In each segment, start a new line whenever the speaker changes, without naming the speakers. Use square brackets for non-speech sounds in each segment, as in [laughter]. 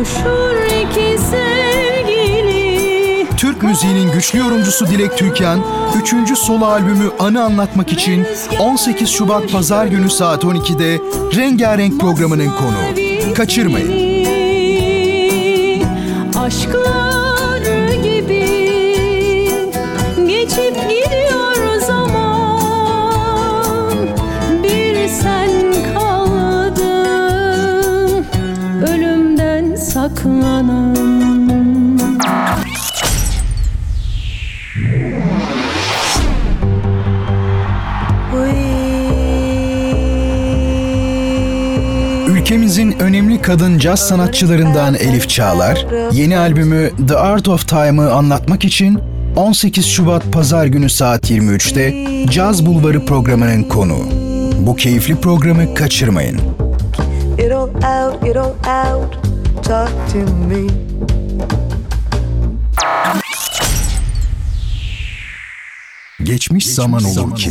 Kavuşur iki sevgili
Türk müziğinin güçlü yorumcusu Dilek Türkan, 3. solo albümü Anı Anlatmak için 18 Şubat Pazar günü saat 12'de Rengarenk programının konuğu. Kaçırmayın.
Aşklar
önemli kadın caz sanatçılarından Elif Çağlar, yeni albümü The Art of Time'ı anlatmak için 18 Şubat Pazar günü saat 23'te Caz Bulvarı programının konuğu. Bu keyifli programı kaçırmayın.
Get on out, get on out, talk to me.
Geçmiş zaman olur ki.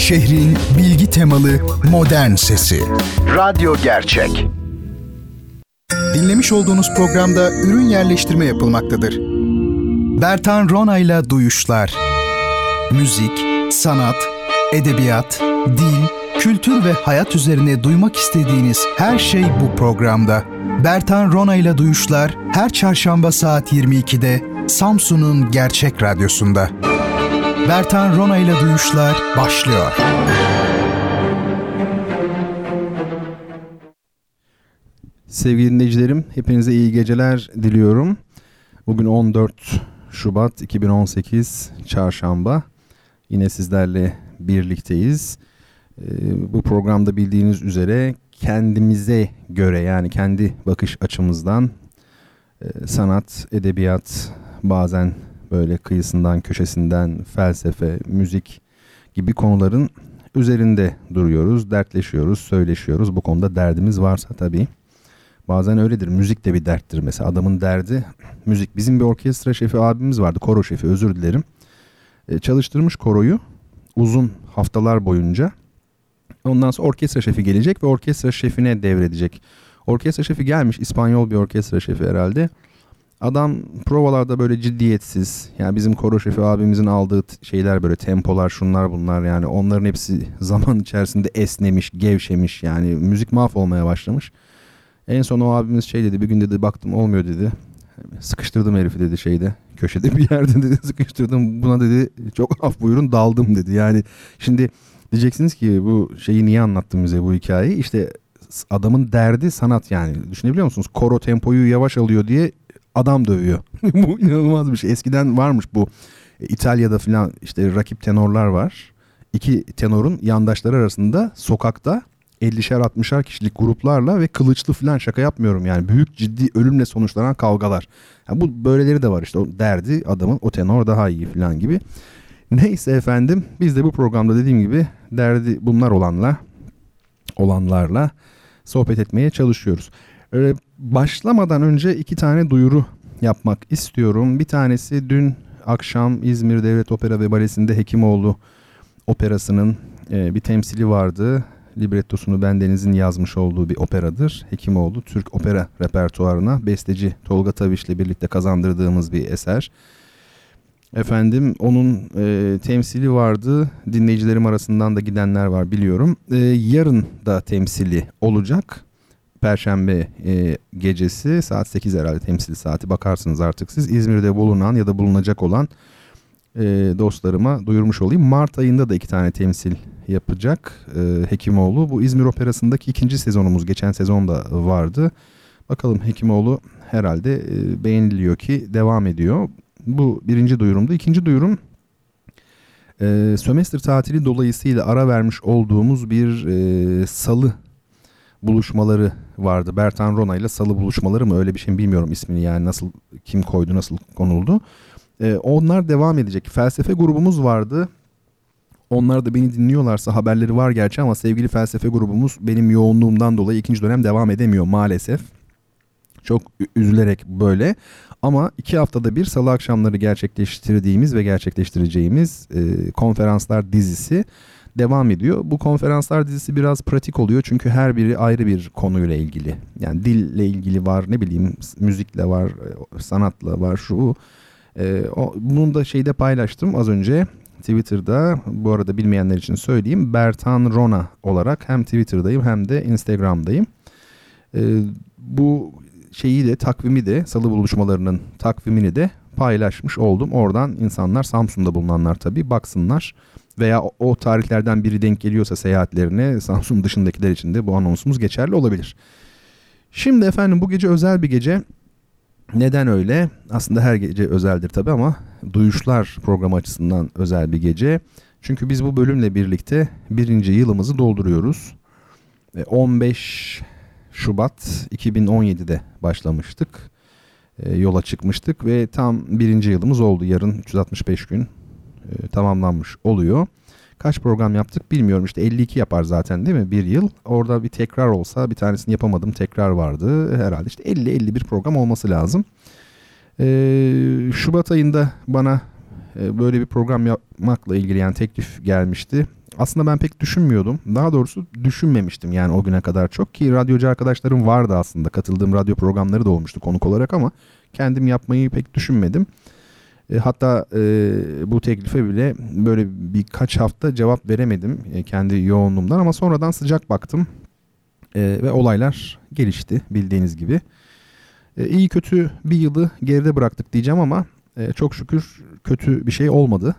Şehrin bilgi temalı modern sesi. Radyo Gerçek. Dinlemiş olduğunuz programda ürün yerleştirme yapılmaktadır. Bertan Rona ile Duyuşlar. Müzik, sanat, edebiyat, dil, kültür ve hayat üzerine duymak istediğiniz her şey bu programda. Bertan Rona ile Duyuşlar her çarşamba saat 22'de Samsun'un Gerçek Radyosu'nda. Bertan Rona ile Duyuşlar başlıyor.
Sevgili dinleyicilerim, hepinize iyi geceler diliyorum. Bugün 14 Şubat 2018 Çarşamba. Yine sizlerle birlikteyiz. Ee, bu programda bildiğiniz üzere kendimize göre yani kendi bakış açımızdan e, sanat, edebiyat, bazen böyle kıyısından, köşesinden felsefe, müzik gibi konuların üzerinde duruyoruz, dertleşiyoruz, söyleşiyoruz. Bu konuda derdimiz varsa tabii. Bazen öyledir. Müzik de bir derttir mesela. Adamın derdi müzik. Bizim bir orkestra şefi abimiz vardı. Koro şefi özür dilerim. E, çalıştırmış koroyu uzun haftalar boyunca. Ondan sonra orkestra şefi gelecek ve orkestra şefine devredecek. Orkestra şefi gelmiş. İspanyol bir orkestra şefi herhalde. Adam provalarda böyle ciddiyetsiz. Yani bizim koro şefi abimizin aldığı şeyler böyle tempolar şunlar bunlar yani onların hepsi [laughs] zaman içerisinde esnemiş, gevşemiş yani müzik mahvolmaya başlamış. En son o abimiz şey dedi bir gün dedi baktım olmuyor dedi. Sıkıştırdım herifi dedi şeyde köşede bir yerde dedi [laughs] sıkıştırdım buna dedi çok af buyurun daldım dedi. Yani şimdi diyeceksiniz ki bu şeyi niye anlattın bize bu hikayeyi işte adamın derdi sanat yani düşünebiliyor musunuz? Koro tempoyu yavaş alıyor diye adam dövüyor. [laughs] bu inanılmaz bir şey. Eskiden varmış bu İtalya'da falan işte rakip tenorlar var. İki tenorun yandaşları arasında sokakta 50'şer 60'ar kişilik gruplarla ve kılıçlı falan şaka yapmıyorum yani büyük ciddi ölümle sonuçlanan kavgalar. Yani bu böyleleri de var işte o derdi adamın o tenor daha iyi falan gibi. Neyse efendim biz de bu programda dediğim gibi derdi bunlar olanla olanlarla sohbet etmeye çalışıyoruz. Başlamadan önce iki tane duyuru yapmak istiyorum. Bir tanesi dün akşam İzmir Devlet Opera ve Balesi'nde Hekimoğlu operasının e, bir temsili vardı. Librettosunu Bendeniz'in yazmış olduğu bir operadır. Hekimoğlu Türk opera repertuarına besteci Tolga Taviş ile birlikte kazandırdığımız bir eser. Efendim onun e, temsili vardı. Dinleyicilerim arasından da gidenler var biliyorum. E, yarın da temsili olacak. Perşembe e, gecesi saat 8 herhalde temsil saati bakarsınız artık siz. İzmir'de bulunan ya da bulunacak olan e, dostlarıma duyurmuş olayım. Mart ayında da iki tane temsil yapacak e, Hekimoğlu. Bu İzmir Operası'ndaki ikinci sezonumuz geçen sezonda vardı. Bakalım Hekimoğlu herhalde e, beğeniliyor ki devam ediyor. Bu birinci duyurumdu. İkinci duyurum e, sömestr tatili dolayısıyla ara vermiş olduğumuz bir e, salı buluşmaları vardı. Bertan Rona ile salı buluşmaları mı öyle bir şey bilmiyorum ismini yani nasıl kim koydu nasıl konuldu. E, onlar devam edecek. Felsefe grubumuz vardı. Onlar da beni dinliyorlarsa haberleri var gerçi ama sevgili felsefe grubumuz benim yoğunluğumdan dolayı ikinci dönem devam edemiyor maalesef. Çok üzülerek böyle. Ama iki haftada bir salı akşamları gerçekleştirdiğimiz ve gerçekleştireceğimiz e, konferanslar dizisi devam ediyor. Bu konferanslar dizisi biraz pratik oluyor çünkü her biri ayrı bir konuyla ilgili. Yani dille ilgili var, ne bileyim müzikle var, e, sanatla var, şu e, o, bunun da şeyde paylaştım az önce Twitter'da. Bu arada bilmeyenler için söyleyeyim. Bertan Rona olarak hem Twitter'dayım hem de Instagram'dayım. E, bu şeyi de takvimi de salı buluşmalarının takvimini de paylaşmış oldum. Oradan insanlar Samsun'da bulunanlar tabii baksınlar veya o tarihlerden biri denk geliyorsa seyahatlerine Samsun dışındakiler için de bu anonsumuz geçerli olabilir. Şimdi efendim bu gece özel bir gece. Neden öyle? Aslında her gece özeldir tabii ama Duyuşlar programı açısından özel bir gece. Çünkü biz bu bölümle birlikte birinci yılımızı dolduruyoruz. 15 Şubat 2017'de başlamıştık. Yola çıkmıştık ve tam birinci yılımız oldu. Yarın 365 gün e, tamamlanmış oluyor. Kaç program yaptık bilmiyorum işte 52 yapar zaten değil mi bir yıl. Orada bir tekrar olsa bir tanesini yapamadım tekrar vardı herhalde işte 50-51 program olması lazım. Ee, Şubat ayında bana e, böyle bir program yapmakla ilgili yani teklif gelmişti. Aslında ben pek düşünmüyordum. Daha doğrusu düşünmemiştim yani o güne kadar çok ki radyocu arkadaşlarım vardı aslında. Katıldığım radyo programları da olmuştu konuk olarak ama kendim yapmayı pek düşünmedim. E, hatta e, bu teklife bile böyle birkaç hafta cevap veremedim e, kendi yoğunluğumdan ama sonradan sıcak baktım e, ve olaylar gelişti bildiğiniz gibi. E, iyi kötü bir yılı geride bıraktık diyeceğim ama e, çok şükür kötü bir şey olmadı.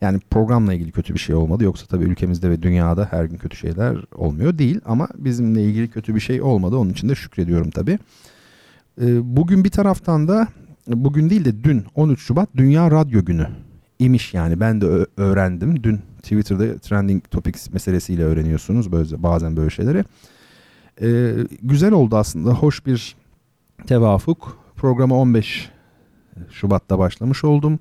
Yani programla ilgili kötü bir şey olmadı. Yoksa tabii ülkemizde ve dünyada her gün kötü şeyler olmuyor değil. Ama bizimle ilgili kötü bir şey olmadı. Onun için de şükrediyorum tabii. E, bugün bir taraftan da bugün değil de dün 13 Şubat Dünya Radyo Günü imiş yani ben de öğrendim. Dün Twitter'da trending topics meselesiyle öğreniyorsunuz böyle, bazen böyle şeyleri. Ee, güzel oldu aslında hoş bir tevafuk. Programa 15 Şubat'ta başlamış oldum.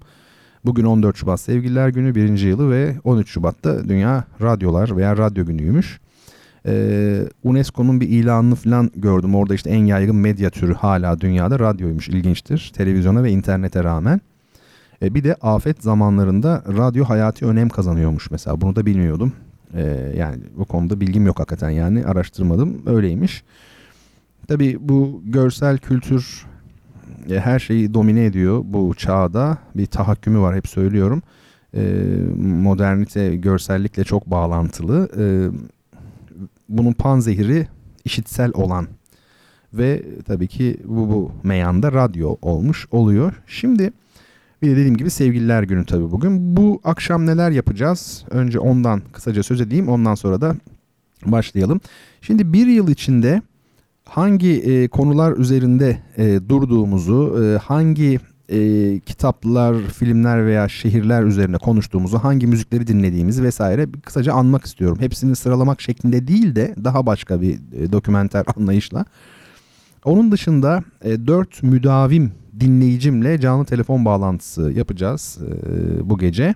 Bugün 14 Şubat Sevgililer Günü birinci yılı ve 13 Şubat'ta Dünya Radyolar veya Radyo Günü'ymüş. Ee, UNESCO'nun bir ilanını falan gördüm. Orada işte en yaygın medya türü hala dünyada radyoymuş. İlginçtir. Televizyona ve internete rağmen. Ee, bir de afet zamanlarında radyo hayati önem kazanıyormuş mesela. Bunu da bilmiyordum. Ee, yani bu konuda bilgim yok hakikaten yani. Araştırmadım. Öyleymiş. Tabii bu görsel kültür e, her şeyi domine ediyor bu çağda. Bir tahakkümü var hep söylüyorum. E, modernite görsellikle çok bağlantılı. E, bunun panzehiri işitsel olan ve tabii ki bu, bu meyanda radyo olmuş oluyor. Şimdi bir de dediğim gibi sevgililer günü tabii bugün. Bu akşam neler yapacağız? Önce ondan kısaca söz edeyim ondan sonra da başlayalım. Şimdi bir yıl içinde hangi e, konular üzerinde e, durduğumuzu, e, hangi e, kitaplar, filmler veya şehirler üzerine konuştuğumuzu, hangi müzikleri dinlediğimizi vesaire kısaca anmak istiyorum. Hepsini sıralamak şeklinde değil de daha başka bir e, dokümenter [laughs] anlayışla. Onun dışında e, 4 müdavim dinleyicimle canlı telefon bağlantısı yapacağız e, bu gece.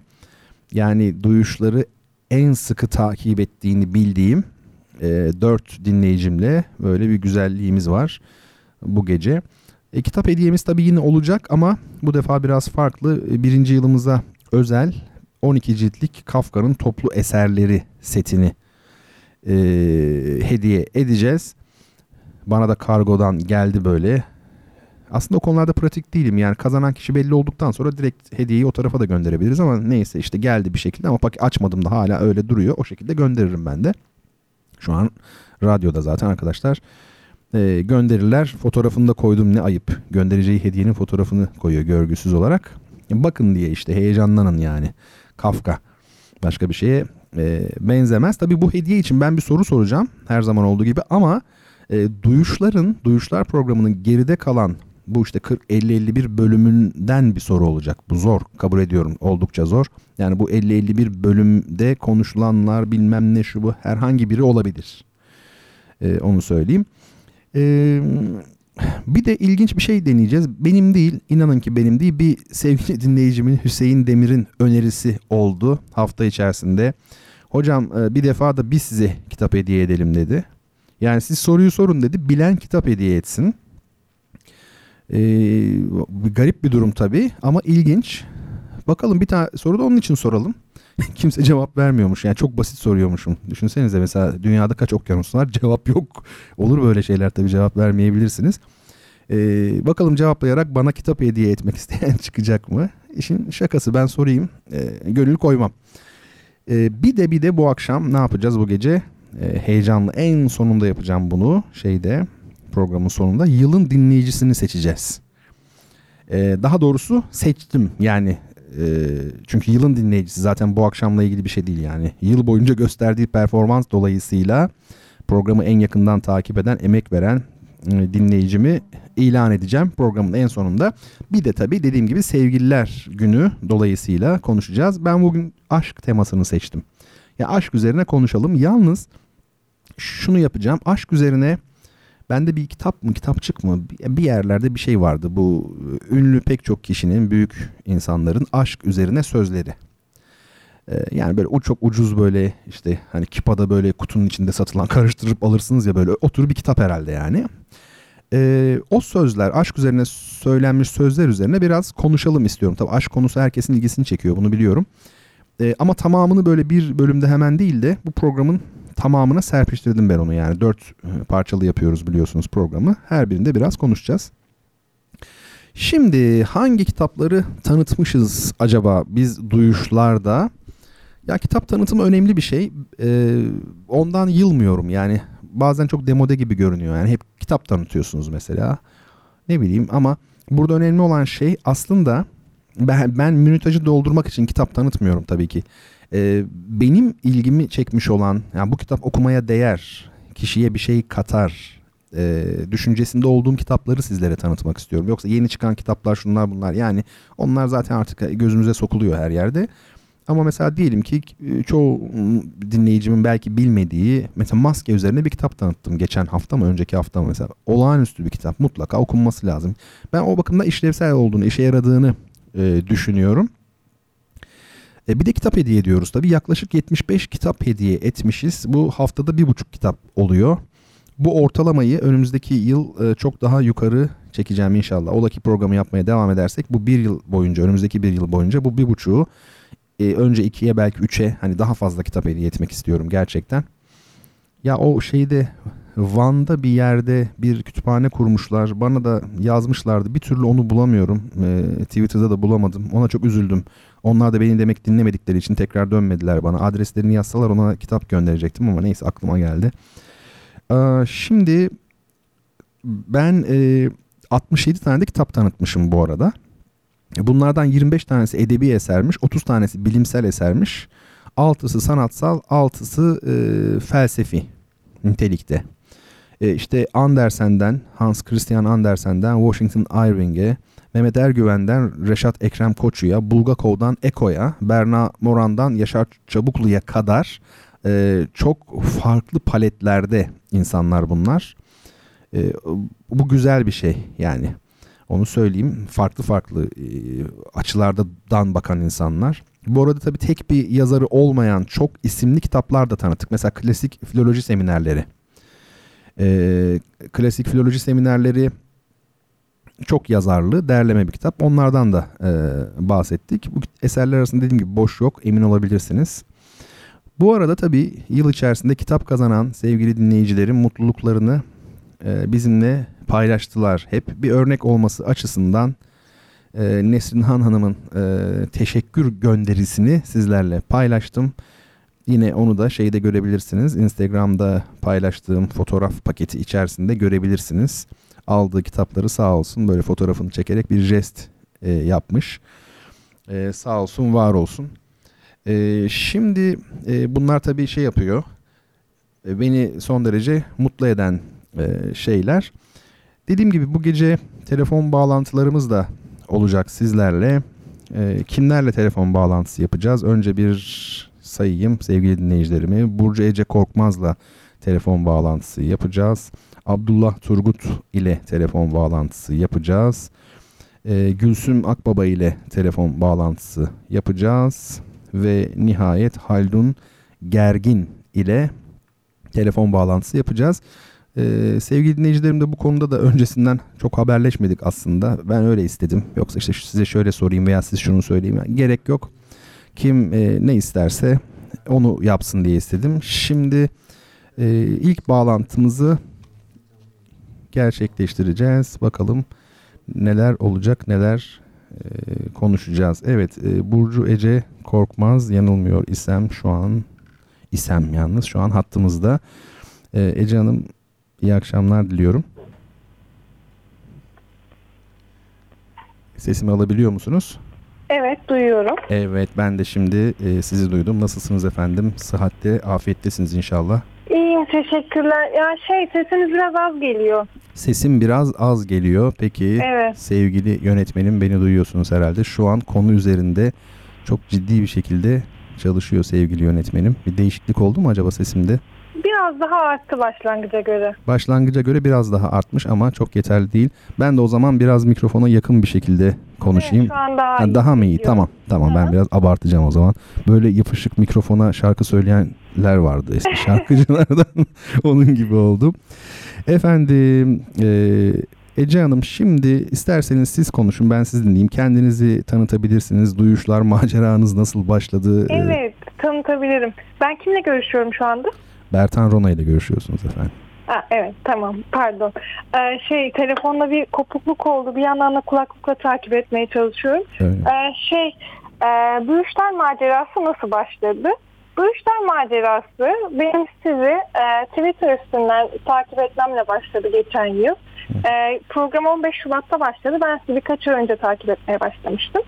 Yani duyuşları en sıkı takip ettiğini bildiğim e, 4 dinleyicimle böyle bir güzelliğimiz var bu gece. E, kitap hediyemiz tabii yine olacak ama bu defa biraz farklı. E, birinci yılımıza özel 12 ciltlik Kafka'nın toplu eserleri setini e, hediye edeceğiz. Bana da kargodan geldi böyle. Aslında o konularda pratik değilim. Yani kazanan kişi belli olduktan sonra direkt hediyeyi o tarafa da gönderebiliriz ama neyse işte geldi bir şekilde ama paket açmadım da hala öyle duruyor. O şekilde gönderirim ben de. Şu an radyoda zaten arkadaşlar e, gönderirler. Fotoğrafını da koydum ne ayıp. Göndereceği hediyenin fotoğrafını koyuyor görgüsüz olarak. Bakın diye işte heyecanlanın yani. Kafka. Başka bir şeye e, benzemez. Tabii bu hediye için ben bir soru soracağım. Her zaman olduğu gibi ama e, duyuşların, duyuşlar programının geride kalan bu işte 40-50-51 bölümünden bir soru olacak. Bu zor kabul ediyorum oldukça zor. Yani bu 50-51 bölümde konuşulanlar bilmem ne şu bu herhangi biri olabilir. Ee, onu söyleyeyim. Ee, bir de ilginç bir şey deneyeceğiz. Benim değil, inanın ki benim değil. Bir sevgili [laughs] dinleyicimin Hüseyin Demir'in önerisi oldu hafta içerisinde. Hocam bir defa da biz size kitap hediye edelim dedi. Yani siz soruyu sorun dedi. Bilen kitap hediye etsin. Ee, garip bir durum tabii ama ilginç. Bakalım bir tane soru da onun için soralım. [laughs] Kimse cevap vermiyormuş. Yani çok basit soruyormuşum. Düşünsenize mesela dünyada kaç okyanus var? [laughs] Cevap yok. Olur böyle şeyler tabii cevap vermeyebilirsiniz. Ee, bakalım cevaplayarak bana kitap hediye etmek [laughs] isteyen çıkacak mı? İşin şakası ben sorayım. Ee, gönül koymam. Ee, bir de bir de bu akşam ne yapacağız bu gece? Ee, heyecanlı en sonunda yapacağım bunu şeyde programın sonunda yılın dinleyicisini seçeceğiz. Ee, daha doğrusu seçtim yani e, çünkü yılın dinleyicisi zaten bu akşamla ilgili bir şey değil yani. Yıl boyunca gösterdiği performans dolayısıyla programı en yakından takip eden, emek veren e, dinleyicimi ilan edeceğim programın en sonunda. Bir de tabii dediğim gibi sevgililer günü dolayısıyla konuşacağız. Ben bugün aşk temasını seçtim. Ya aşk üzerine konuşalım. Yalnız şunu yapacağım. Aşk üzerine bende bir kitap mı kitapçık mı bir yerlerde bir şey vardı. Bu ünlü pek çok kişinin büyük insanların aşk üzerine sözleri. Ee, yani böyle çok ucuz böyle işte hani kipada böyle kutunun içinde satılan karıştırıp alırsınız ya böyle otur bir kitap herhalde yani. Ee, o sözler aşk üzerine söylenmiş sözler üzerine biraz konuşalım istiyorum. Tabii aşk konusu herkesin ilgisini çekiyor bunu biliyorum. Ee, ama tamamını böyle bir bölümde hemen değil de bu programın tamamına serpiştirdim ben onu yani. Dört e, parçalı yapıyoruz biliyorsunuz programı. Her birinde biraz konuşacağız. Şimdi hangi kitapları tanıtmışız acaba biz duyuşlarda? Ya kitap tanıtımı önemli bir şey. Ee, ondan yılmıyorum yani. Bazen çok demode gibi görünüyor. Yani hep kitap tanıtıyorsunuz mesela. Ne bileyim ama burada önemli olan şey aslında ben, ben minütajı doldurmak için kitap tanıtmıyorum tabii ki. Ee, benim ilgimi çekmiş olan, yani bu kitap okumaya değer, kişiye bir şey katar e, düşüncesinde olduğum kitapları sizlere tanıtmak istiyorum. Yoksa yeni çıkan kitaplar şunlar bunlar yani onlar zaten artık gözümüze sokuluyor her yerde. Ama mesela diyelim ki e, çoğu dinleyicimin belki bilmediği mesela maske üzerine bir kitap tanıttım geçen hafta mı önceki hafta mı mesela olağanüstü bir kitap mutlaka okunması lazım. Ben o bakımda işlevsel olduğunu işe yaradığını e, düşünüyorum. E, bir de kitap hediye ediyoruz tabii. Yaklaşık 75 kitap hediye etmişiz. Bu haftada bir buçuk kitap oluyor. Bu ortalamayı önümüzdeki yıl e, çok daha yukarı çekeceğim inşallah. Ola ki programı yapmaya devam edersek bu bir yıl boyunca, önümüzdeki bir yıl boyunca bu bir buçuğu e, önce ikiye belki üçe hani daha fazla kitap hediye etmek istiyorum gerçekten. Ya o şeyde Van'da bir yerde bir kütüphane kurmuşlar. Bana da yazmışlardı. Bir türlü onu bulamıyorum. E, Twitter'da da bulamadım. Ona çok üzüldüm. Onlar da beni demek dinlemedikleri için tekrar dönmediler bana. Adreslerini yazsalar ona kitap gönderecektim ama neyse aklıma geldi. Ee, şimdi ben e, 67 tane de kitap tanıtmışım bu arada. Bunlardan 25 tanesi edebi esermiş, 30 tanesi bilimsel esermiş. 6'sı sanatsal, 6'sı e, felsefi nitelikte. E, işte Andersen'den, Hans Christian Andersen'den Washington Irving'e, Mehmet Ergüven'den Reşat Ekrem Koçu'ya, Bulgakov'dan Eko'ya, Berna Moran'dan Yaşar Çabuklu'ya kadar e, çok farklı paletlerde insanlar bunlar. E, bu güzel bir şey yani. Onu söyleyeyim. Farklı farklı e, açılardan bakan insanlar. Bu arada tabii tek bir yazarı olmayan çok isimli kitaplar da tanıttık. Mesela klasik filoloji seminerleri. E, klasik filoloji seminerleri çok yazarlı, derleme bir kitap. Onlardan da e, bahsettik. Bu eserler arasında dediğim gibi boş yok, emin olabilirsiniz. Bu arada tabii yıl içerisinde kitap kazanan sevgili dinleyicilerin mutluluklarını e, bizimle paylaştılar. Hep bir örnek olması açısından e, Nesrin Han Hanım'ın e, teşekkür gönderisini sizlerle paylaştım. Yine onu da şeyde görebilirsiniz. Instagram'da paylaştığım fotoğraf paketi içerisinde görebilirsiniz. Aldığı kitapları sağ olsun böyle fotoğrafını çekerek bir jest e, yapmış. E, sağ olsun var olsun. E, şimdi e, bunlar tabii şey yapıyor. E, beni son derece mutlu eden e, şeyler. Dediğim gibi bu gece telefon bağlantılarımız da olacak sizlerle. E, kimlerle telefon bağlantısı yapacağız? Önce bir sayayım sevgili dinleyicilerimi. Burcu Ece Korkmaz'la telefon bağlantısı yapacağız. Abdullah Turgut ile telefon bağlantısı yapacağız. Ee, Gülsüm Akbaba ile telefon bağlantısı yapacağız. Ve nihayet Haldun Gergin ile telefon bağlantısı yapacağız. Ee, sevgili dinleyicilerim de bu konuda da öncesinden çok haberleşmedik aslında. Ben öyle istedim. Yoksa işte size şöyle sorayım veya siz şunu söyleyeyim. Yani gerek yok. Kim e, ne isterse onu yapsın diye istedim. Şimdi e, ilk bağlantımızı gerçekleştireceğiz. Bakalım neler olacak, neler e, konuşacağız. Evet, e, Burcu Ece Korkmaz yanılmıyor isem şu an isem yalnız şu an hattımızda. E, Ece Hanım iyi akşamlar diliyorum. Sesimi alabiliyor musunuz?
Evet duyuyorum.
Evet ben de şimdi e, sizi duydum. Nasılsınız efendim? Sıhhatte, afiyettesiniz inşallah.
İyiyim teşekkürler. Ya şey sesiniz biraz az geliyor.
Sesim biraz az geliyor. Peki
Evet.
sevgili yönetmenim beni duyuyorsunuz herhalde. Şu an konu üzerinde çok ciddi bir şekilde çalışıyor sevgili yönetmenim. Bir değişiklik oldu mu acaba sesimde?
Biraz daha arttı başlangıca göre.
Başlangıca göre biraz daha artmış ama çok yeterli değil. Ben de o zaman biraz mikrofona yakın bir şekilde konuşayım.
Evet, şu an daha
Ha,
iyi.
daha mı iyi?
geliyor.
Tamam. Tamam ben biraz abartacağım o zaman. Böyle yapışık mikrofona şarkı söyleyenler vardı eski [laughs] şarkıcılardan. [laughs] Onun gibi oldum. Efendim e, Ece Hanım şimdi isterseniz siz konuşun ben siz dinleyeyim. Kendinizi tanıtabilirsiniz. Duyuşlar, [laughs] maceranız nasıl başladı? E,
Evet tanıtabilirim. Ben kimle görüşüyorum şu anda?
Bertan Rona ile görüşüyorsunuz efendim.
Ha, evet tamam pardon. Ee, şey telefonda bir kopukluk oldu. Bir yandan da kulaklıkla takip etmeye çalışıyorum.
Öyle.
Ee, şey e, bu işler macerası nasıl başladı? Bu işler macerası benim sizi e, Twitter üstünden takip etmemle başladı geçen yıl. E, program 15 Şubat'ta başladı. Ben sizi birkaç ay önce takip etmeye başlamıştım.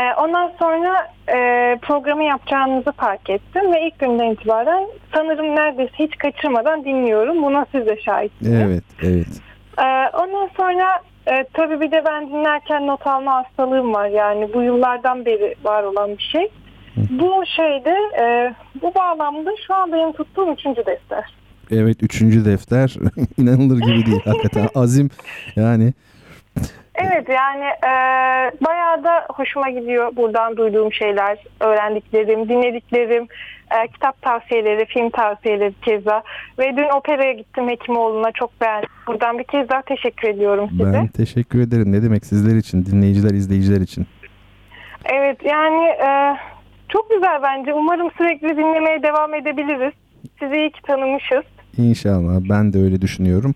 E, ondan sonra e, programı yapacağınızı fark ettim ve ilk günden itibaren sanırım neredeyse hiç kaçırmadan dinliyorum. Buna siz de şahitsiniz.
Evet, evet.
Ee, ondan sonra e, tabii bir de ben dinlerken not alma hastalığım var yani bu yıllardan beri var olan bir şey. Bu şeyde e, bu bağlamda şu an benim tuttuğum üçüncü defter.
Evet, üçüncü defter. [laughs] inanılır gibi değil hakikaten. [laughs] Azim yani
Evet yani e, bayağı da hoşuma gidiyor buradan duyduğum şeyler, öğrendiklerim, dinlediklerim, e, kitap tavsiyeleri, film tavsiyeleri keza. Ve dün operaya gittim Hekimoğlu'na çok beğendim. Buradan bir kez daha teşekkür ediyorum size.
ben teşekkür ederim. Ne demek sizler için, dinleyiciler, izleyiciler için.
Evet yani e, çok güzel bence. Umarım sürekli dinlemeye devam edebiliriz. Sizi iyi ki tanımışız.
İnşallah ben de öyle düşünüyorum.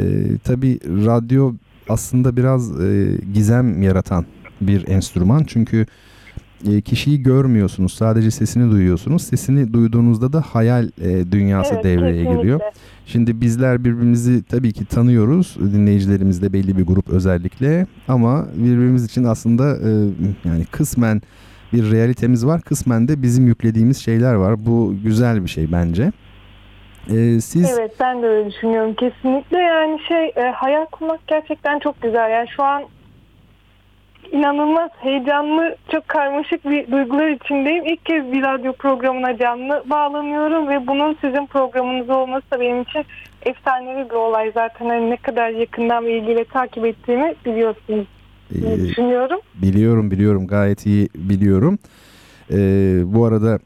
Ee, tabii radyo aslında biraz e, gizem yaratan bir enstrüman. Çünkü e, kişiyi görmüyorsunuz. Sadece sesini duyuyorsunuz. Sesini duyduğunuzda da hayal e, dünyası
Evet,
devreye
kesinlikle.
giriyor. Şimdi bizler birbirimizi tabii ki tanıyoruz. Dinleyicilerimiz de belli bir grup özellikle. Ama birbirimiz için aslında e, yani kısmen bir realitemiz var. Kısmen de bizim yüklediğimiz şeyler var. Bu güzel bir şey bence. E, siz
Evet ben de öyle düşünüyorum kesinlikle. Yani şey e, hayal kurmak gerçekten çok güzel. Yani şu an inanılmaz heyecanlı, çok karmaşık bir duygular içindeyim. İlk kez bir radyo programına canlı bağlanıyorum ve bunun sizin programınız olması da benim için efsanevi bir olay. Zaten hani ne kadar yakından ve ilgiyle takip ettiğimi biliyorsunuz
e,
düşünüyorum.
Biliyorum biliyorum gayet iyi biliyorum. Ee, bu arada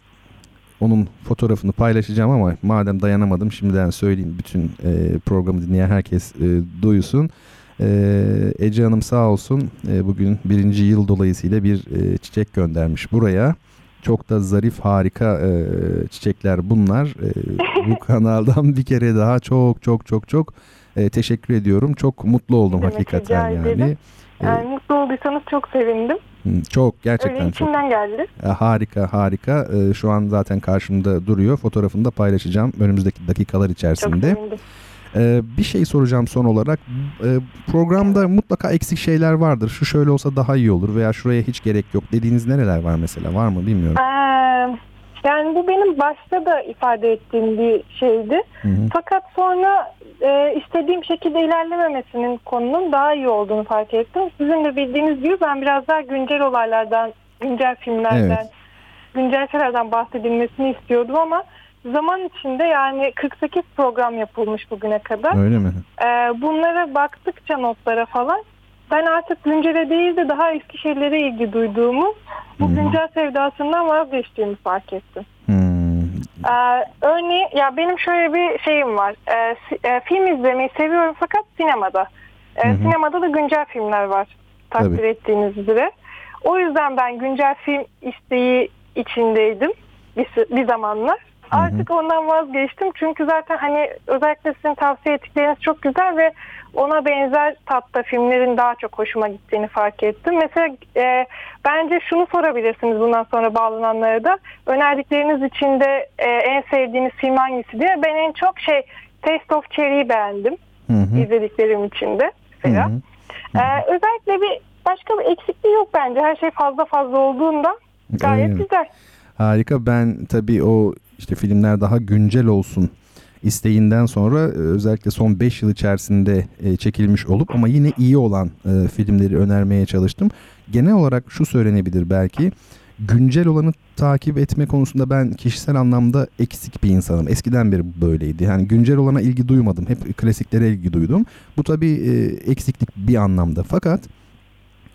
onun fotoğrafını paylaşacağım ama madem dayanamadım şimdiden söyleyeyim bütün e, programı dinleyen herkes e, duysun. Ee, Ece Hanım sağ olsun e, bugün birinci yıl dolayısıyla bir e, çiçek göndermiş buraya. Çok da zarif harika e, çiçekler bunlar. E, [laughs] bu kanaldan bir kere daha çok çok çok çok e, teşekkür ediyorum. Çok mutlu oldum
demek,
hakikaten yani.
ederim. Yani mutlu olduysanız çok sevindim.
Çok
Öyle
gerçekten çok
içimden geldi.
e, harika harika. E, Şu an zaten karşımda duruyor. Fotoğrafını da paylaşacağım önümüzdeki dakikalar
Çok
içerisinde.
sevindim.
E, Bir şey soracağım son olarak. E, Programda mutlaka eksik şeyler vardır. Şu şöyle olsa daha iyi olur veya şuraya hiç gerek yok dediğiniz nereler var mesela? Var mı bilmiyorum.
Ee, yani bu benim başta da ifade ettiğim bir şeydi.
Hı hı.
Fakat sonra e, istediğim şekilde ilerlememesinin konunun daha iyi olduğunu fark ettim. Sizin de bildiğiniz gibi ben biraz daha güncel olaylardan, güncel filmlerden,
Evet.
güncel şeylerden bahsedilmesini istiyordum ama zaman içinde yani 48 program yapılmış bugüne kadar.
Öyle mi?
Ee, bunlara baktıkça notlara falan ben artık güncele değil de daha eski şeylere ilgi duyduğumu, bu
hı.
güncel sevdasından vazgeçtiğimi fark ettim.
Hmm.
Ee, örneğin ya benim şöyle bir şeyim var. Ee, e, film izlemeyi seviyorum fakat sinemada. Ee,
hı.
Sinemada da güncel filmler var. Takdir
Tabii.
ettiğiniz üzere. O yüzden ben güncel film isteği içindeydim bir, bir zamanlar.
hı.
Artık ondan vazgeçtim çünkü zaten hani özellikle sizin tavsiye ettikleriniz çok güzel ve ona benzer tatta filmlerin daha çok hoşuma gittiğini fark ettim. Mesela e, bence şunu sorabilirsiniz bundan sonra bağlananlara da. Önerdikleriniz içinde e, en sevdiğiniz film hangisi diye. Ben en çok şey Taste of Cherry'i beğendim
Hı hı.
izlediklerim içinde.
Hı
Mesela.
hı.
Ee, özellikle bir başka bir eksikliği yok bence. Her şey fazla fazla olduğunda gayet
Öyle.
güzel.
Harika. Ben tabii o işte filmler daha güncel olsun isteğinden sonra e, özellikle son 5 yıl içerisinde e, çekilmiş olup ama yine iyi olan e, filmleri önermeye çalıştım. Genel olarak şu söylenebilir belki güncel olanı takip etme konusunda ben kişisel anlamda eksik bir insanım. Eskiden beri böyleydi. Yani güncel olana ilgi duymadım. Hep klasiklere ilgi duydum. Bu tabii eksiklik bir anlamda. Fakat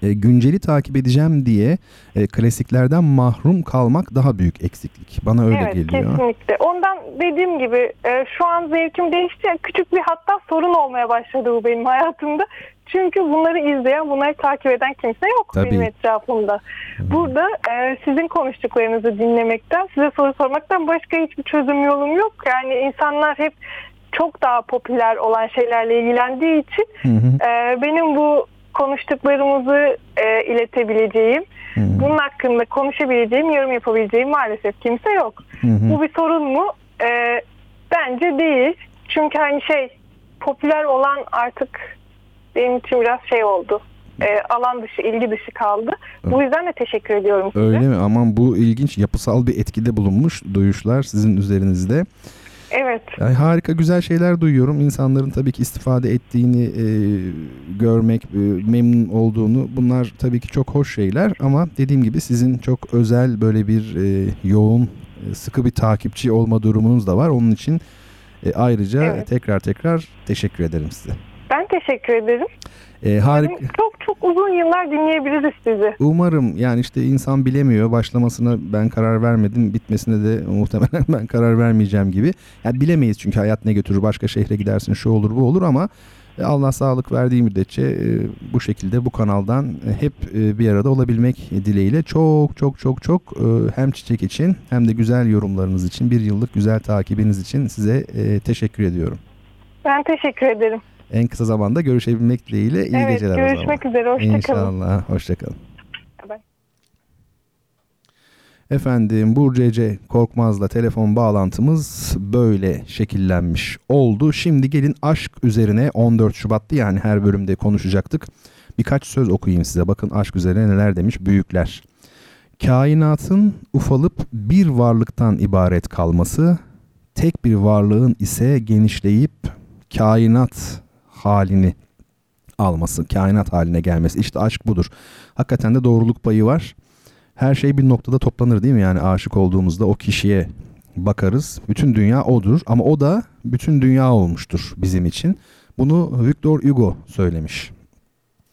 e, günceli takip edeceğim diye e, klasiklerden mahrum kalmak daha büyük eksiklik. Bana öyle
evet
geliyor.
kesinlikle. Ondan dediğim gibi e, şu an zevkim değişti. Küçük bir hatta sorun olmaya başladı bu benim hayatımda. Çünkü bunları izleyen, bunları takip eden kimse yok
Tabii.
benim etrafımda. Burada e, sizin konuştuklarınızı dinlemekten, size soru sormaktan başka hiçbir çözüm yolum yok. Yani insanlar hep çok daha popüler olan şeylerle ilgilendiği için
Hı hı,
e, benim bu konuştuklarımızı e, iletebileceğim,
hı,
bunun hakkında konuşabileceğim, yorum yapabileceğim maalesef kimse yok.
hı.
Bu bir sorun mu? E, bence değil. Çünkü hani şey popüler olan artık benim için biraz şey oldu. E, alan dışı, ilgi dışı kaldı. Bu yüzden de teşekkür ediyorum size.
Öyle mi? Aman bu ilginç yapısal bir etkide bulunmuş duyuşlar sizin üzerinizde.
Evet.
Yani harika güzel şeyler duyuyorum. İnsanların tabii ki istifade ettiğini e, görmek, e, memnun olduğunu bunlar tabii ki çok hoş şeyler ama dediğim gibi sizin çok özel böyle bir e, yoğun, e, sıkı bir takipçi olma durumunuz da var. Onun için e, ayrıca
Evet.
tekrar tekrar teşekkür ederim size.
Teşekkür ederim.
E, harika.
Çok çok uzun yıllar dinleyebiliriz sizi.
Umarım yani işte insan bilemiyor. Başlamasına ben karar vermedim. Bitmesine de muhtemelen [laughs] ben karar vermeyeceğim gibi. Yani bilemeyiz çünkü hayat ne götürür. Başka şehre gidersin şu olur bu olur ama e, Allah sağlık verdiği müddetçe e, bu şekilde bu kanaldan e, hep bir arada olabilmek dileğiyle çok çok çok çok hem çiçek için hem de güzel yorumlarınız için bir yıllık güzel takibiniz için size teşekkür ediyorum.
Ben teşekkür ederim.
En kısa zamanda görüşebilmek dileğiyle iyi
evet,
geceler o zaman.
görüşmek üzere. Hoşçakalın.
İnşallah. Hoşçakalın. Efendim Burcu Ece Korkmaz'la telefon bağlantımız böyle şekillenmiş oldu. Şimdi gelin aşk üzerine 14 Şubat'tı yani her bölümde konuşacaktık. Birkaç söz okuyayım size. Bakın aşk üzerine neler demiş büyükler. Kainatın ufalıp bir varlıktan ibaret kalması, tek bir varlığın ise genişleyip kainat halini alması, kainat haline gelmesi. İşte aşk budur. Hakikaten de doğruluk payı var her şey bir noktada toplanır değil mi? Yani aşık olduğumuzda o kişiye bakarız. Bütün dünya odur ama o da bütün dünya olmuştur bizim için. Bunu Victor Hugo söylemiş.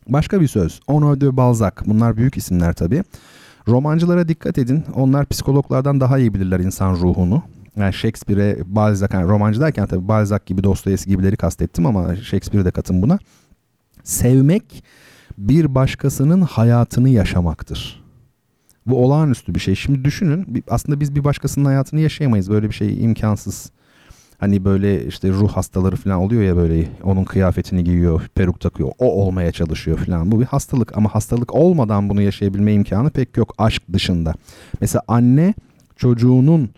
Başka bir söz. Honoré de Balzac. Bunlar büyük isimler tabii. Romancılara dikkat edin. Onlar psikologlardan daha iyi bilirler insan ruhunu. Yani Shakespeare'e Balzac, yani romancı derken tabii Balzac gibi Dostoyevski gibileri kastettim ama Shakespeare'e de katın buna. Sevmek bir başkasının hayatını yaşamaktır. Bu olağanüstü bir şey. Şimdi düşünün aslında biz bir başkasının hayatını yaşayamayız. Böyle bir şey imkansız. Hani böyle işte ruh hastaları falan oluyor ya böyle onun kıyafetini giyiyor, peruk takıyor. O olmaya çalışıyor falan. Bu bir hastalık ama hastalık olmadan bunu yaşayabilme imkanı pek yok aşk dışında. Mesela anne çocuğunun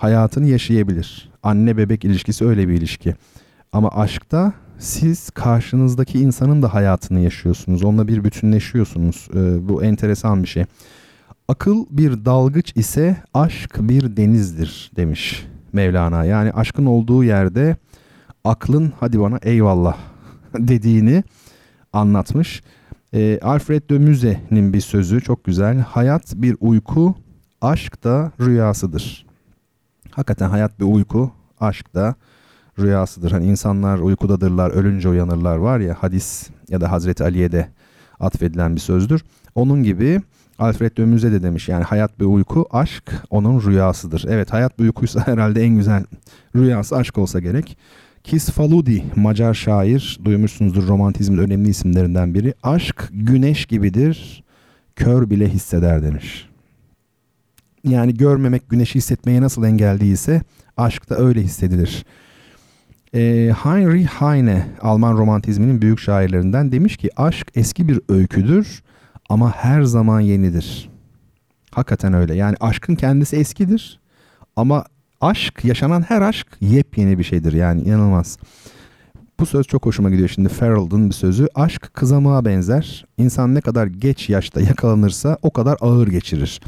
hayatını yaşayabilir. Anne bebek ilişkisi öyle bir ilişki. Ama aşkta siz karşınızdaki insanın da hayatını yaşıyorsunuz. Onunla bir bütünleşiyorsunuz. Ee, bu enteresan bir şey. Akıl bir dalgıç ise aşk bir denizdir demiş Mevlana. Yani aşkın olduğu yerde aklın hadi bana eyvallah [laughs] dediğini anlatmış. Ee, Alfred de Muset'nin bir sözü çok güzel. Hayat bir uyku, aşk da rüyasıdır. Hakikaten hayat bir uyku, aşk da rüyasıdır. Hani insanlar uykudadırlar, ölünce uyanırlar var ya hadis ya da Hazreti Ali'ye de atfedilen bir sözdür. Onun gibi Alfred Musset de demiş yani hayat bir uyku, aşk onun rüyasıdır. Evet hayat bir uykuysa [laughs] herhalde en güzel rüyası aşk olsa gerek. Kisfaludi Macar şair duymuşsunuzdur romantizmin önemli isimlerinden biri. Aşk güneş gibidir kör bile hisseder demiş. Yani görmemek güneşi hissetmeye nasıl engel değilse aşk da öyle hissedilir. Ee, Heinrich Heine Alman romantizminin büyük şairlerinden demiş ki aşk eski bir öyküdür ama her zaman yenidir. Hakikaten öyle. Yani aşkın kendisi eskidir ama aşk, yaşanan her aşk yepyeni bir şeydir yani inanılmaz. Bu söz çok hoşuma gidiyor şimdi Farrell'ın bir sözü. Aşk kızamığa benzer. İnsan ne kadar geç yaşta yakalanırsa o kadar ağır geçirir.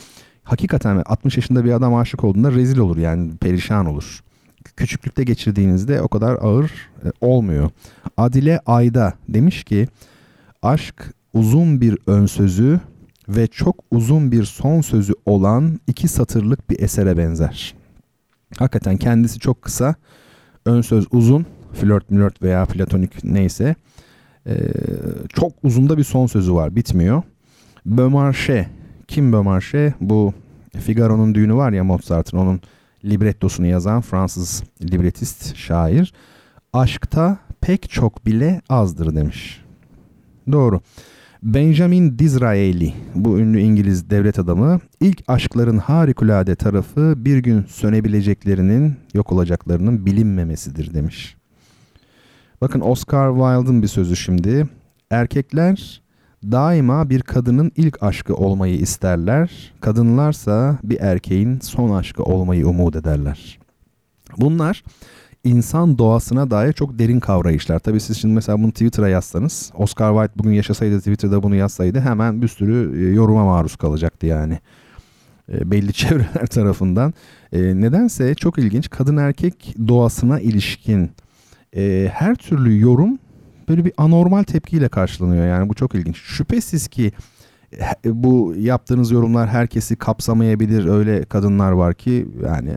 Hakikaten 60 yaşında bir adam aşık olduğunda rezil olur yani perişan olur. Küçüklükte geçirdiğinizde o kadar ağır e, olmuyor. Adile Ayda demiş ki aşk uzun bir ön sözü ve çok uzun bir son sözü olan iki satırlık bir esere benzer. Hakikaten kendisi çok kısa, ön söz uzun, flört mülört veya platonik neyse. Ee, çok uzunda bir son sözü var, bitmiyor. Beaumarchais, kim Beaumarchais? Bu Figaro'nun düğünü var ya Mozart'ın, onun librettosunu yazan Fransız libretist, şair. Aşkta pek çok bile azdır demiş. Doğru. Benjamin Disraeli, bu ünlü İngiliz devlet adamı, ilk aşkların harikulade tarafı bir gün sönebileceklerinin, yok olacaklarının bilinmemesidir demiş. Bakın Oscar Wilde'ın bir sözü şimdi. Erkekler daima bir kadının ilk aşkı olmayı isterler. Kadınlarsa bir erkeğin son aşkı olmayı umut ederler. Bunlar insan doğasına dair çok derin kavrayışlar. Tabii siz şimdi mesela bunu Twitter'a yazsanız, Oscar Wilde bugün yaşasaydı Twitter'da bunu yazsaydı hemen bir sürü e, yoruma maruz kalacaktı yani. E, belli [laughs] çevreler tarafından. E, nedense çok ilginç kadın erkek doğasına ilişkin her türlü yorum böyle bir anormal tepkiyle karşılanıyor. Yani bu çok ilginç. Şüphesiz ki bu yaptığınız yorumlar herkesi kapsamayabilir. Öyle kadınlar var ki yani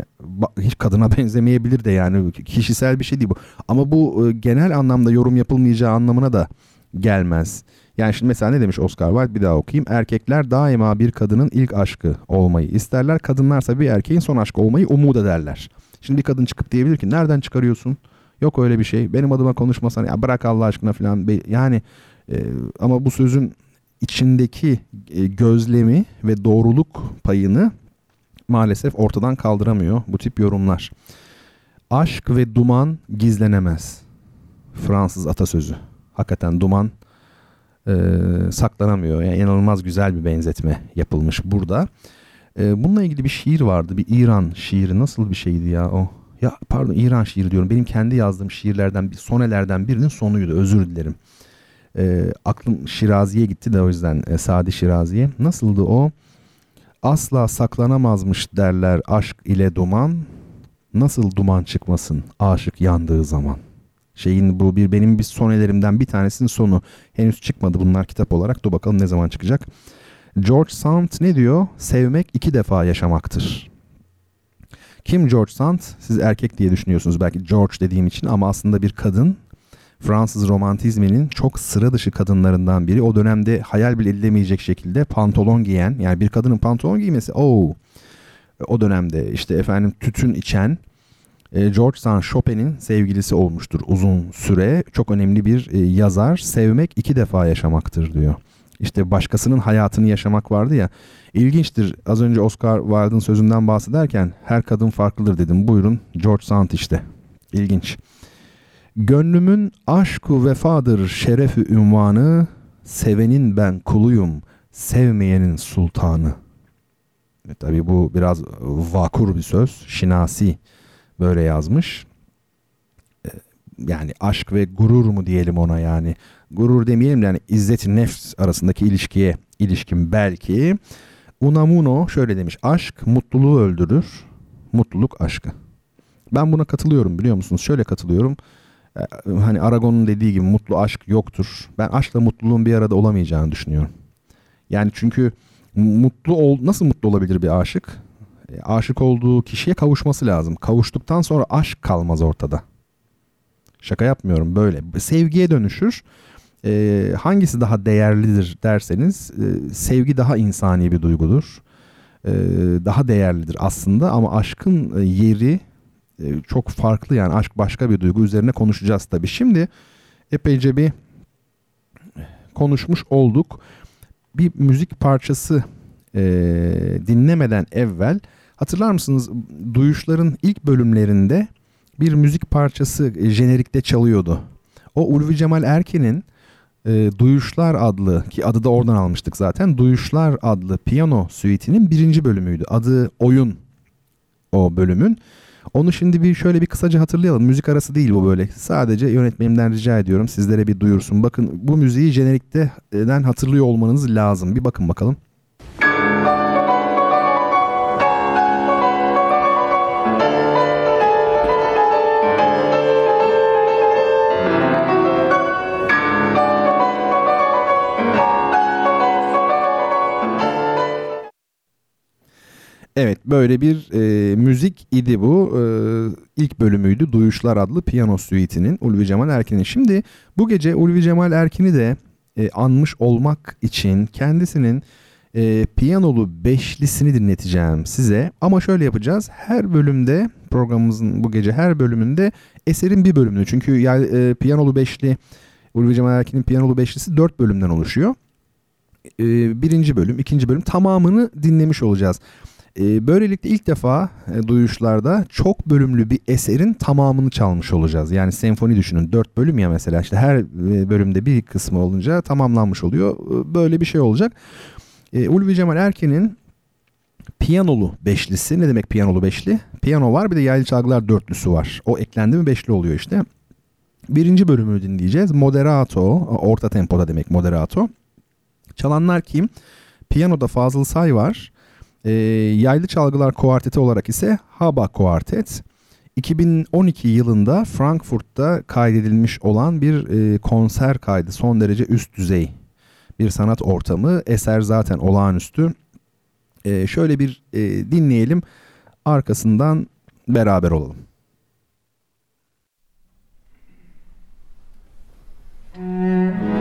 hiç kadına [laughs] benzemeyebilir de yani kişisel bir şey değil bu. Ama bu genel anlamda yorum yapılmayacağı anlamına da gelmez. Yani şimdi mesela ne demiş Oscar Wilde bir daha okuyayım. Erkekler daima bir kadının ilk aşkı olmayı isterler. Kadınlarsa bir erkeğin son aşkı olmayı umut ederler. Şimdi bir kadın çıkıp diyebilir ki nereden çıkarıyorsun? Yok öyle bir şey. Benim adıma konuşmasan ya bırak Allah aşkına falan. Yani e, ama bu sözün içindeki e, gözlemi ve doğruluk payını maalesef ortadan kaldıramıyor bu tip yorumlar. Aşk ve duman gizlenemez. Fransız atasözü. Hakikaten duman e, saklanamıyor. Yani inanılmaz güzel bir benzetme yapılmış burada. E, bununla ilgili bir şiir vardı. Bir İran şiiri. Nasıl bir şeydi ya o? Ya pardon İran şiiri diyorum. Benim kendi yazdığım şiirlerden, sonelerden birinin sonuydu. Özür dilerim. E, aklım Şirazi'ye gitti de o yüzden e, Sadi Şirazi'ye. Nasıldı o? Asla saklanamazmış derler aşk ile duman. Nasıl duman çıkmasın aşık yandığı zaman. Şeyin bu bir benim bir sonelerimden bir tanesinin sonu. Henüz çıkmadı bunlar kitap olarak. Dur bakalım ne zaman çıkacak. George Sand ne diyor? Sevmek iki defa yaşamaktır. Kim George Sand? Siz erkek diye düşünüyorsunuz belki George dediğim için ama aslında bir kadın Fransız romantizminin çok sıra dışı kadınlarından biri. O dönemde hayal bile edilemeyecek şekilde pantolon giyen yani bir kadının pantolon giymesi o o dönemde işte efendim tütün içen e, George Sand Chopin'in sevgilisi olmuştur uzun süre. Çok önemli bir e, yazar. Sevmek iki defa yaşamaktır diyor. İşte başkasının hayatını yaşamak vardı ya. İlginçtir. Az önce Oscar Wilde'ın sözünden bahsederken her kadın farklıdır dedim. Buyurun George Sand işte. İlginç. Gönlümün aşku vefadır şerefi ünvanı, sevenin ben kuluyum, sevmeyenin sultanı. E, tabii bu biraz vakur bir söz. Şinasi böyle yazmış. E, yani aşk ve gurur mu diyelim ona yani. Gurur demeyelim de yani izzeti nefs arasındaki ilişkiye ilişkin belki. Unamuno şöyle demiş. Aşk mutluluğu öldürür. Mutluluk aşkı. Ben buna katılıyorum biliyor musunuz? Şöyle katılıyorum. Ee, hani Aragon'un dediği gibi mutlu aşk yoktur. Ben aşkla mutluluğun bir arada olamayacağını düşünüyorum. Yani çünkü mutlu ol nasıl mutlu olabilir bir aşık? E, aşık olduğu kişiye kavuşması lazım. Kavuştuktan sonra aşk kalmaz ortada. Şaka yapmıyorum böyle. Sevgiye dönüşür. E, hangisi daha değerlidir derseniz e, sevgi daha insani bir duygudur. E, daha değerlidir aslında ama aşkın e, yeri e, çok farklı yani aşk başka bir duygu üzerine konuşacağız tabii. Şimdi epeyce bir konuşmuş olduk. Bir müzik parçası e, dinlemeden evvel hatırlar mısınız duyuşların ilk bölümlerinde bir müzik parçası e, jenerikte çalıyordu. O Ulvi Cemal Erken'in e, Duyuşlar adlı ki adı da oradan almıştık zaten. Duyuşlar adlı piyano suite'inin birinci bölümüydü. Adı Oyun o bölümün. Onu şimdi bir şöyle bir kısaca hatırlayalım. Müzik arası değil bu böyle. Sadece yönetmenimden rica ediyorum sizlere bir duyursun. Bakın bu müziği jenerikten hatırlıyor olmanız lazım. Bir bakın bakalım. Evet böyle bir e, müzik idi bu. E, ilk bölümüydü Duyuşlar adlı piyano suite'inin Ulvi Cemal Erkin'in. Şimdi bu gece Ulvi Cemal Erkin'i de e, anmış olmak için kendisinin e, piyanolu beşlisini dinleteceğim size. Ama şöyle yapacağız. Her bölümde programımızın bu gece her bölümünde eserin bir bölümünü. Çünkü yani, e, piyanolu beşli Ulvi Cemal Erkin'in piyanolu beşlisi dört bölümden oluşuyor. E, birinci bölüm, ikinci bölüm tamamını dinlemiş olacağız. E, böylelikle ilk defa e, duyuşlarda çok bölümlü bir eserin tamamını çalmış olacağız. Yani senfoni düşünün dört bölüm ya mesela işte her e, bölümde bir kısmı olunca tamamlanmış oluyor. E, böyle bir şey olacak. E, Ulvi Cemal Erken'in piyanolu beşlisi ne demek piyanolu beşli? Piyano var bir de yaylı çalgılar dörtlüsü var. O eklendi mi beşli oluyor işte. Birinci bölümü dinleyeceğiz. Moderato, orta tempoda demek moderato. Çalanlar kim? Piyanoda Fazıl Say var. E, yaylı çalgılar kuarteti olarak ise Haba Kuartet. 2012 yılında Frankfurt'ta kaydedilmiş olan bir e, konser kaydı. Son derece üst düzey bir sanat ortamı. Eser zaten olağanüstü. E, şöyle bir e, dinleyelim. Arkasından beraber olalım. Müzik [laughs]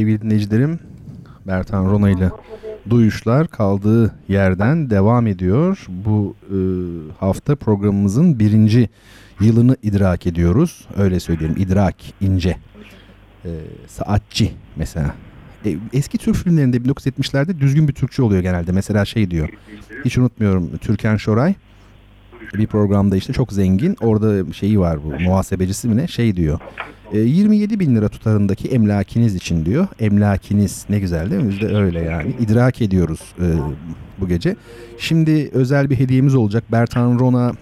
sevgili dinleyicilerim Bertan Rona ile Duyuşlar kaldığı yerden devam ediyor. Bu e, hafta programımızın birinci yılını idrak ediyoruz. Öyle söyleyelim idrak ince. E, saatçi mesela. E, eski Türk filmlerinde 1970'lerde düzgün bir Türkçe oluyor genelde. Mesela şey diyor. Hiç unutmuyorum Türkan Şoray bir programda işte çok zengin. Orada şeyi var bu muhasebecisi mi ne şey diyor. E, 27 bin lira tutarındaki emlakiniz için diyor. Emlakiniz ne güzel değil mi? Biz de öyle yani. İdrak ediyoruz e, bu gece. Şimdi özel bir hediyemiz olacak. Bertan Rona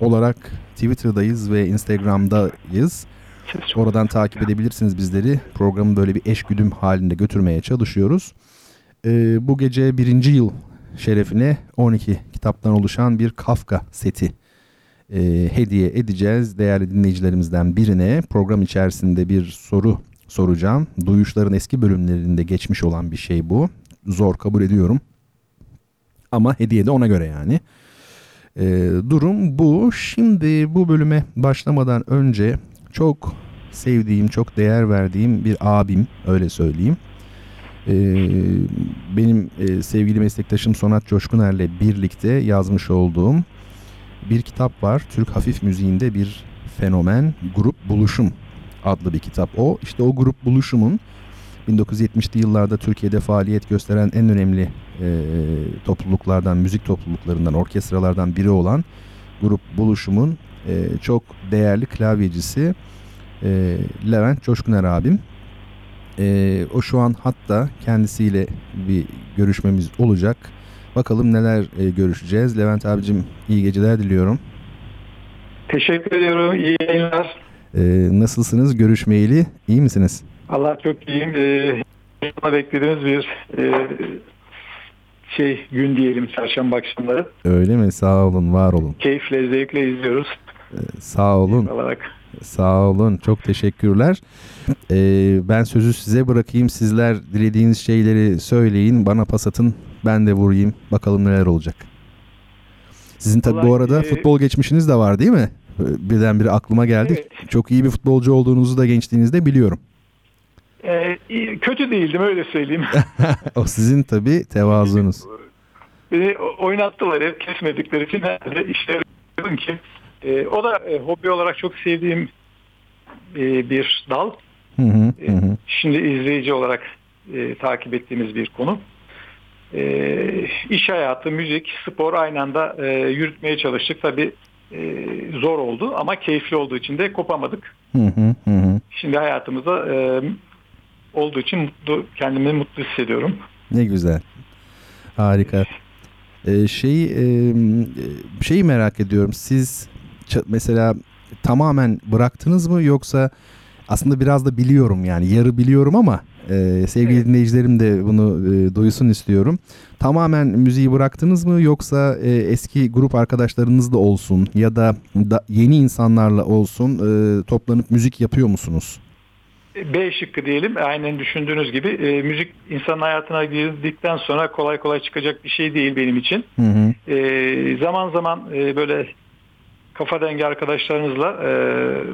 olarak Twitter'dayız ve Instagram'dayız. Oradan takip edebilirsiniz bizleri. Programı böyle bir eşgüdüm halinde götürmeye çalışıyoruz. E, bu gece birinci yıl şerefine 12 kitaptan oluşan bir Kafka seti e, hediye edeceğiz. Değerli dinleyicilerimizden birine program içerisinde bir soru soracağım. Duyuşların eski bölümlerinde geçmiş olan bir şey bu. Zor kabul ediyorum. Ama hediye de ona göre yani. E, durum bu. Şimdi bu bölüme başlamadan önce çok sevdiğim, çok değer verdiğim bir abim öyle söyleyeyim. Ee, benim e, sevgili meslektaşım Sonat Coşkuner'le birlikte yazmış olduğum bir kitap var. Türk hafif müziğinde bir fenomen Grup Buluşum adlı bir kitap o. İşte o Grup Buluşum'un 1970'li yıllarda Türkiye'de faaliyet gösteren en önemli e, topluluklardan, müzik topluluklarından, orkestralardan biri olan Grup Buluşum'un e, çok değerli klavyecisi e, Levent Coşkuner abim. E, o şu an hatta kendisiyle bir görüşmemiz olacak. Bakalım neler e, görüşeceğiz. Levent abicim iyi geceler diliyorum.
Teşekkür ediyorum. İyi yayınlar.
E, nasılsınız görüşmeyeli? İyi misiniz?
Allah çok iyiyim. Ee, beklediğimiz bir e, şey gün diyelim çarşamba akşamları.
Öyle mi? Sağ olun, var olun.
Keyifle, zevkle izliyoruz.
E, sağ olun.
Olarak.
Sağ olun. Çok teşekkürler. Ee, ben sözü size bırakayım. Sizler dilediğiniz şeyleri söyleyin. Bana pas atın. Ben de vurayım. Bakalım neler olacak. Sizin tabi bu arada futbol geçmişiniz de var değil mi? Birdenbire aklıma geldi.
Evet.
Çok iyi bir futbolcu olduğunuzu da gençliğinizde biliyorum.
Ee, kötü değildim öyle söyleyeyim. [laughs]
o sizin tabi tevazunuz.
Beni o- oynattılar hep kesmedikleri için herhalde işte ki e, o da e, hobi olarak çok sevdiğim e, bir dal.
Hı hı,
E,
hı.
Şimdi izleyici olarak e, takip ettiğimiz bir konu. E, iş hayatı, müzik, spor aynı anda e, yürütmeye çalıştık. Tabii e, zor oldu ama keyifli olduğu için de kopamadık.
Hı hı, hı.
Şimdi hayatımızda e, olduğu için mutlu, kendimi mutlu hissediyorum.
Ne güzel. Harika. Ee, şeyi e, şeyi merak ediyorum. Siz mesela tamamen bıraktınız mı yoksa aslında biraz da biliyorum yani yarı biliyorum ama e, sevgili
Evet.
dinleyicilerim de bunu e, duysun istiyorum. Tamamen müziği bıraktınız mı yoksa e, eski grup arkadaşlarınız da olsun ya da, da yeni insanlarla olsun e, toplanıp müzik yapıyor musunuz?
B şıkkı diyelim. Aynen düşündüğünüz gibi e, müzik insanın hayatına girdikten sonra kolay kolay çıkacak bir şey değil benim için.
Hı hı.
E, zaman zaman e, böyle kafa dengi arkadaşlarımızla e,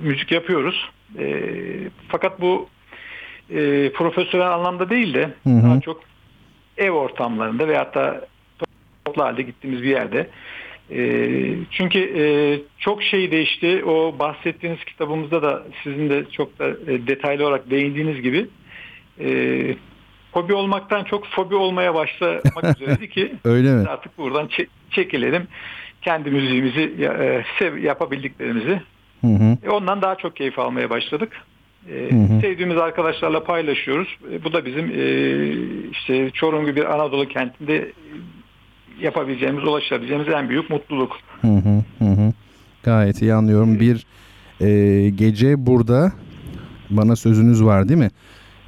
müzik yapıyoruz. E, fakat bu e, profesyonel anlamda değil de
Hı hı.
daha çok ev ortamlarında veyahut da toplu halde gittiğimiz bir yerde. E, çünkü e, çok şey değişti. O bahsettiğiniz kitabımızda da sizin de çok da e, detaylı olarak değindiğiniz gibi e, hobi olmaktan çok fobi olmaya başlamak [laughs] üzereydi ki
Öyle mi?
artık buradan çe- çekilelim. Kendi müziğimizi e, sev yapabildiklerimizi.
Hı hı.
E, ondan daha çok keyif almaya başladık.
Hı hı.
Sevdiğimiz arkadaşlarla paylaşıyoruz. E, bu da bizim e, işte Çorum gibi bir Anadolu kentinde yapabileceğimiz, ulaşabileceğimiz en büyük mutluluk.
Hı hı hı. Gayet iyi anlıyorum. Bir e, gece burada bana sözünüz var değil mi?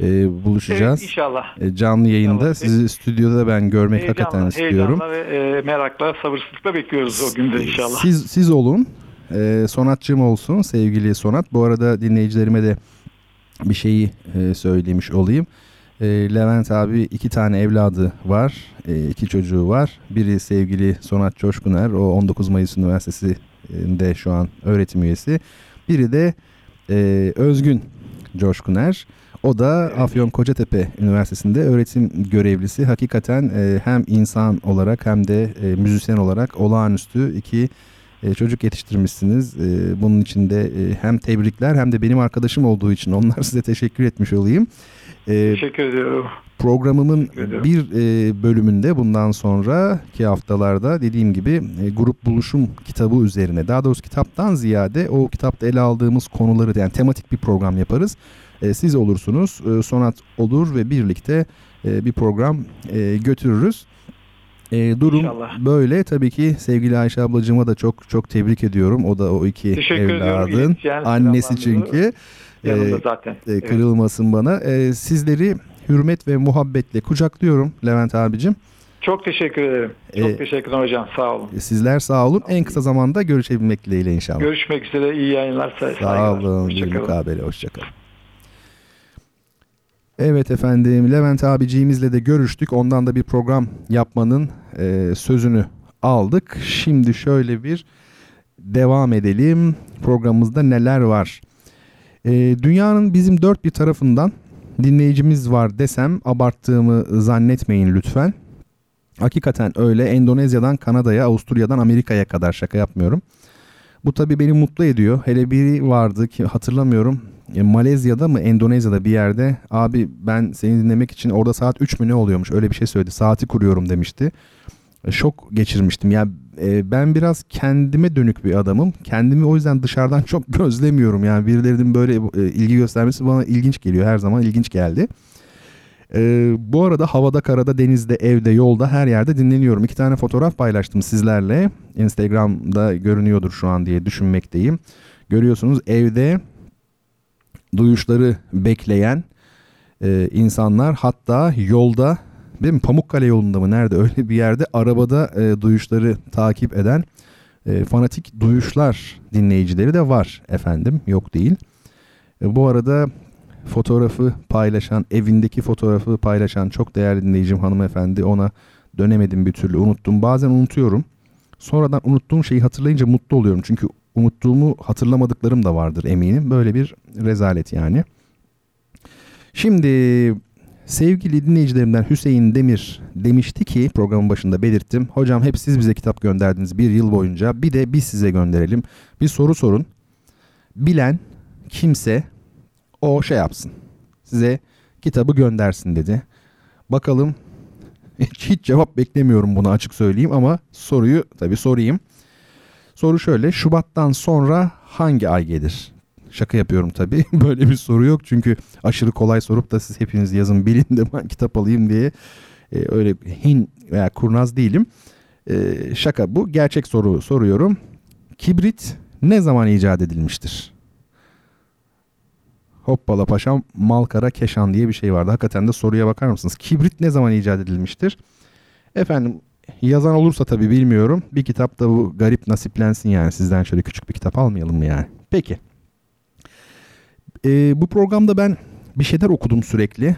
E, buluşacağız.
Evet, inşallah.
E, canlı yayında
İnşallah.
sizi stüdyoda ben görmek hakikaten
Heyecanla,
istiyorum.
heyecanla ve e, merakla, sabırsızlıkla bekliyoruz o günde inşallah.
Siz siz olun. E, sonatçım olsun sevgili Sonat. Bu arada dinleyicilerime de bir şeyi e, söylemiş olayım. E, Levent abi iki tane evladı var. E, iki çocuğu var. Biri sevgili Sonat Coşkuner. O 19 Mayıs Üniversitesi'nde şu an öğretim üyesi. Biri de e, Özgün Coşkuner. O da Afyon Kocatepe Üniversitesi'nde öğretim görevlisi. Hakikaten e, hem insan olarak hem de e, müzisyen olarak olağanüstü iki e, çocuk yetiştirmişsiniz. E, bunun için de e, hem tebrikler hem de benim arkadaşım olduğu için onlar [laughs] size teşekkür etmiş olayım. E,
Teşekkür ediyorum.
Programımın bir e, bölümünde bundan sonraki haftalarda dediğim gibi e, grup buluşum kitabı üzerine daha doğrusu kitaptan ziyade o kitapta ele aldığımız konuları yani tematik bir program yaparız. E, siz olursunuz, e, Sonat olur ve birlikte e, bir program e, götürürüz. E, durum
İnşallah.
böyle. Tabii ki sevgili Ayşe ablacığıma da çok çok tebrik ediyorum. O da o iki
Teşekkür
evladın annesi çünkü.
Yanımda
E,
zaten.
e,
Evet.
kırılmasın bana. E, sizleri hürmet ve muhabbetle kucaklıyorum Levent abicim.
Çok teşekkür ederim. Çok
E,
teşekkür ederim hocam. Sağ olun.
E, Sizler sağ olun. En kısa zamanda görüşebilmek dileğiyle inşallah.
Görüşmek üzere. İyi yayınlar.
Sağ olun. Bir
Hoşçakalın.
mukabele. Hoşçakalın. Evet efendim Levent abiciğimizle de görüştük. Ondan da bir program yapmanın e, sözünü aldık. Şimdi şöyle bir devam edelim. Programımızda neler var? E, dünyanın bizim dört bir tarafından dinleyicimiz var desem abarttığımı zannetmeyin lütfen. Hakikaten öyle Endonezya'dan Kanada'ya, Avusturya'dan Amerika'ya kadar şaka yapmıyorum. Bu tabii beni mutlu ediyor. Hele biri vardı ki hatırlamıyorum. E, Malezya'da mı Endonezya'da bir yerde abi ben seni dinlemek için orada saat 3 mü ne oluyormuş öyle bir şey söyledi. Saati kuruyorum demişti. E, Şok geçirmiştim. Ya e, ben biraz kendime dönük bir adamım. Kendimi o yüzden dışarıdan [laughs] çok gözlemiyorum. Yani birilerinin böyle e, ilgi göstermesi bana ilginç geliyor. Her zaman ilginç geldi. E, bu arada havada, karada, denizde, evde, yolda her yerde dinleniyorum. İki tane fotoğraf paylaştım sizlerle. Instagram'da görünüyordur şu an diye düşünmekteyim. Görüyorsunuz evde duyuşları bekleyen e, insanlar hatta yolda değil mi Pamukkale yolunda mı nerede [laughs] öyle bir yerde arabada e, duyuşları takip eden e, fanatik duyuşlar dinleyicileri de var efendim yok değil. E, bu arada fotoğrafı paylaşan evindeki fotoğrafı paylaşan çok değerli dinleyicim hanımefendi ona dönemedim bir türlü unuttum bazen unutuyorum. Sonradan unuttuğum şeyi hatırlayınca mutlu oluyorum. Çünkü unuttuğumu hatırlamadıklarım da vardır eminim. Böyle bir rezalet yani. Şimdi sevgili dinleyicilerimden Hüseyin Demir demişti ki programın başında belirttim. Hocam hep siz bize kitap gönderdiniz bir yıl boyunca. Bir de biz size gönderelim. Bir soru sorun. Bilen kimse o şey yapsın. Size kitabı göndersin dedi. Bakalım hiç, hiç cevap beklemiyorum buna açık söyleyeyim ama soruyu tabii sorayım. Soru şöyle Şubat'tan sonra hangi ay gelir? Şaka yapıyorum tabii. [laughs] Böyle bir soru yok çünkü aşırı kolay sorup da siz hepiniz yazın bilin de ben kitap alayım diye e, öyle hin veya kurnaz değilim. E, şaka bu. Gerçek soru soruyorum. Kibrit ne zaman icat edilmiştir? Hoppala paşam Malkara Keşan diye bir şey vardı. Hakikaten de soruya bakar mısınız? Kibrit ne zaman icat edilmiştir? Efendim yazan olursa tabii bilmiyorum. Bir kitap da bu garip nasiplensin yani. Sizden şöyle küçük bir kitap almayalım mı yani? Peki. Ee, bu programda ben bir şeyler okudum sürekli.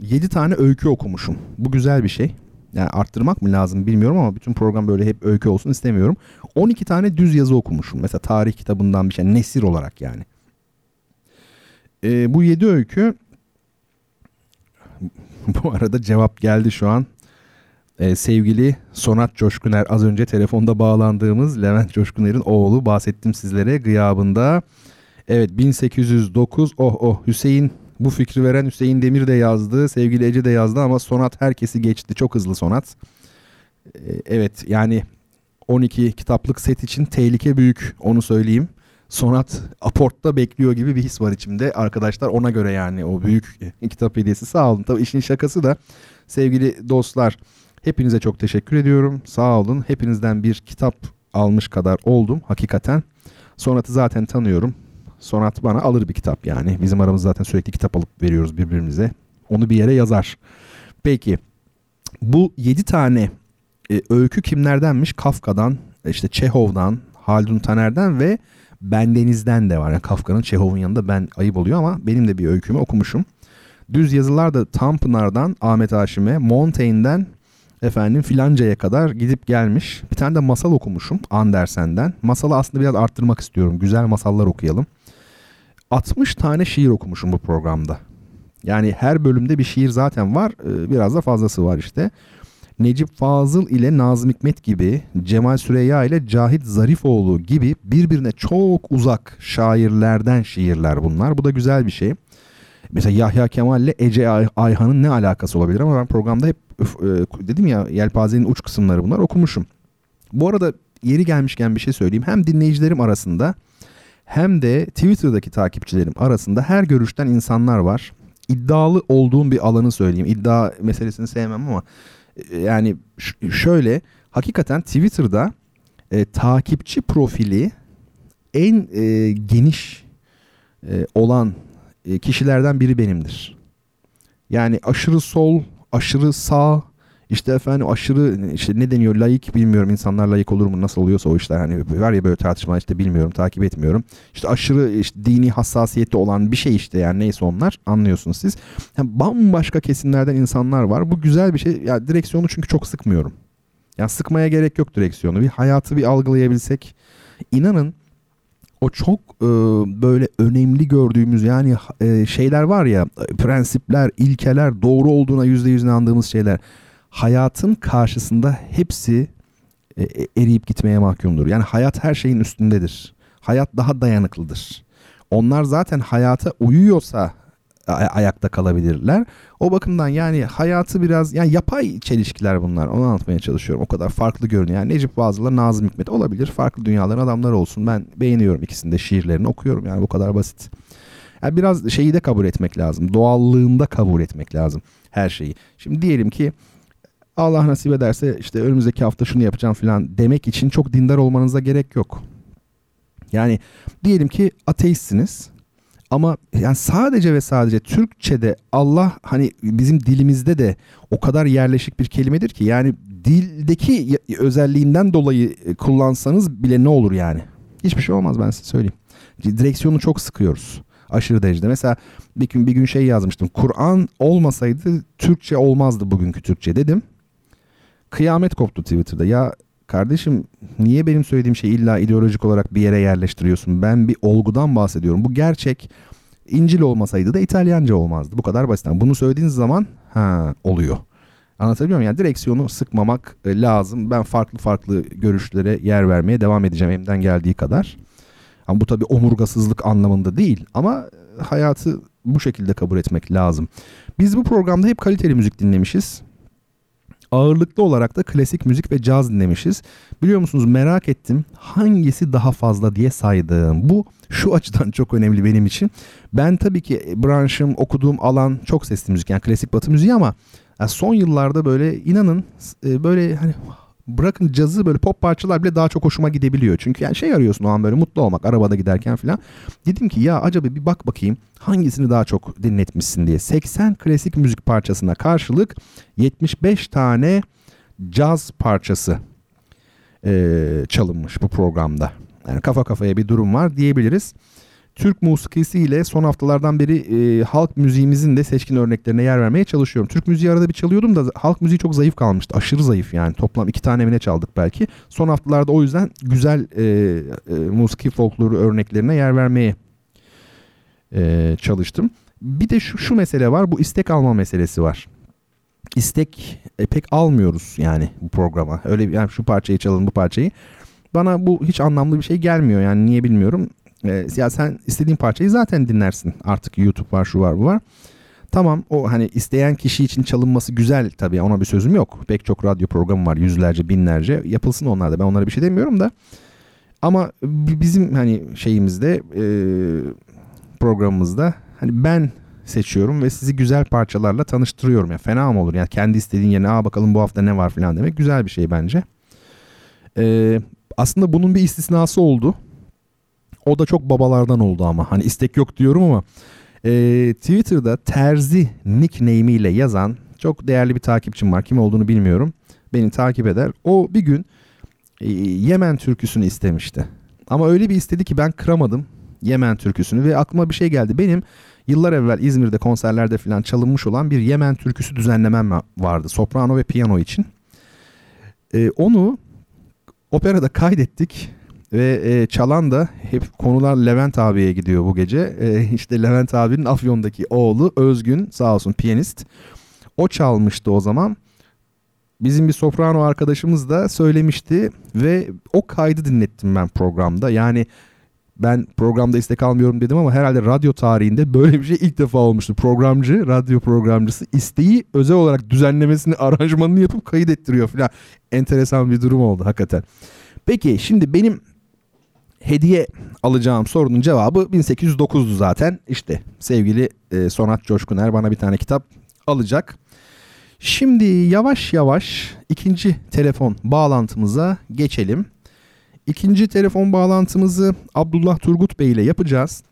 7 tane öykü okumuşum. Bu güzel bir şey. Yani arttırmak mı lazım bilmiyorum ama bütün program böyle hep öykü olsun istemiyorum. 12 tane düz yazı okumuşum. Mesela tarih kitabından bir şey. Nesir olarak yani. Ee, bu 7 öykü [laughs] bu arada cevap geldi şu an. Ee, sevgili Sonat Coşkuner az önce telefonda bağlandığımız Levent Coşkuner'in oğlu bahsettim sizlere gıyabında. Evet 1809 oh oh Hüseyin bu fikri veren Hüseyin Demir de yazdı. Sevgili Ece de yazdı ama Sonat herkesi geçti. Çok hızlı Sonat. Ee, evet yani 12 kitaplık set için tehlike büyük onu söyleyeyim. Sonat aportta bekliyor gibi bir his var içimde. Arkadaşlar ona göre yani o büyük kitap hediyesi sağ olun. Tabii işin şakası da sevgili dostlar hepinize çok teşekkür ediyorum. Sağ olun. Hepinizden bir kitap almış kadar oldum hakikaten. Sonat'ı zaten tanıyorum. Sonat bana alır bir kitap yani. Bizim aramızda zaten sürekli kitap alıp veriyoruz birbirimize. Onu bir yere yazar. Peki bu 7 tane e, öykü kimlerdenmiş? Kafka'dan, işte Çehov'dan, Haldun Taner'den ve Bendeniz'den de var. Yani Kafka'nın Çehov'un yanında ben ayıp oluyor ama benim de bir öykümü okumuşum. Düz yazılar da Tanpınar'dan Ahmet Haşim'e, Montaigne'den efendim filancaya kadar gidip gelmiş. Bir tane de masal okumuşum Andersen'den. Masalı aslında biraz arttırmak istiyorum. Güzel masallar okuyalım. 60 tane şiir okumuşum bu programda. Yani her bölümde bir şiir zaten var. Ee, biraz da fazlası var işte. Necip Fazıl ile Nazım Hikmet gibi, Cemal Süreyya ile Cahit Zarifoğlu gibi birbirine çok uzak şairlerden şiirler bunlar. Bu da güzel bir şey. Mesela Yahya Kemal ile Ece Ay- Ayhan'ın ne alakası olabilir ama ben programda hep e, dedim ya yelpazenin uç kısımları bunlar okumuşum. Bu arada yeri gelmişken bir şey söyleyeyim. Hem dinleyicilerim arasında hem de Twitter'daki takipçilerim arasında her görüşten insanlar var. İddialı olduğum bir alanı söyleyeyim. İddia meselesini sevmem ama e, yani şöyle hakikaten Twitter'da e, takipçi profili en e, geniş e, olan e, kişilerden biri benimdir. Yani aşırı sol, aşırı sağ, işte efendim aşırı işte ne deniyor layık bilmiyorum insanlar layık olur mu nasıl oluyorsa o işler hani var ya böyle tartışma işte bilmiyorum takip etmiyorum. İşte aşırı işte dini hassasiyeti olan bir şey işte yani neyse onlar anlıyorsunuz siz. Yani bambaşka kesimlerden insanlar var. Bu güzel bir şey. Ya direksiyonu çünkü çok sıkmıyorum. Ya sıkmaya gerek yok direksiyonu. Bir hayatı bir algılayabilsek inanın o çok e, böyle önemli gördüğümüz yani e, şeyler var ya prensipler, ilkeler doğru olduğuna yüzde yüz inandığımız şeyler hayatın karşısında hepsi e, e, eriyip gitmeye mahkumdur. Yani hayat her şeyin üstündedir. Hayat daha dayanıklıdır. Onlar zaten hayata uyuyorsa ayakta kalabilirler. O bakımdan yani hayatı biraz yani yapay çelişkiler bunlar. Onu anlatmaya çalışıyorum. O kadar farklı görünüyor. Yani Necip Fazıl'la Nazım Hikmet olabilir. Farklı dünyaların adamları olsun. Ben beğeniyorum ikisini de şiirlerini okuyorum. Yani bu kadar basit. Yani biraz şeyi de kabul etmek lazım. Doğallığında kabul etmek lazım her şeyi. Şimdi diyelim ki Allah nasip ederse işte önümüzdeki hafta şunu yapacağım falan demek için çok dindar olmanıza gerek yok. Yani diyelim ki ateistsiniz ama yani sadece ve sadece Türkçe'de Allah hani bizim dilimizde de o kadar yerleşik bir kelimedir ki yani dildeki özelliğinden dolayı e, kullansanız bile ne olur yani? Hiçbir şey olmaz ben size söyleyeyim. Direksiyonu çok sıkıyoruz. Aşırı derecede. Mesela bir gün bir gün şey yazmıştım. Kur'an olmasaydı Türkçe olmazdı bugünkü Türkçe dedim. Kıyamet koptu Twitter'da. Ya kardeşim niye benim söylediğim şeyi illa ideolojik olarak bir yere yerleştiriyorsun? Ben bir olgudan bahsediyorum. Bu gerçek. İncil olmasaydı da İtalyanca olmazdı. Bu kadar basit. Bunu söylediğiniz zaman ha oluyor. Anlatabiliyor muyum? Yani direksiyonu sıkmamak e, lazım. Ben farklı farklı görüşlere yer vermeye devam edeceğim elimden geldiği kadar. Ama bu tabii omurgasızlık anlamında değil. Ama e, hayatı bu şekilde kabul etmek lazım. Biz bu programda hep kaliteli müzik dinlemişiz. Ağırlıklı olarak da klasik müzik ve caz dinlemişiz. Biliyor musunuz merak ettim hangisi daha fazla diye saydım. Bu şu açıdan [laughs] çok önemli benim için. Ben tabii ki branşım, okuduğum alan çok sesli müzik yani klasik batı müziği ama ya son yıllarda böyle inanın e, böyle hani bırakın cazı böyle pop parçalar bile daha çok hoşuma gidebiliyor. Çünkü yani şey arıyorsun o an böyle mutlu olmak arabada giderken falan. Dedim ki ya acaba bir bak bakayım hangisini daha çok dinletmişsin diye. 80 klasik müzik parçasına karşılık 75 tane caz parçası e, çalınmış bu programda. Yani kafa kafaya bir durum var diyebiliriz. Türk musikisiyle son haftalardan beri e, halk müziğimizin de seçkin örneklerine yer vermeye çalışıyorum. Türk müziği arada bir çalıyordum da halk müziği çok zayıf kalmıştı. Aşırı zayıf yani. Toplam iki tane mi ne çaldık belki. Son haftalarda o yüzden güzel e, e, musiki folkloru örneklerine yer vermeye e, çalıştım. Bir de şu, şu mesele var. Bu istek alma meselesi var. İstek e, pek almıyoruz yani bu programa. Öyle yani şu parçayı çalın bu parçayı. Bana bu hiç anlamlı bir şey gelmiyor yani niye bilmiyorum. E, ya sen istediğin parçayı zaten dinlersin. Artık YouTube var şu var bu var. Tamam o hani isteyen kişi için çalınması güzel tabii ona bir sözüm yok. Pek çok radyo programı var yüzlerce binlerce yapılsın onlar da ben onlara bir şey demiyorum da. Ama bi- bizim hani şeyimizde e, programımızda hani ben seçiyorum ve sizi güzel parçalarla tanıştırıyorum. Ya fena mı olur? Yani kendi istediğin yerine aa bakalım bu hafta ne var falan demek güzel bir şey bence. Ee, aslında bunun bir istisnası oldu. O da çok babalardan oldu ama. Hani istek yok diyorum ama ee, Twitter'da Terzi nickname ile yazan çok değerli bir takipçim var. Kim olduğunu bilmiyorum. Beni takip eder. O bir gün e, Yemen türküsünü istemişti. Ama öyle bir istedi ki ben kıramadım Yemen türküsünü ve aklıma bir şey geldi. Benim yıllar evvel İzmir'de konserlerde falan çalınmış olan bir Yemen türküsü düzenlemem va- vardı. Soprano ve piyano için. Ee, onu operada kaydettik. Ve e, çalan da hep konular Levent abiye gidiyor bu gece. E, işte Levent abinin Afyon'daki oğlu Özgün sağ olsun piyanist. O çalmıştı o zaman. Bizim bir soprano arkadaşımız da söylemişti ve o kaydı dinlettim ben programda. Yani ben programda istek almıyorum dedim ama herhalde radyo tarihinde böyle bir şey ilk defa olmuştu. Programcı, radyo programcısı isteği özel olarak düzenlemesini, aranjmanını yapıp kayıt ettiriyor falan. Enteresan bir durum oldu hakikaten. Peki şimdi benim hediye alacağım sorunun cevabı 1809'du zaten. İşte sevgili e, Sonat Coşkuner bana bir tane kitap alacak. Şimdi yavaş yavaş ikinci telefon bağlantımıza geçelim. İkinci telefon bağlantımızı Abdullah Turgut Bey ile yapacağız.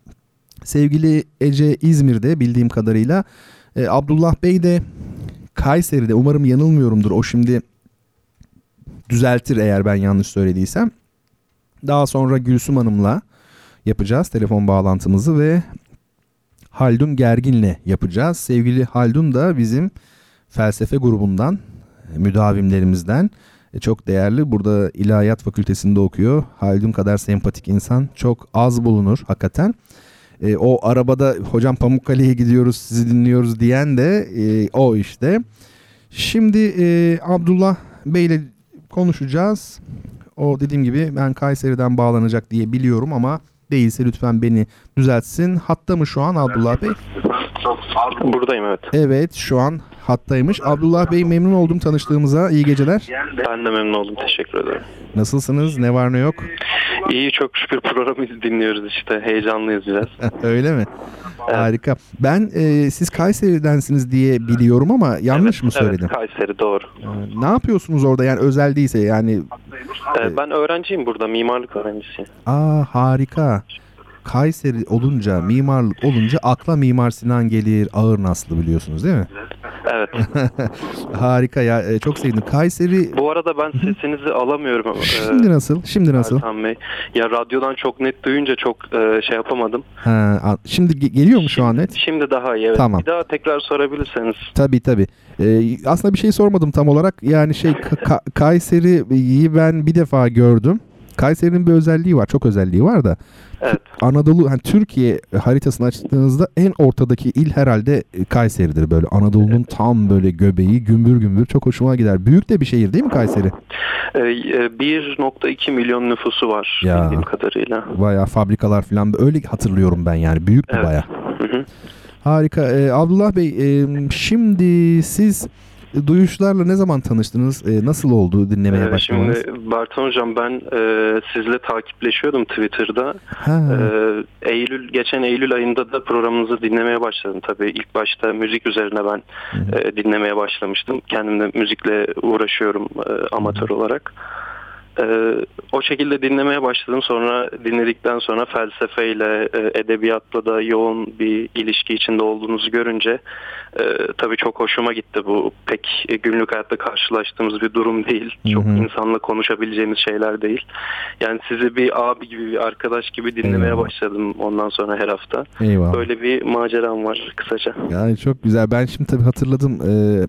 Sevgili Ece İzmir'de bildiğim kadarıyla. E, Abdullah Bey de Kayseri'de umarım yanılmıyorumdur. O şimdi düzeltir eğer ben yanlış söylediysem. Daha sonra Gülsüm Hanım'la yapacağız telefon bağlantımızı ve Haldun Gergin'le yapacağız. Sevgili Haldun da bizim felsefe grubundan, müdavimlerimizden e, çok değerli. Burada İlahiyat Fakültesinde okuyor. Haldun kadar sempatik insan çok az bulunur hakikaten. E, o arabada hocam Pamukkale'ye gidiyoruz sizi dinliyoruz diyen de e, o işte. Şimdi e, Abdullah Bey ile konuşacağız. O dediğim gibi ben Kayseri'den bağlanacak diye biliyorum ama değilse lütfen beni düzeltsin. Hatta mı şu an Abdullah Bey?
Buradayım evet.
Evet şu an hattaymış. Abdullah Bey memnun oldum tanıştığımıza. İyi geceler.
Ben de memnun oldum. Teşekkür ederim.
Nasılsınız? Ne var ne yok?
İyi çok şükür programı dinliyoruz işte. Heyecanlıyız biraz. [laughs]
Öyle mi? Harika. Ben e, siz Kayseri'densiniz diye biliyorum ama yanlış
evet,
mı söyledim?
Evet Kayseri doğru.
Ee, ne yapıyorsunuz orada yani özel değilse yani?
Ee, ben öğrenciyim burada. Mimarlık öğrencisiyim.
Aa harika. Kayseri olunca, mimarlık olunca akla Mimar Sinan gelir, Ağır Naslı biliyorsunuz değil mi?
Evet. [laughs]
Harika ya, e, çok sevdim. Kayseri...
Bu arada ben sesinizi alamıyorum. ama, e,
Şimdi nasıl? Şimdi nasıl?
Ertan Bey. Ya radyodan çok net duyunca çok e, şey yapamadım.
Ha, şimdi ge- geliyor mu şu an net?
Şimdi daha iyi evet.
Tamam.
Bir daha tekrar sorabilirseniz.
Tabii tabii. Ee, aslında bir şey sormadım tam olarak. Yani şey Ka- Kayseri'yi ben bir defa gördüm. Kayseri'nin bir özelliği var. Çok özelliği var da.
Evet.
Anadolu hani Türkiye haritasını açtığınızda en ortadaki il herhalde Kayseri'dir böyle. Anadolu'nun tam böyle göbeği gümbür gümbür çok hoşuma gider. Büyük de bir şehir değil mi Kayseri?
E, e, 1.2 milyon nüfusu var
Ya.
bildiğim kadarıyla.
Bayağı fabrikalar falan öyle hatırlıyorum ben yani. Büyük
Evet. hı.
Harika. Ee, Abdullah Bey e, şimdi siz duyuşlarla ne zaman tanıştınız? E, nasıl oldu dinlemeye
Ee,
başlamanız?
Şimdi Barton Hocam ben e, sizle takipleşiyordum Twitter'da.
Ha.
Ee, Eylül geçen Eylül ayında da programınızı dinlemeye başladım. Tabii ilk başta müzik üzerine ben e, dinlemeye başlamıştım. Kendim de müzikle uğraşıyorum e, amatör olarak. Ee, o şekilde dinlemeye başladım. Sonra dinledikten sonra felsefeyle, e, edebiyatla da yoğun bir ilişki içinde olduğunuzu görünce e, tabii çok hoşuma gitti. Bu pek e, günlük hayatta karşılaştığımız bir durum değil. Çok
Hı hı.
insanla konuşabileceğimiz şeyler değil. Yani sizi bir abi gibi, bir arkadaş gibi dinlemeye
Eyvallah.
başladım ondan sonra her hafta.
Eyvallah.
Böyle bir maceram var kısaca.
Yani çok güzel. Ben şimdi tabii hatırladım. Ee,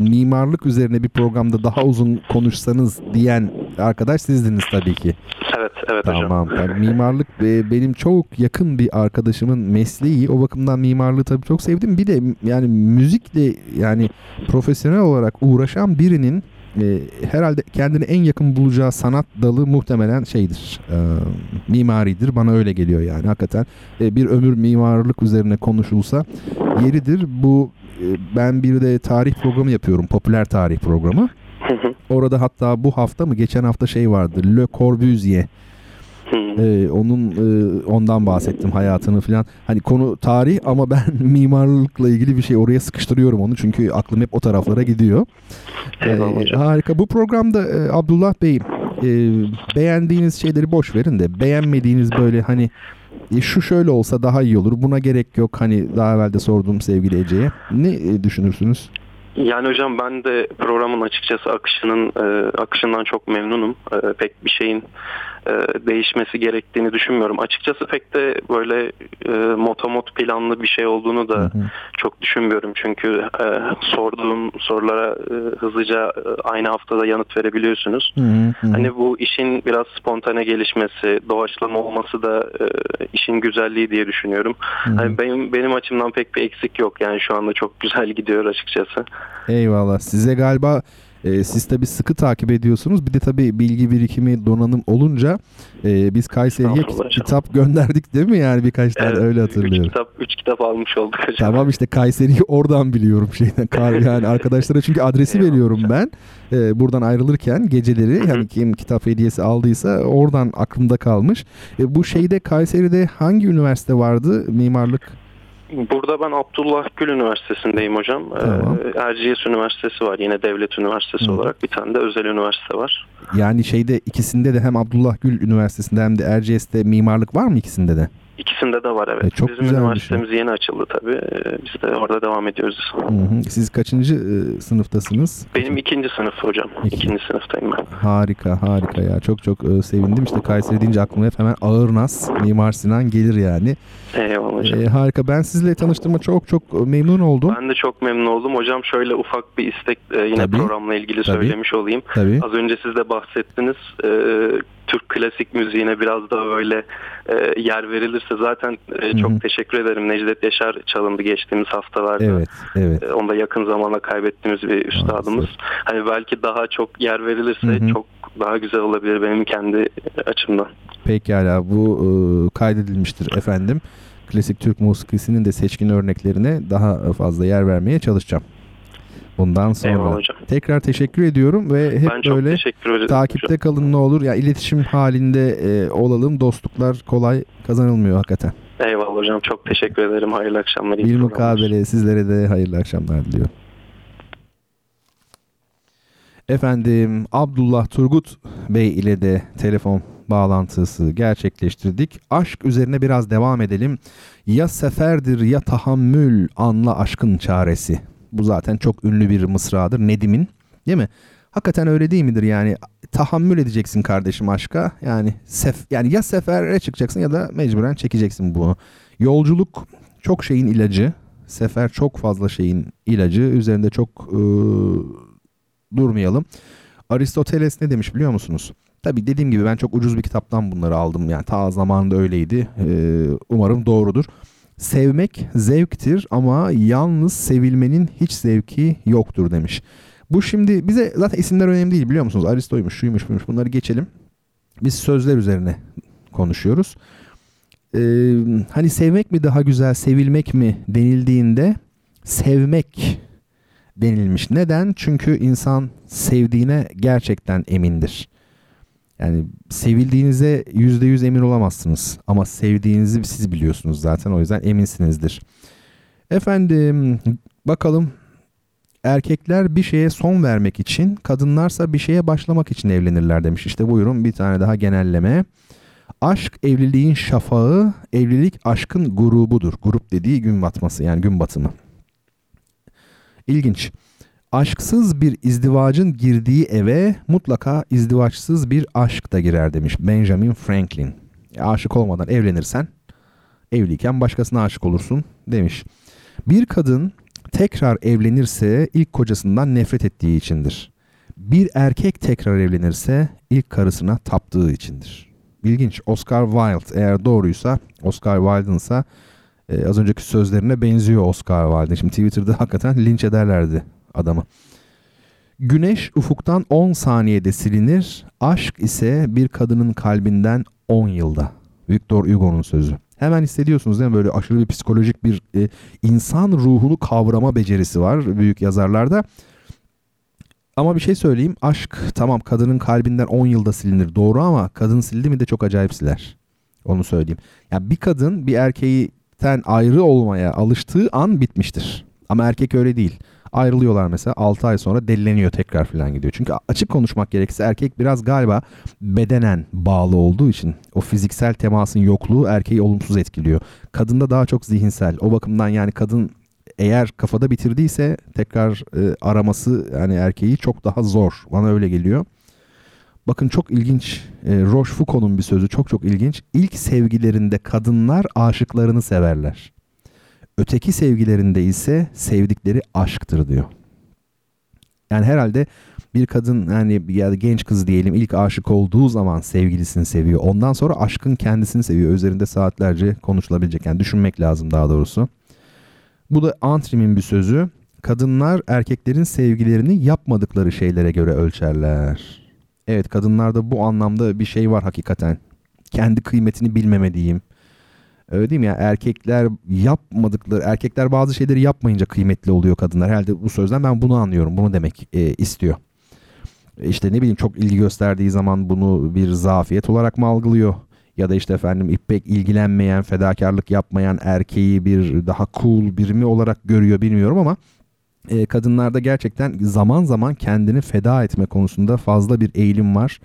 mimarlık üzerine bir programda daha uzun konuşsanız diyen arkadaş sizdiniz tabii ki.
Evet, evet hocam.
Tamam. Mimarlık e, benim çok yakın bir arkadaşımın mesleği. O bakımdan mimarlığı tabii çok sevdim. Bir de yani müzikle yani profesyonel olarak uğraşan birinin e, herhalde kendini en yakın bulacağı sanat dalı muhtemelen şeydir. e, mimaridir. Bana öyle geliyor yani hakikaten. E, bir ömür mimarlık üzerine konuşulsa yeridir. Bu e, ben bir de tarih programı yapıyorum. Popüler tarih programı. Orada hatta bu hafta mı geçen hafta şey vardı. Le Corbusier. Ee, onun e, ondan bahsettim hayatını falan. Hani konu tarih ama ben [laughs] mimarlıkla ilgili bir şey oraya sıkıştırıyorum onu çünkü aklım hep o taraflara gidiyor. Ee, harika. Bu programda e, Abdullah Bey e, beğendiğiniz şeyleri boş verin de beğenmediğiniz böyle hani e, şu şöyle olsa daha iyi olur. Buna gerek yok. Hani daha evvel de sordum sevgili Ece'ye. Ne e, düşünürsünüz?
Yani hocam ben de programın açıkçası akışının e, akışından çok memnunum. E, pek bir şeyin e, değişmesi gerektiğini düşünmüyorum. Açıkçası pek de böyle e, motomot planlı bir şey olduğunu da
Hı hı.
çok düşünmüyorum. Çünkü e, sorduğum sorulara e, hızlıca e, aynı haftada yanıt verebiliyorsunuz.
Hı hı, hı.
Hani bu işin biraz spontane gelişmesi, doğaçlama olması da e, işin güzelliği diye düşünüyorum.
hı.
Hani benim benim açımdan pek bir eksik yok. Yani şu anda çok güzel gidiyor açıkçası.
Eyvallah. Size galiba e, siz tabii sıkı takip ediyorsunuz. Bir de tabii bilgi birikimi, donanım olunca e, biz Kayseri'ye kitap gönderdik değil mi? Yani birkaç tane
Evet,
öyle
Üç
hatırlıyorum.
kitap, üç kitap almış olduk hocam.
Tamam işte Kayseri'yi oradan biliyorum şeyden. Kar, yani arkadaşlara çünkü adresi veriyorum ben. E, buradan ayrılırken geceleri yani kim kitap hediyesi aldıysa oradan aklımda kalmış. E, bu şeyde Kayseri'de hangi üniversite vardı? Mimarlık
Burada ben Abdullah Gül Üniversitesi'ndeyim hocam.
Tamam.
Ee, Erciyes Üniversitesi var yine devlet üniversitesi
Hı.
olarak. Bir tane de özel üniversite var.
yani şeyde ikisinde de hem Abdullah Gül Üniversitesi'nde hem de Erciyes'te mimarlık var mı ikisinde de?
İkisinde de var evet.
E, çok
Bizim
güzelmiş
üniversitemiz yeni açıldı tabii. Ee, Biz de orada devam ediyoruz.
Hı hı. Siz kaçıncı e, sınıftasınız?
Benim ikinci sınıf hocam.
İki.
İkinci sınıftayım ben.
Harika harika ya çok çok e, sevindim işte Kayseri deyince aklıma hep hemen Ağırnaz Mimar Sinan gelir yani.
Eyvallah hocam.
E, harika ben sizle tanıştığıma çok çok e, memnun oldum.
Ben de çok memnun oldum. Hocam şöyle ufak bir istek e, yine
Tabii.
programla ilgili
Tabii.
söylemiş olayım.
Tabii.
Az önce siz de bahsettiniz. e, Türk klasik müziğine biraz daha böyle e, yer verilirse zaten e, çok
hı.
teşekkür ederim. Necdet Yaşar çalındı geçtiğimiz haftalarda.
Evet evet.
E, Onda yakın zamanda kaybettiğimiz bir üstadımız. Hani belki daha çok yer verilirse
Hı hı.
çok daha güzel olabilir benim kendi açımdan.
Pekala bu e, kaydedilmiştir efendim. Klasik Türk musikisinin de seçkin örneklerine daha fazla yer vermeye çalışacağım. Bundan sonra.
Eyvallah hocam.
Tekrar teşekkür ediyorum ve hep
ben
böyle takipte
hocam.
kalın ne olur. Ya iletişim halinde e, olalım. Dostluklar kolay kazanılmıyor hakikaten.
Eyvallah hocam. Çok teşekkür ederim. Hayırlı akşamlar.
Bir mukabele sizlere de hayırlı akşamlar diliyorum. Efendim Abdullah Turgut Bey ile de telefon bağlantısı gerçekleştirdik. Aşk üzerine biraz devam edelim. Ya seferdir ya tahammül anla aşkın çaresi. Bu zaten çok ünlü bir mısradır Nedim'in değil mi? Hakikaten öyle değil midir yani tahammül edeceksin kardeşim aşka yani sef yani ya sefere çıkacaksın ya da mecburen çekeceksin bunu. Yolculuk çok şeyin ilacı. Sefer çok fazla şeyin ilacı. Üzerinde çok e, durmayalım. Aristoteles ne demiş biliyor musunuz? Tabii dediğim gibi ben çok ucuz bir kitaptan bunları aldım. Yani ta zamanında öyleydi. E, umarım doğrudur. Sevmek zevktir ama yalnız sevilmenin hiç zevki yoktur demiş. Bu şimdi bize zaten isimler önemli değil biliyor musunuz? Aristo'ymuş, şuymuş, buymuş bunları geçelim. Biz sözler üzerine konuşuyoruz. Ee, hani sevmek mi daha güzel, sevilmek mi denildiğinde sevmek denilmiş. Neden? Çünkü insan sevdiğine gerçekten emindir. Yani sevildiğinize yüzde yüz emin olamazsınız. Ama sevdiğinizi siz biliyorsunuz zaten o yüzden eminsinizdir. Efendim bakalım erkekler bir şeye son vermek için, kadınlarsa bir şeye başlamak için evlenirler demiş. İşte buyurun bir tane daha genelleme. Aşk evliliğin şafağı, evlilik aşkın grubudur. Grup dediği gün batması yani gün batımı. İlginç. Aşksız bir izdivacın girdiği eve mutlaka izdivaçsız bir aşk da girer demiş Benjamin Franklin. Aşık olmadan evlenirsen evliyken başkasına aşık olursun demiş. Bir kadın tekrar evlenirse ilk kocasından nefret ettiği içindir. Bir erkek tekrar evlenirse ilk karısına taptığı içindir. İlginç. Oscar Wilde eğer doğruysa, Oscar Wilde'ınsa e, az önceki sözlerine benziyor Oscar Wilde. Şimdi Twitter'da hakikaten linç ederlerdi adamı. Güneş ufuktan 10 saniyede silinir. Aşk ise bir kadının kalbinden 10 yılda. Victor Hugo'nun sözü. Hemen hissediyorsunuz değil mi? Böyle aşırı bir psikolojik bir e, insan ruhunu kavrama becerisi var büyük yazarlarda. Ama bir şey söyleyeyim. Aşk tamam kadının kalbinden 10 yılda silinir. Doğru ama kadın sildi mi de çok acayip siler. Onu söyleyeyim. Ya bir kadın bir erkeğten ayrı olmaya alıştığı an bitmiştir. Ama erkek öyle değil. Ayrılıyorlar mesela 6 ay sonra delileniyor tekrar falan gidiyor. Çünkü açık konuşmak gerekirse erkek biraz galiba bedenen bağlı olduğu için o fiziksel temasın yokluğu erkeği olumsuz etkiliyor. Kadında daha çok zihinsel. O bakımdan yani kadın eğer kafada bitirdiyse tekrar e, araması yani erkeği çok daha zor. Bana öyle geliyor. bakın çok ilginç. E, Rochefoucauld'un bir sözü çok çok ilginç. İlk sevgilerinde kadınlar aşıklarını severler. Öteki sevgilerinde ise sevdikleri aşktır diyor. Yani herhalde bir kadın yani ya da genç kız diyelim ilk aşık olduğu zaman sevgilisini seviyor. Ondan sonra aşkın kendisini seviyor. Üzerinde saatlerce konuşulabilecek. Yani düşünmek lazım daha doğrusu. Bu da Antrim'in bir sözü. Kadınlar erkeklerin sevgilerini yapmadıkları şeylere göre ölçerler. Evet kadınlarda bu anlamda bir şey var hakikaten. Kendi kıymetini bilmeme diyeyim. Öyle değil mi ya? Erkekler yapmadıkları, erkekler bazı şeyleri yapmayınca kıymetli oluyor kadınlar. Herhalde bu sözden ben bunu anlıyorum. Bunu demek e, istiyor. İşte ne bileyim çok ilgi gösterdiği zaman bunu bir zafiyet olarak mı algılıyor? Ya da işte efendim pek ilgilenmeyen, fedakarlık yapmayan erkeği bir daha cool birimi olarak görüyor bilmiyorum ama e, kadınlarda gerçekten zaman zaman kendini feda etme konusunda fazla bir eğilim var.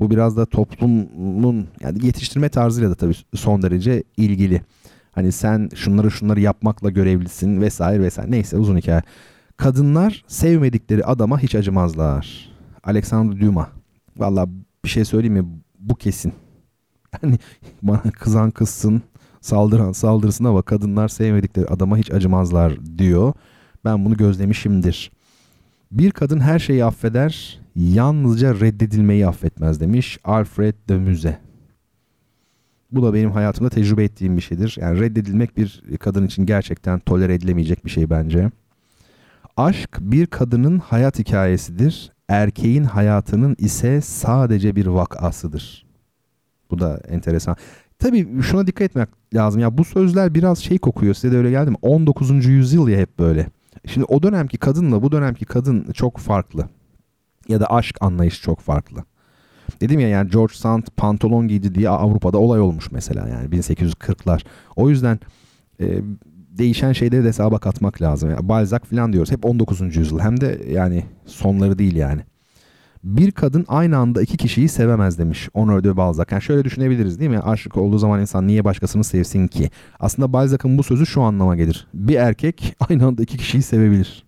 Bu biraz da toplumun yani yetiştirme tarzıyla da tabii son derece ilgili. Hani sen şunları şunları yapmakla görevlisin vesaire vesaire. Neyse uzun hikaye. Kadınlar sevmedikleri adama hiç acımazlar. Alexandre Dumas. Valla bir şey söyleyeyim mi? Bu kesin. [laughs] Yani bana kızan kızsın, saldıran saldırsın ama kadınlar sevmedikleri adama hiç acımazlar diyor. Ben bunu gözlemişimdir. Bir kadın her şeyi affeder, yalnızca reddedilmeyi affetmez demiş Alfred de Müze. Bu da benim hayatımda tecrübe ettiğim bir şeydir. Yani reddedilmek bir kadın için gerçekten tolere edilemeyecek bir şey bence. Aşk bir kadının hayat hikayesidir. Erkeğin hayatının ise sadece bir vakasıdır. Bu da enteresan. Tabii şuna dikkat etmek lazım. Ya bu sözler biraz şey kokuyor. Size de öyle geldi mi? 19. yüzyıl ya hep böyle. Şimdi o dönemki kadınla bu dönemki kadın çok farklı. Ya da aşk anlayışı çok farklı. Dedim ya yani George Sand pantolon giydi diye Avrupa'da olay olmuş mesela yani 1840'lar. O yüzden e, değişen şeyleri de hesaba katmak lazım. Yani Balzac falan diyoruz. Hep 19. yüzyıl. Hem de yani sonları değil yani. Bir kadın aynı anda iki kişiyi sevemez demiş Honor de Balzac. Yani şöyle düşünebiliriz değil mi? Aşık olduğu zaman insan niye başkasını sevsin ki? Aslında Balzac'ın bu sözü şu anlama gelir. Bir erkek [laughs] aynı anda iki kişiyi sevebilir.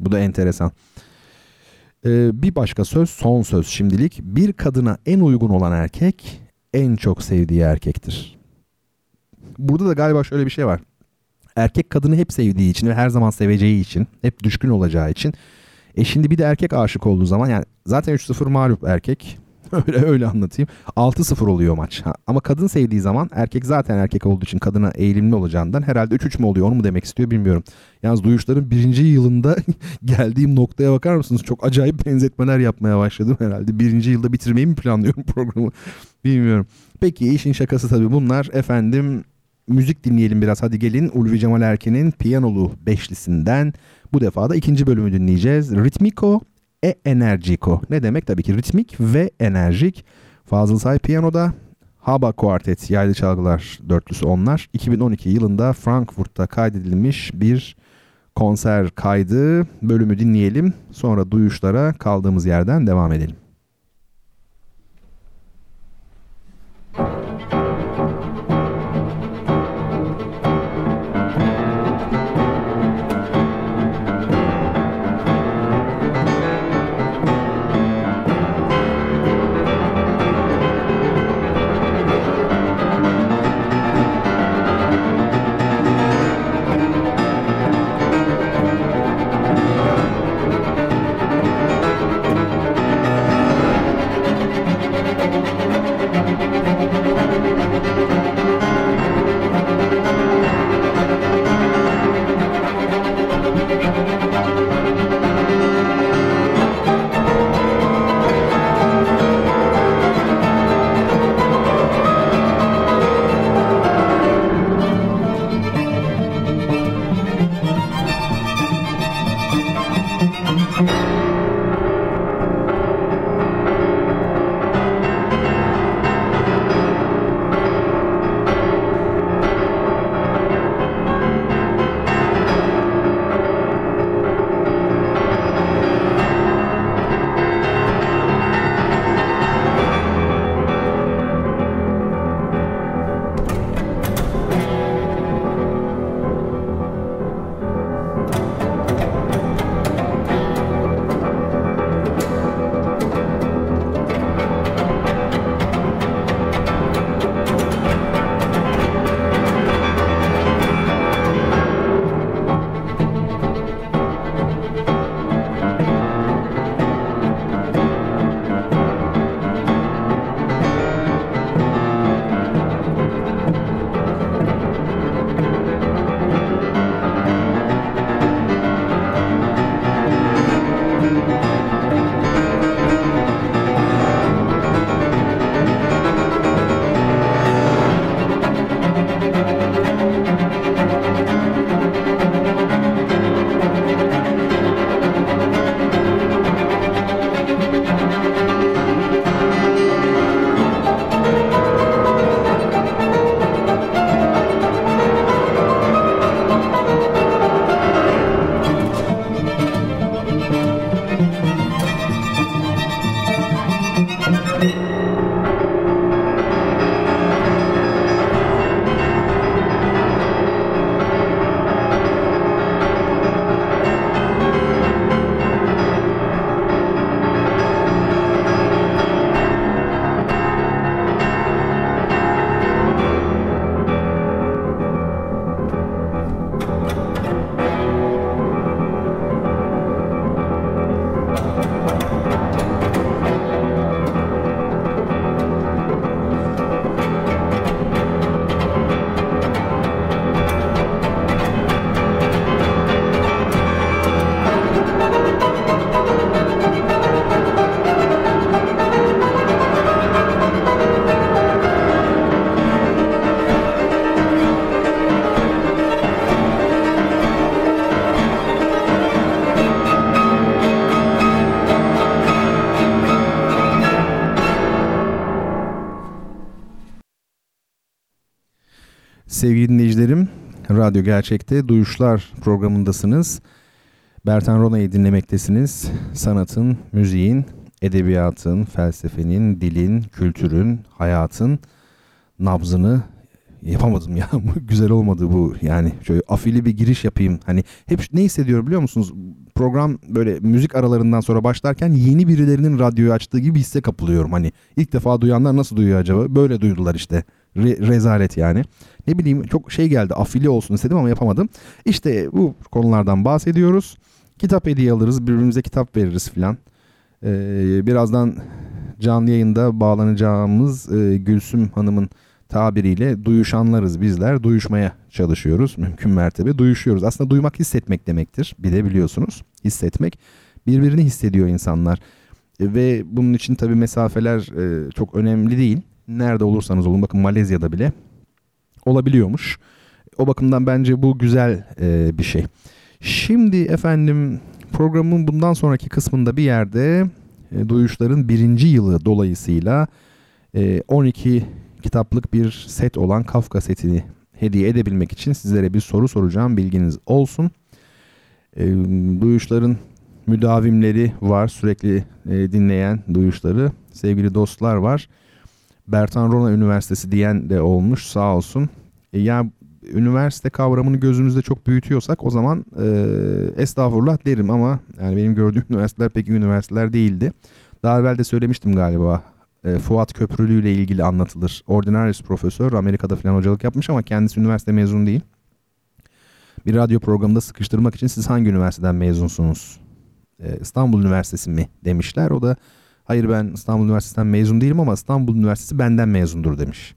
Bu da enteresan. Ee, bir başka söz son söz şimdilik. Bir kadına en uygun olan erkek en çok sevdiği erkektir. Burada da galiba şöyle bir şey var. Erkek kadını hep sevdiği için ve her zaman seveceği için, hep düşkün olacağı için e şimdi bir de erkek aşık olduğu zaman yani zaten 3-0 mağlup erkek. [laughs] öyle öyle anlatayım. 6-0 oluyor maç. Ha, ama kadın sevdiği zaman erkek zaten erkek olduğu için kadına eğilimli olacağından herhalde 3-3 mü oluyor onu mu demek istiyor bilmiyorum. Yalnız duyuşların birinci yılında [laughs] geldiğim noktaya bakar mısınız? Çok acayip benzetmeler yapmaya başladım herhalde. Birinci yılda bitirmeyi mi planlıyorum [laughs] programı bilmiyorum. Peki işin şakası tabii bunlar. Efendim müzik dinleyelim biraz hadi gelin. Ulvi Cemal Erken'in Piyanolu Beşlisi'nden bu defa da ikinci bölümü dinleyeceğiz. Ritmiko e Energico. Ne demek? Tabii ki ritmik ve enerjik. Fazıl Say piyanoda, Haba Quartet yaylı çalgılar dörtlüsü onlar. 2012 yılında Frankfurt'ta kaydedilmiş bir konser kaydı. Bölümü dinleyelim. Sonra duyuşlara kaldığımız yerden devam edelim. Sevgili dinleyicilerim. Radyo Gerçek'te Duyuşlar programındasınız. Bertan Rona'yı dinlemektesiniz. Sanatın, müziğin, edebiyatın, felsefenin, dilin, kültürün, hayatın nabzını yapamadım ya. [laughs] Güzel olmadı bu. Yani şöyle afili bir giriş yapayım. Hani hep ne hissediyorum biliyor musunuz? Program böyle müzik aralarından sonra başlarken yeni birilerinin radyoyu açtığı gibi hisse kapılıyorum. Hani ilk defa duyanlar nasıl duyuyor acaba? Böyle duydular işte. Re- rezalet yani. Ne bileyim çok şey geldi afili olsun istedim ama yapamadım. İşte bu konulardan bahsediyoruz. Kitap hediye alırız birbirimize kitap veririz filan. Ee, birazdan canlı yayında bağlanacağımız e, Gülsüm Hanım'ın tabiriyle duyuşanlarız bizler. Duyuşmaya çalışıyoruz. Mümkün mertebe duyuşuyoruz. Aslında duymak hissetmek demektir. Bir de biliyorsunuz hissetmek. Birbirini hissediyor insanlar. Ve bunun için tabii mesafeler e, çok önemli değil. Nerede olursanız olun bakın Malezya'da bile olabiliyormuş. O bakımdan bence bu güzel e, bir şey. Şimdi efendim programın bundan sonraki kısmında bir yerde e, Duyuşların birinci yılı dolayısıyla e, 12 kitaplık bir set olan Kafka setini hediye edebilmek için sizlere bir soru soracağım bilginiz olsun. E, duyuşların müdavimleri var sürekli e, dinleyen duyuşları sevgili dostlar var. Bertan Rona Üniversitesi diyen de olmuş sağ olsun. E, yani üniversite kavramını gözünüzde çok büyütüyorsak o zaman e, estağfurullah derim ama yani benim gördüğüm [laughs] üniversiteler pek üniversiteler değildi. Daha evvel de söylemiştim galiba e, Fuat Köprülü ile ilgili anlatılır. Ordinarius profesör Amerika'da falan hocalık yapmış ama kendisi üniversite mezunu değil. Bir radyo programında sıkıştırmak için siz hangi üniversiteden mezunsunuz? E, İstanbul Üniversitesi mi demişler. O da hayır ben İstanbul Üniversitesi'nden mezun değilim ama İstanbul Üniversitesi benden mezundur demiş.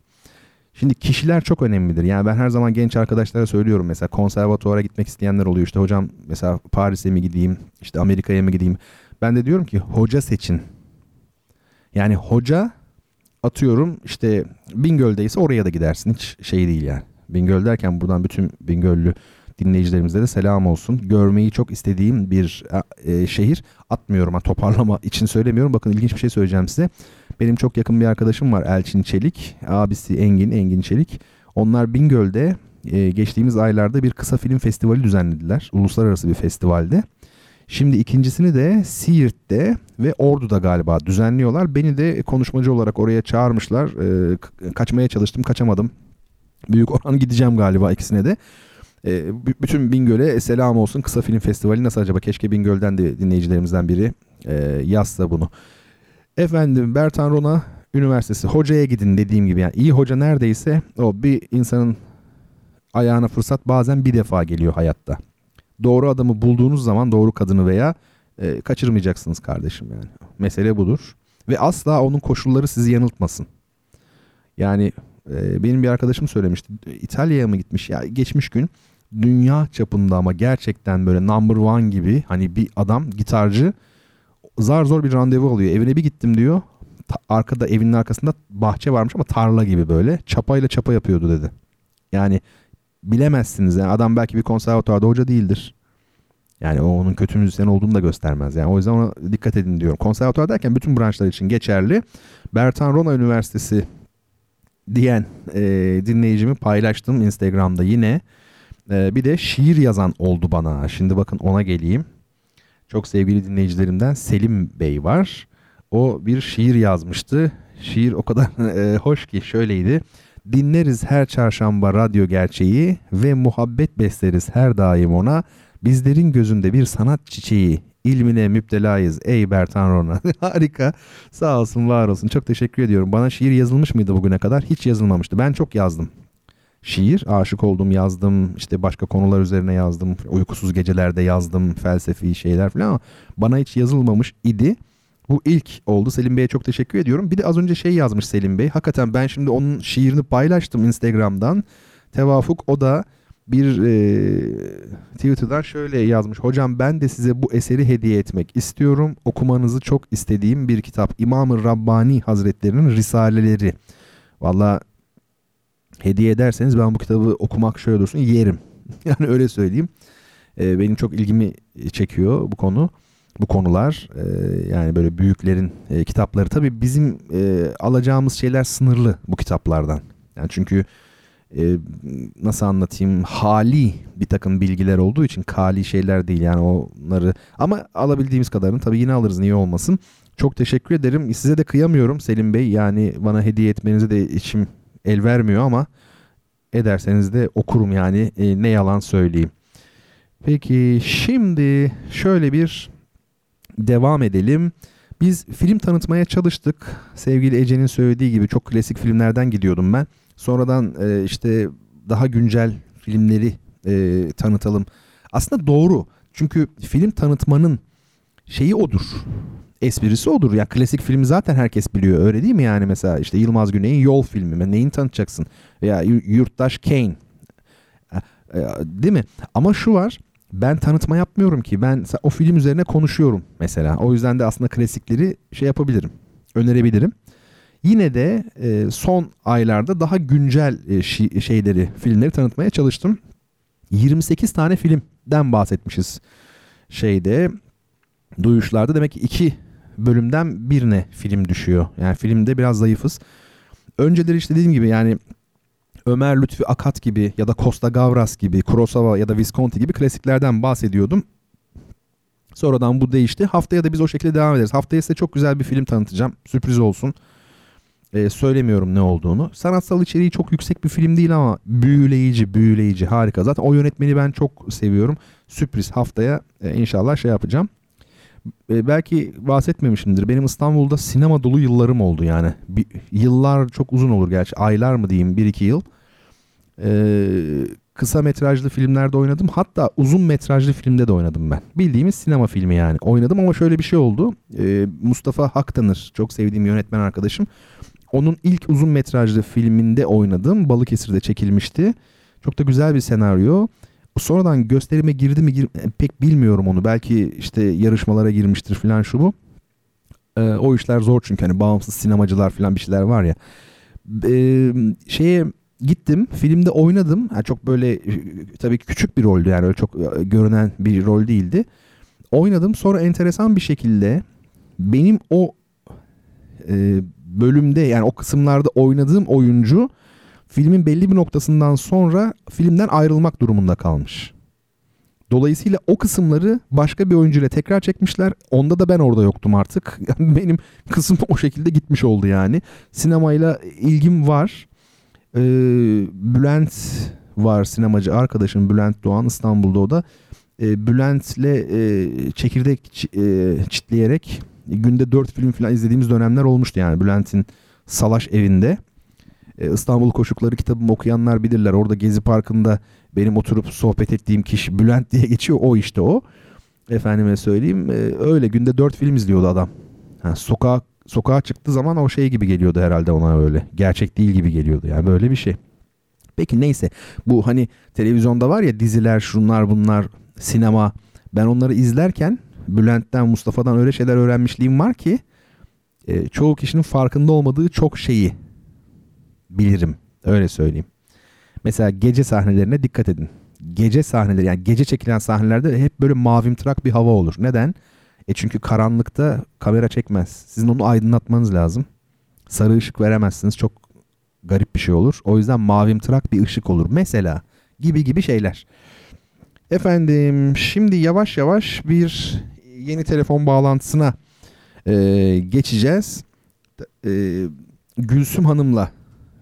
Şimdi kişiler çok önemlidir. Yani ben her zaman genç arkadaşlara söylüyorum mesela konservatuvara gitmek isteyenler oluyor. İşte hocam mesela Paris'e mi gideyim, işte Amerika'ya mı gideyim? Ben de diyorum ki hoca seçin. Yani hoca atıyorum işte Bingöl'deyse oraya da gidersin. Hiç şey değil yani. Bingöl derken buradan bütün Bingöllü dinleyicilerimize de selam olsun. Görmeyi çok istediğim bir e, şehir. Atmıyorum ha toparlama [laughs] için söylemiyorum. Bakın ilginç bir şey söyleyeceğim size. Benim çok yakın bir arkadaşım var Elçin Çelik. Abisi Engin, Engin Çelik. Onlar Bingöl'de e, geçtiğimiz aylarda bir kısa film festivali düzenlediler. Uluslararası bir festivalde. Şimdi ikincisini de Siirt'te ve Ordu'da galiba düzenliyorlar. Beni de konuşmacı olarak oraya çağırmışlar. E, kaçmaya çalıştım, kaçamadım. Büyük oran gideceğim galiba ikisine de. E, bütün Bingöl'e selam olsun. Kısa Film Festivali nasıl acaba? Keşke Bingöl'den de dinleyicilerimizden biri e, yazsa bunu. Efendim Bertan Rona Üniversitesi hocaya gidin dediğim gibi yani iyi hoca neredeyse o bir insanın ayağına fırsat bazen bir defa geliyor hayatta. Doğru adamı bulduğunuz zaman doğru kadını veya e, kaçırmayacaksınız kardeşim yani. Mesele budur. Ve asla onun koşulları sizi yanıltmasın. Yani e, benim bir arkadaşım söylemişti. İtalya'ya mı gitmiş ya geçmiş gün dünya çapında ama gerçekten böyle number one gibi hani bir adam gitarcı zar zor bir randevu alıyor. Evine bir gittim diyor. Ta, arkada evinin arkasında bahçe varmış ama tarla gibi böyle. Çapayla çapa yapıyordu dedi. Yani bilemezsiniz. Yani adam belki bir konservatuarda hoca değildir. Yani o onun kötü müzisyen olduğunu da göstermez. Yani o yüzden ona dikkat edin diyorum. Konservatuar derken bütün branşlar için geçerli. Bertan Rona Üniversitesi diyen e, dinleyicimi paylaştım Instagram'da yine. E, bir de şiir yazan oldu bana. Şimdi bakın ona geleyim. Çok sevgili dinleyicilerimden Selim Bey var. O bir şiir yazmıştı. Şiir o kadar [laughs] e, hoş ki şöyleydi. Dinleriz her çarşamba radyo gerçeği ve muhabbet besleriz her daim ona. Bizlerin gözünde bir sanat çiçeği. İlmine müptelayız ey Bertan Rona. [laughs] Harika. Sağ olsun var olsun. Çok teşekkür ediyorum. Bana şiir yazılmış mıydı bugüne kadar? Hiç yazılmamıştı. Ben çok yazdım. Şiir, aşık oldum yazdım. İşte başka konular üzerine yazdım. Uykusuz gecelerde yazdım. Felsefi şeyler falan ama bana hiç yazılmamış idi. Bu ilk oldu. Selim Bey'e çok teşekkür ediyorum. Bir de az önce şey yazmış Selim Bey. Hakikaten ben şimdi onun şiirini paylaştım Instagram'dan. Tevafuk o da bir e, Twitter'dan şöyle yazmış. Hocam ben de size bu eseri hediye etmek istiyorum. Okumanızı çok istediğim bir kitap. İmam-ı Rabbani Hazretlerinin Risaleleri. Valla hediye ederseniz ben bu kitabı okumak şöyle dursun yerim. [laughs] yani öyle söyleyeyim. E, benim çok ilgimi çekiyor bu konu. Bu konular e, yani böyle büyüklerin e, kitapları tabii bizim e, alacağımız şeyler sınırlı bu kitaplardan. Yani çünkü e, nasıl anlatayım hali bir takım bilgiler olduğu için kali şeyler değil yani onları ama alabildiğimiz kadarını tabii yine alırız niye olmasın. Çok teşekkür ederim. Size de kıyamıyorum Selim Bey. Yani bana hediye etmenize de içim el vermiyor ama ederseniz de okurum yani e, ne yalan söyleyeyim. Peki şimdi şöyle bir devam edelim. Biz film tanıtmaya çalıştık. Sevgili Ece'nin söylediği gibi çok klasik filmlerden gidiyordum ben. Sonradan e, işte daha güncel filmleri e, tanıtalım. Aslında doğru. Çünkü film tanıtmanın şeyi odur. Esprisi odur. Ya klasik filmi zaten herkes biliyor. Öyle değil mi yani mesela işte Yılmaz Güney'in Yol filmi. Neyini tanıtacaksın? Veya Yurttaş Kane. E, değil mi? Ama şu var. Ben tanıtma yapmıyorum ki. Ben o film üzerine konuşuyorum mesela. O yüzden de aslında klasikleri şey yapabilirim. Önerebilirim. Yine de e, son aylarda daha güncel e, şeyleri, filmleri tanıtmaya çalıştım. 28 tane filmden bahsetmişiz şeyde duyuşlarda demek ki iki bölümden birine film düşüyor. Yani filmde biraz zayıfız. Önceleri işte dediğim gibi yani Ömer Lütfi Akat gibi ya da Costa Gavras gibi, Kurosawa ya da Visconti gibi klasiklerden bahsediyordum. Sonradan bu değişti. Haftaya da biz o şekilde devam ederiz. Haftaya size çok güzel bir film tanıtacağım. Sürpriz olsun. Ee, söylemiyorum ne olduğunu. Sanatsal içeriği çok yüksek bir film değil ama büyüleyici, büyüleyici, harika. Zaten o yönetmeni ben çok seviyorum. Sürpriz haftaya e, inşallah şey yapacağım. E, belki bahsetmemişimdir. Benim İstanbul'da sinema dolu yıllarım oldu yani. Bir, yıllar çok uzun olur gerçi. Aylar mı diyeyim? Bir iki yıl. E, kısa metrajlı filmlerde oynadım. Hatta uzun metrajlı filmde de oynadım ben. Bildiğimiz sinema filmi yani. Oynadım ama şöyle bir şey oldu. E, Mustafa Haktanır. Çok sevdiğim yönetmen arkadaşım. Onun ilk uzun metrajlı filminde oynadım. Balıkesir'de çekilmişti. Çok da güzel bir senaryo. Sonradan gösterime girdi mi gir e, pek bilmiyorum onu. Belki işte yarışmalara girmiştir falan şu bu. Ee, o işler zor çünkü hani bağımsız sinemacılar falan bir şeyler var ya. Ee, şeye gittim filmde oynadım. Yani çok böyle tabii küçük bir roldü yani öyle çok e, görünen bir rol değildi. Oynadım sonra enteresan bir şekilde benim o e, bölümde yani o kısımlarda oynadığım oyuncu filmin belli bir noktasından sonra filmden ayrılmak durumunda kalmış. Dolayısıyla o kısımları başka bir oyuncuyla tekrar çekmişler. Onda da ben orada yoktum artık. [laughs] Benim kısım o şekilde gitmiş oldu yani. Sinemayla ilgim var. Ee, Bülent var sinemacı arkadaşım Bülent Doğan İstanbul'da o da. Ee, Bülent'le e, çekirdek e, çitleyerek günde dört film falan izlediğimiz dönemler olmuştu yani Bülent'in Salaş evinde. E, İstanbul Koşukları kitabımı okuyanlar bilirler. Orada Gezi Parkı'nda benim oturup sohbet ettiğim kişi Bülent diye geçiyor. O işte o. Efendime söyleyeyim. E, öyle günde dört film izliyordu adam. Ha, sokağa, sokağa çıktığı zaman o şey gibi geliyordu herhalde ona öyle. Gerçek değil gibi geliyordu. Yani böyle bir şey. Peki neyse. Bu hani televizyonda var ya diziler şunlar bunlar sinema. Ben onları izlerken Bülent'ten Mustafa'dan öyle şeyler öğrenmişliğim var ki e, çoğu kişinin farkında olmadığı çok şeyi bilirim. Öyle söyleyeyim. Mesela gece sahnelerine dikkat edin. Gece sahneleri yani gece çekilen sahnelerde hep böyle mavimtırak bir hava olur. Neden? E çünkü karanlıkta kamera çekmez. Sizin onu aydınlatmanız lazım. Sarı ışık veremezsiniz. Çok garip bir şey olur. O yüzden mavimtırak bir ışık olur. Mesela gibi gibi şeyler. Efendim şimdi yavaş yavaş bir yeni telefon bağlantısına e, geçeceğiz. E, Gülsüm Hanım'la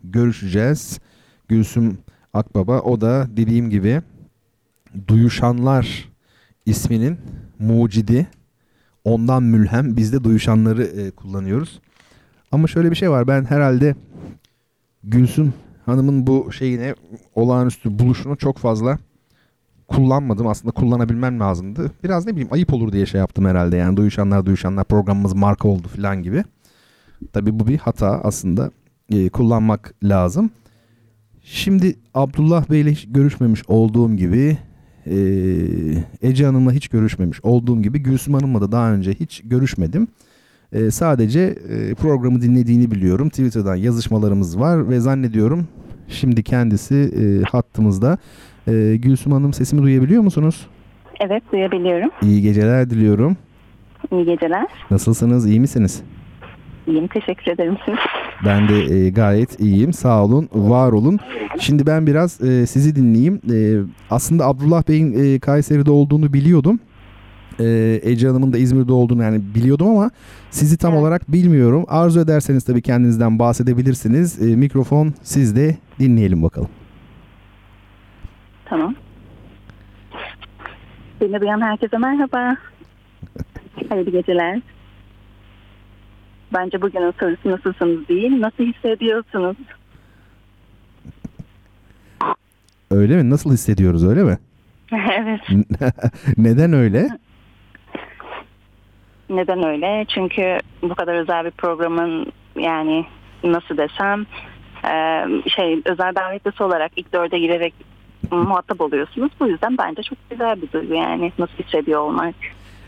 görüşeceğiz. Gülsüm Akbaba o da dediğim gibi Duyuşanlar isminin mucidi. Ondan mülhem biz de duyuşanları e, kullanıyoruz. Ama şöyle bir şey var ben herhalde Gülsüm Hanım'ın bu şeyine olağanüstü buluşunu çok fazla kullanmadım. Aslında kullanabilmem lazımdı. Biraz ne bileyim ayıp olur diye şey yaptım herhalde. Yani duyuşanlar duyuşanlar programımız marka oldu falan gibi. Tabii bu bir hata aslında e, kullanmak lazım. Şimdi Abdullah Bey ile hiç görüşmemiş olduğum gibi e, Ece Hanım'la hiç görüşmemiş olduğum gibi Gülsüm Hanım'la da daha önce hiç görüşmedim. E, sadece e, programı dinlediğini biliyorum. Twitter'dan yazışmalarımız var ve zannediyorum şimdi kendisi e, hattımızda. E, Gülsüm Hanım sesimi duyabiliyor musunuz?
Evet duyabiliyorum.
İyi geceler diliyorum.
İyi geceler.
Nasılsınız? İyi misiniz?
İyiyim. Teşekkür ederim siz.
Ben de e, gayet iyiyim. Sağ olun, var olun. Şimdi ben biraz e, sizi dinleyeyim. E, aslında Abdullah Bey'in e, Kayseri'de olduğunu biliyordum. E, Ece Hanım'ın da İzmir'de olduğunu yani biliyordum ama sizi tam
Evet.
olarak bilmiyorum. Arzu ederseniz tabii kendinizden bahsedebilirsiniz. E, mikrofon sizde. Dinleyelim bakalım.
Tamam. Beni duyan herkese merhaba. [laughs] Hayırlı geceler. Bence bugünün sorusu nasılsınız değil, nasıl hissediyorsunuz?
Öyle mi? Nasıl hissediyoruz öyle mi? [laughs]
evet. [laughs]
Neden öyle?
Neden öyle? Çünkü bu kadar özel bir programın yani nasıl desem e, şey özel davetlisi olarak ilk dörde girerek muhatap oluyorsunuz. Bu yüzden bence çok güzel bir duygu yani nasıl hissediyor olmak.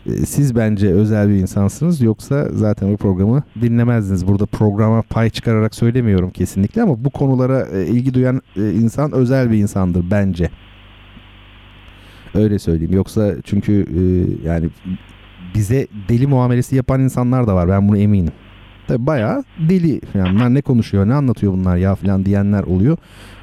E, Siz bence özel bir insansınız yoksa zaten bu programı dinlemezdiniz. Burada programa pay çıkararak söylemiyorum kesinlikle ama bu konulara e, ilgi duyan e, insan özel bir insandır bence. Öyle söyleyeyim. Yoksa çünkü e, yani bize deli muamelesi yapan insanlar da var. Ben bunu eminim. Tabii bayağı deli falan. Bunlar ne konuşuyor, ne anlatıyor bunlar ya falan diyenler oluyor.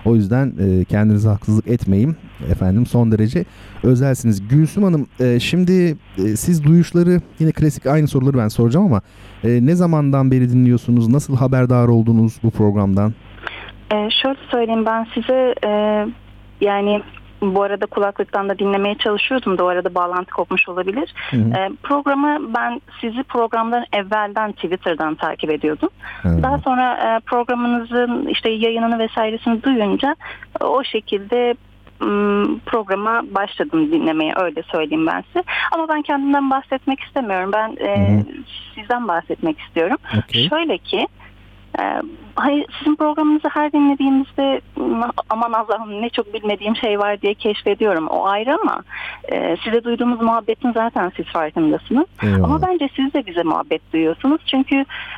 O yüzden kendinize haksızlık etmeyin. Efendim son derece özelsiniz. Gülsüm Hanım e, şimdi e, siz duyuşları yine klasik aynı soruları ben soracağım ama e, ne zamandan beri dinliyorsunuz? Nasıl haberdar oldunuz bu programdan?
Ee, şöyle söyleyeyim ben size e, yani bu arada kulaklıktan da dinlemeye çalışıyordum da o arada bağlantı kopmuş olabilir.
Hı hı.
Ee, programı ben sizi programdan evvelden Twitter'dan takip ediyordum.
Ha.
Daha sonra e, programınızın işte yayınını vesairesini duyunca e, o şekilde programa başladım dinlemeye öyle söyleyeyim ben size. Ama ben kendimden bahsetmek istemiyorum. Ben e, sizden bahsetmek istiyorum.
Okey.
Şöyle ki e, hayır, sizin programınızı her dinlediğimizde "M, aman Allah'ım ne çok bilmediğim şey var diye keşfediyorum. O ayrı ama e, size duyduğumuz muhabbetin zaten siz farkındasınız.
Eyvallah.
Ama bence siz de bize muhabbet duyuyorsunuz. Çünkü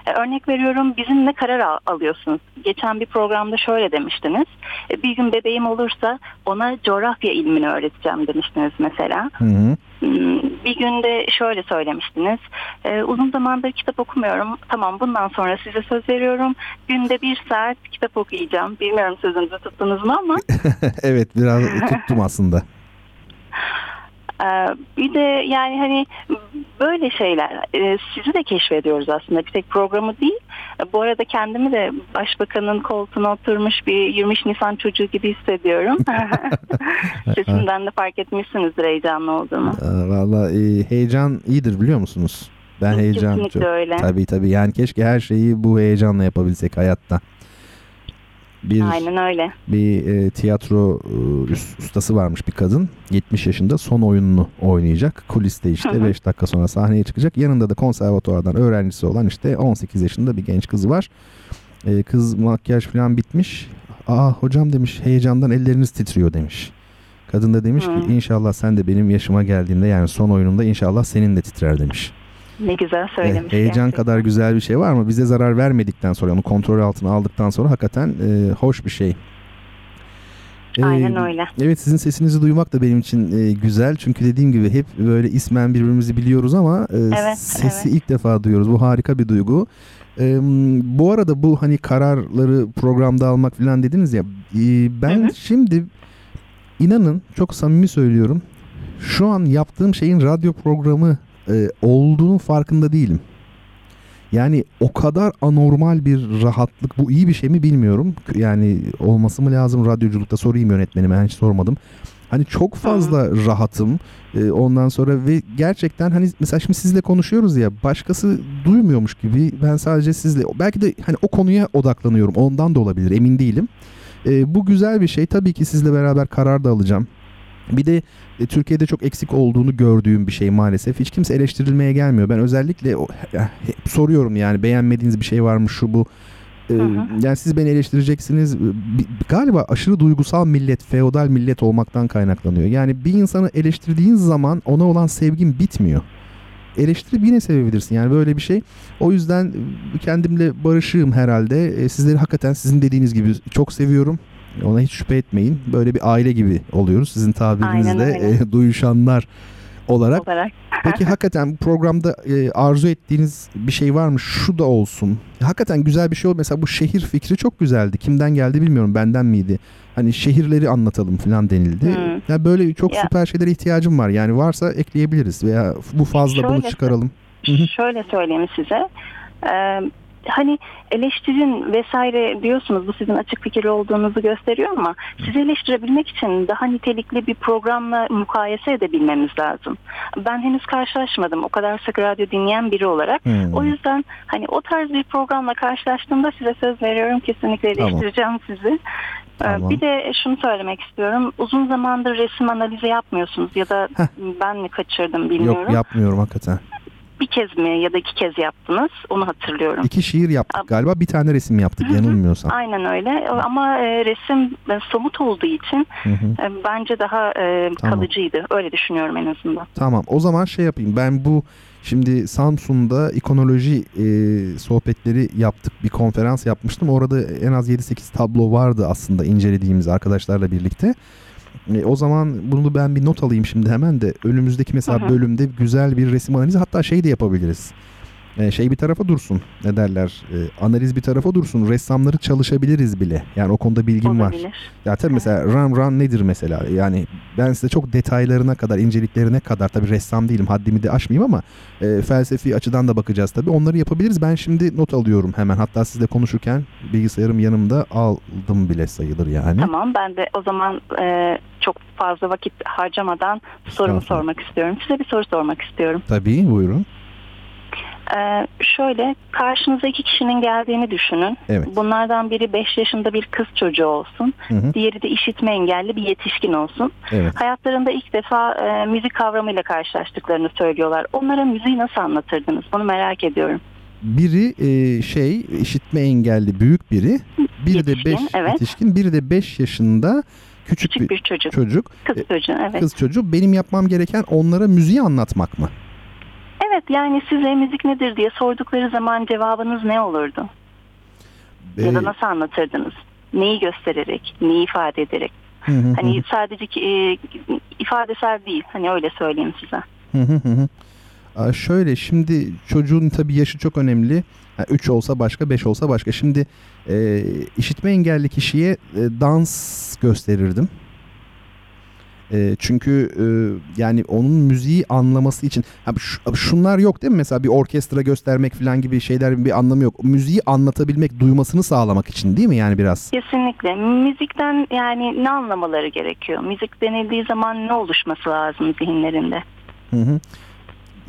e, örnek veriyorum bizimle karar al- alıyorsunuz. Geçen bir programda şöyle demiştiniz. E, bir gün bebeğim olursa ona coğrafya ilmini öğreteceğim demiştiniz mesela.
Hı hı.
Hmm, Bir günde şöyle söylemiştiniz. E, uzun zamandır kitap okumuyorum. Tamam bundan sonra size söz veriyorum. Günde bir saat kitap okuyacağım. Bilmiyorum sözünüzü tuttunuz mu ama. [laughs]
evet biraz tuttum aslında.
Ee, bir de yani hani böyle şeyler e, sizi de keşfediyoruz aslında bir tek programı değil. Bu arada kendimi de başbakanın koltuğuna oturmuş bir 20 Nisan çocuğu gibi hissediyorum. [laughs] [laughs] Sesimden de fark etmişsinizdir heyecanlı olduğumu.
Valla e, heyecan iyidir biliyor musunuz? Ben heyecan
Kesinlikle
çok.
öyle.
Tabii tabii yani keşke her şeyi bu heyecanla yapabilsek hayatta. Bir
Aynen öyle.
bir e, tiyatro e, ustası varmış bir kadın. 70 yaşında son oyununu oynayacak. Kuliste işte
hı.
5 dakika sonra sahneye çıkacak. Yanında da konservatuvardan öğrencisi olan işte 18 yaşında bir genç kızı var. E, kız makyaj falan bitmiş. Aa hocam demiş heyecandan elleriniz titriyor demiş. Kadın da demiş
Hı.
ki inşallah sen de benim yaşıma geldiğinde yani son oyunumda inşallah senin de titrer demiş.
Ne güzel
E,
söylemiş.
heyecan
gerçekten.
kadar güzel bir şey var mı? Bize zarar vermedikten sonra onu kontrol altına aldıktan sonra hakikaten e, hoş bir şey. E,
Aynen öyle.
Evet sizin sesinizi duymak da benim için e, güzel. Çünkü dediğim gibi hep böyle ismen birbirimizi biliyoruz ama e,
Evet,
sesi
evet.
ilk defa duyuyoruz. Bu harika bir duygu. E, bu arada bu hani kararları programda almak falan dediniz ya. e, ben
Hı hı.
şimdi inanın çok samimi söylüyorum. Şu an yaptığım şeyin radyo programı e, olduğunun farkında değilim. Yani o kadar anormal bir rahatlık bu iyi bir şey mi bilmiyorum. Yani olması mı lazım radyoculukta sorayım yönetmenime ben hiç sormadım. Hani çok fazla rahatım. E, ondan sonra ve gerçekten hani mesela şimdi sizle konuşuyoruz ya başkası duymuyormuş gibi ben sadece sizle belki de hani o konuya odaklanıyorum. Ondan da olabilir emin değilim. E, bu güzel bir şey. Tabii ki sizle beraber karar da alacağım. Bir de e, Türkiye'de çok eksik olduğunu gördüğüm bir şey maalesef. Hiç kimse eleştirilmeye gelmiyor. Ben özellikle o, ya, hep soruyorum yani beğenmediğiniz bir şey var mı şu bu. E, yani siz beni eleştireceksiniz. Bi- Galiba aşırı duygusal millet, feodal millet olmaktan kaynaklanıyor. Yani bir insanı eleştirdiğin zaman ona olan sevgin bitmiyor. Eleştirip yine sevebilirsin yani böyle bir şey. O yüzden e, kendimle barışığım herhalde. E, Sizleri hakikaten sizin dediğiniz gibi çok seviyorum. Ona hiç şüphe etmeyin. Böyle bir aile gibi oluyoruz. Sizin
öyle.
e, duyuşanlar olarak.
olarak. [laughs]
Peki hakikaten bu programda e, arzu ettiğiniz bir şey var mı? Şu da olsun. Hakikaten güzel bir şey oldu. Mesela bu şehir fikri çok güzeldi. Kimden geldi bilmiyorum. Benden miydi? Hani şehirleri anlatalım falan denildi.
Hmm.
Ya böyle çok
Ya.
süper şeylere ihtiyacım var. Yani varsa ekleyebiliriz veya bu fazla bunu
Şöyle-
çıkaralım. Hı hı.
Şöyle söyleyeyim size. Ee, hani eleştirin vesaire diyorsunuz bu sizin açık fikirli olduğunuzu gösteriyor ama sizi eleştirebilmek için daha nitelikli bir programla mukayese edebilmemiz lazım. Ben henüz karşılaşmadım o kadar sık radyo dinleyen biri olarak.
Hmm.
O yüzden hani o tarz bir programla karşılaştığımda size söz veriyorum kesinlikle
Tamam.
eleştireceğim sizi. Ee,
Tamam.
Bir de şunu söylemek istiyorum. Uzun zamandır resim analizi yapmıyorsunuz ya da
Heh.
ben mi kaçırdım bilmiyorum.
Yok yapmıyorum hakikaten.
Bir kez mi ya da iki kez yaptınız onu hatırlıyorum.
İki şiir yaptık galiba. Bir tane resim yaptık yanılmıyorsam.
Aynen öyle ama e, resim e, somut olduğu için e, bence daha e,
Tamam.
kalıcıydı. Öyle düşünüyorum en azından.
Tamam o zaman şey yapayım ben bu şimdi Samsun'da ikonoloji e, sohbetleri yaptık bir konferans yapmıştım orada en az 7-8 tablo vardı aslında incelediğimiz arkadaşlarla birlikte. E, o zaman bunu ben bir not alayım şimdi hemen de önümüzdeki mesela bölümde güzel bir resim analizi hatta şey de yapabiliriz. E, şey bir tarafa dursun ne derler e, analiz bir tarafa dursun ressamları çalışabiliriz bile yani o konuda bilgim var.
Olabilir.
Ya tabii mesela run run nedir mesela? Yani ben size çok detaylarına kadar, inceliklerine kadar tabii ressam değilim haddimi de aşmayayım ama e, felsefi açıdan da bakacağız tabii. Onları yapabiliriz. Ben şimdi not alıyorum hemen. Hatta sizle konuşurken bilgisayarım yanımda aldım bile sayılır yani.
Tamam ben de o zaman e, çok fazla vakit harcamadan sorumu sormak istiyorum. Size bir soru sormak istiyorum.
Tabii buyurun.
E, şöyle karşınıza iki kişinin geldiğini düşünün.
Evet.
Bunlardan biri 5 yaşında bir kız çocuğu olsun.
Hı hı.
Diğeri de işitme engelli bir yetişkin olsun.
Evet.
Hayatlarında ilk defa e, müzik kavramıyla karşılaştıklarını söylüyorlar. Onlara müziği nasıl anlatırdınız? Bunu merak ediyorum.
Biri e, şey işitme engelli büyük biri. Biri de
Yetişkin,
5
evet.
yetişkin. Biri de 5 yaşında küçük,
Küçük
bir
bir çocuk.
çocuk.
Kız
E,
çocuğu evet.
Kız çocuğu. Benim yapmam gereken onlara müziği anlatmak mı?
Evet yani size müzik nedir diye sordukları zaman cevabınız ne olurdu? Ya da nasıl anlatırdınız? Neyi göstererek, neyi ifade ederek?
hı hı hı.
Hani sadece ki, e, ifadesel değil. Hani öyle söyleyeyim size.
Hı hı hı. Aa, şöyle şimdi çocuğun tabii yaşı çok önemli. 3 olsa başka 5 olsa başka. Şimdi e, işitme engelli kişiye e, dans gösterirdim. E, çünkü e, yani onun müziği anlaması için ha, şu- şunlar yok değil mi? Mesela bir orkestra göstermek falan gibi şeyler bir anlamı yok. Müziği anlatabilmek, duymasını sağlamak için değil mi yani biraz?
Kesinlikle. Müzikten yani ne anlamaları gerekiyor? Müzik denildiği zaman ne oluşması lazım zihinlerinde?
Hı hı.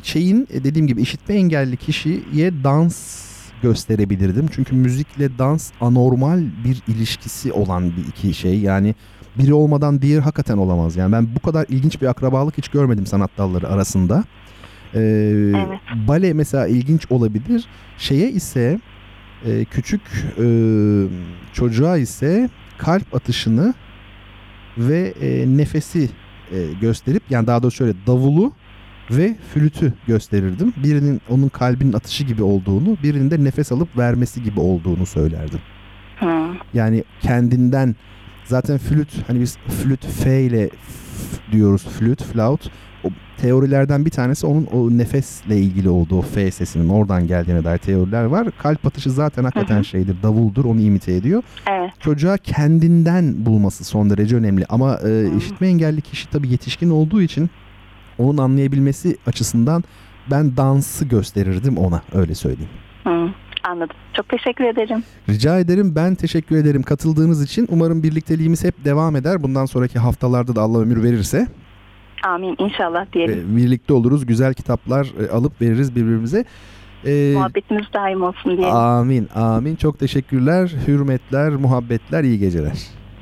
Şeyin e, dediğim gibi işitme engelli kişiye dans gösterebilirdim. Çünkü müzikle dans anormal bir ilişkisi olan bir iki şey. Yani biri olmadan diğeri hakikaten olamaz. Yani ben bu kadar ilginç bir akrabalık hiç görmedim sanat dalları arasında. Ee,
Evet.
Bale mesela ilginç olabilir. Şeye ise e, küçük e, çocuğa ise kalp atışını ve e, nefesi e, gösterip yani daha doğrusu şöyle davulu ve flütü gösterirdim. Birinin onun kalbinin atışı gibi olduğunu, birinin de nefes alıp vermesi gibi olduğunu söylerdim.
Hı.
Yani kendinden zaten flüt hani biz flüt F ile f- diyoruz flüt, flaut. O teorilerden bir tanesi onun o nefesle ilgili olduğu F sesinin oradan geldiğine dair teoriler var. Kalp atışı zaten hakikaten şeydir, davuldur, onu imite ediyor.
Evet.
Çocuğa kendinden bulması son derece önemli. Ama e, işitme engelli kişi tabii yetişkin olduğu için onun anlayabilmesi açısından ben dansı gösterirdim ona öyle söyleyeyim.
Hı. Anladım. Çok teşekkür ederim.
Rica ederim ben teşekkür ederim katıldığınız için. Umarım birlikteliğimiz hep devam eder. Bundan sonraki haftalarda da Allah ömür verirse
Amin inşallah diyelim.
birlikte oluruz. Güzel kitaplar e, alıp veririz birbirimize. E,
Muhabbetiniz daim olsun diyelim.
amin amin çok teşekkürler. Hürmetler, muhabbetler, iyi geceler.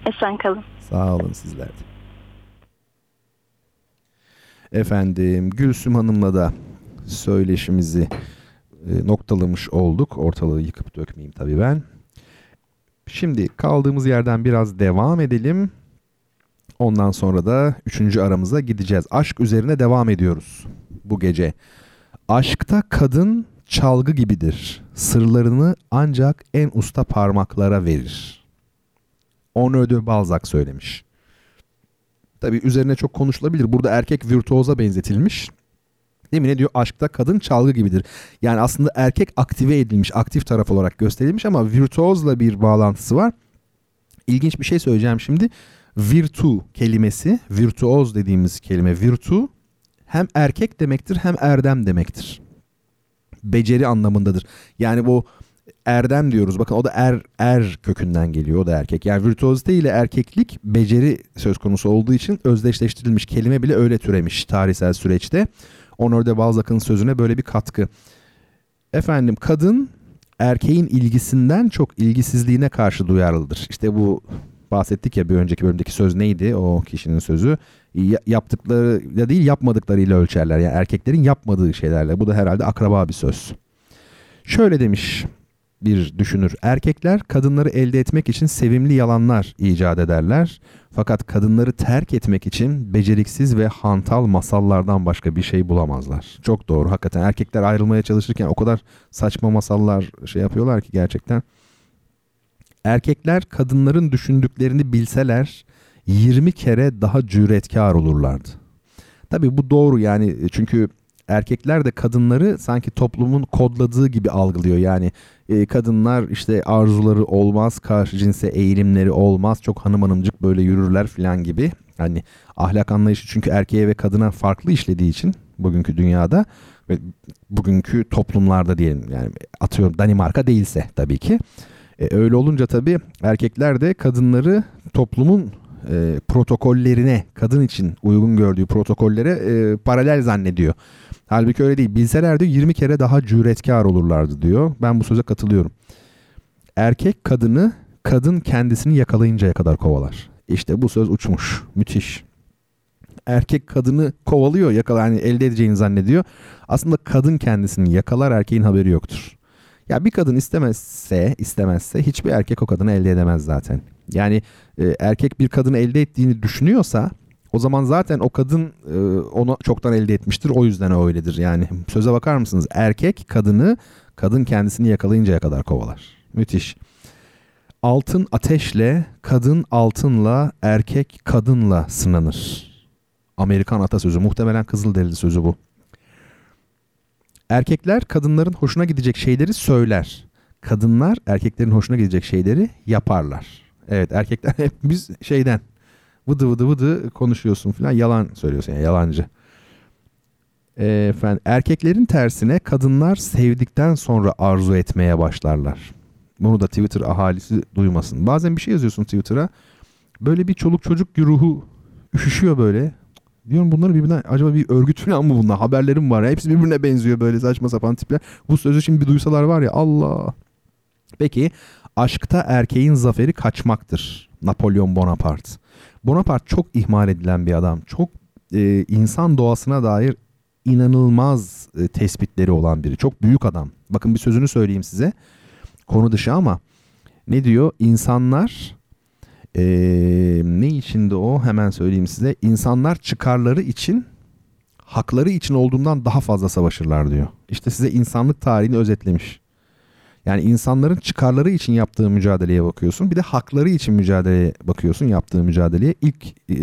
Esen kalın.
Sağ olun sizler de. Efendim Gülsüm Hanım'la da söyleşimizi e, noktalamış olduk. Ortalığı yıkıp dökmeyeyim tabii ben. Şimdi kaldığımız yerden biraz devam edelim. Ondan sonra da üçüncü aramıza gideceğiz. Aşk üzerine devam ediyoruz bu gece. Aşkta kadın çalgı gibidir. Sırlarını ancak en usta parmaklara verir. Honor de Balzac söylemiş. Tabii üzerine çok konuşulabilir. Burada erkek virtuoza benzetilmiş. Değil mi ne diyor? Aşkta kadın çalgı gibidir. Yani aslında erkek aktive edilmiş, aktif taraf olarak gösterilmiş ama virtuozla bir bağlantısı var. İlginç bir şey söyleyeceğim şimdi. Virtu kelimesi, virtuoz dediğimiz kelime virtu hem erkek demektir hem erdem demektir. Beceri anlamındadır. Yani bu erdem diyoruz. Bakın o da er er kökünden geliyor. O da erkek. Yani virtuozite ile erkeklik beceri söz konusu olduğu için özdeşleştirilmiş. Kelime bile öyle türemiş tarihsel süreçte. Honor de Balzac'ın sözüne böyle bir katkı. Efendim kadın erkeğin ilgisinden çok ilgisizliğine karşı duyarlıdır. İşte bu bahsettik ya bir önceki bölümdeki söz neydi o kişinin sözü? Yaptıkları ya değil yapmadıklarıyla ölçerler. Yani erkeklerin yapmadığı şeylerle. Bu da herhalde akraba bir söz. Şöyle demiş bir düşünür. Erkekler kadınları elde etmek için sevimli yalanlar icat ederler. Fakat kadınları terk etmek için beceriksiz ve hantal masallardan başka bir şey bulamazlar. Çok doğru. Hakikaten erkekler ayrılmaya çalışırken o kadar saçma masallar şey yapıyorlar ki gerçekten. Erkekler kadınların düşündüklerini bilseler 20 kere daha cüretkar olurlardı. Tabii bu doğru yani çünkü erkekler de kadınları sanki toplumun kodladığı gibi algılıyor. Yani e, kadınlar işte arzuları olmaz, karşı cinse eğilimleri olmaz, çok hanım hanımcık böyle yürürler falan gibi. Hani ahlak anlayışı çünkü erkeğe ve kadına farklı işlediği için bugünkü dünyada ve bugünkü toplumlarda diyelim yani atıyorum Danimarka değilse tabii ki. E, öyle olunca tabii erkekler de kadınları toplumun e, protokollerine, kadın için uygun gördüğü protokollere e, paralel zannediyor. Halbuki öyle değil. Bilselerdi 20 kere daha cüretkar olurlardı diyor. Ben bu söze katılıyorum. Erkek kadını, kadın kendisini yakalayıncaya kadar kovalar. İşte bu söz uçmuş. Müthiş. Erkek kadını kovalıyor, yakala yani elde edeceğini zannediyor. Aslında kadın kendisini yakalar, erkeğin haberi yoktur. Ya bir kadın istemezse, istemezse hiçbir erkek o kadını elde edemez zaten. Yani e, erkek bir kadını elde ettiğini düşünüyorsa o zaman zaten o kadın e, onu çoktan elde etmiştir. O yüzden öyledir. Yani söze bakar mısınız? Erkek kadını, kadın kendisini yakalayıncaya kadar kovalar. Müthiş. Altın ateşle, kadın altınla, erkek kadınla sınanır. Amerikan atasözü. Muhtemelen Kızılderili sözü bu. Erkekler kadınların hoşuna gidecek şeyleri söyler. Kadınlar erkeklerin hoşuna gidecek şeyleri yaparlar. Evet erkekler [laughs] hep biz şeyden vıdı vıdı vıdı konuşuyorsun falan yalan söylüyorsun yani yalancı. Efendim, erkeklerin tersine kadınlar sevdikten sonra arzu etmeye başlarlar. Bunu da Twitter ahalisi duymasın. Bazen bir şey yazıyorsun Twitter'a. Böyle bir çoluk çocuk ruhu üşüşüyor böyle. Diyorum bunların birbirinden acaba bir örgüt falan mı bunlar? Haberlerim var ya. Hepsi birbirine benziyor böyle saçma sapan tipler. Bu sözü şimdi bir duysalar var ya Allah. Peki aşkta erkeğin zaferi kaçmaktır. Napolyon Bonaparte. Bonaparte çok ihmal edilen bir adam. Çok e, insan doğasına dair inanılmaz e, tespitleri olan biri. Çok büyük adam. Bakın bir sözünü söyleyeyim size. Konu dışı ama ne diyor? İnsanlar e, ne içinde o? Hemen söyleyeyim size. İnsanlar çıkarları için hakları için olduğundan daha fazla savaşırlar diyor. İşte size insanlık tarihini özetlemiş. Yani insanların çıkarları için yaptığı mücadeleye bakıyorsun. Bir de hakları için mücadeleye bakıyorsun yaptığı mücadeleye. İlk e,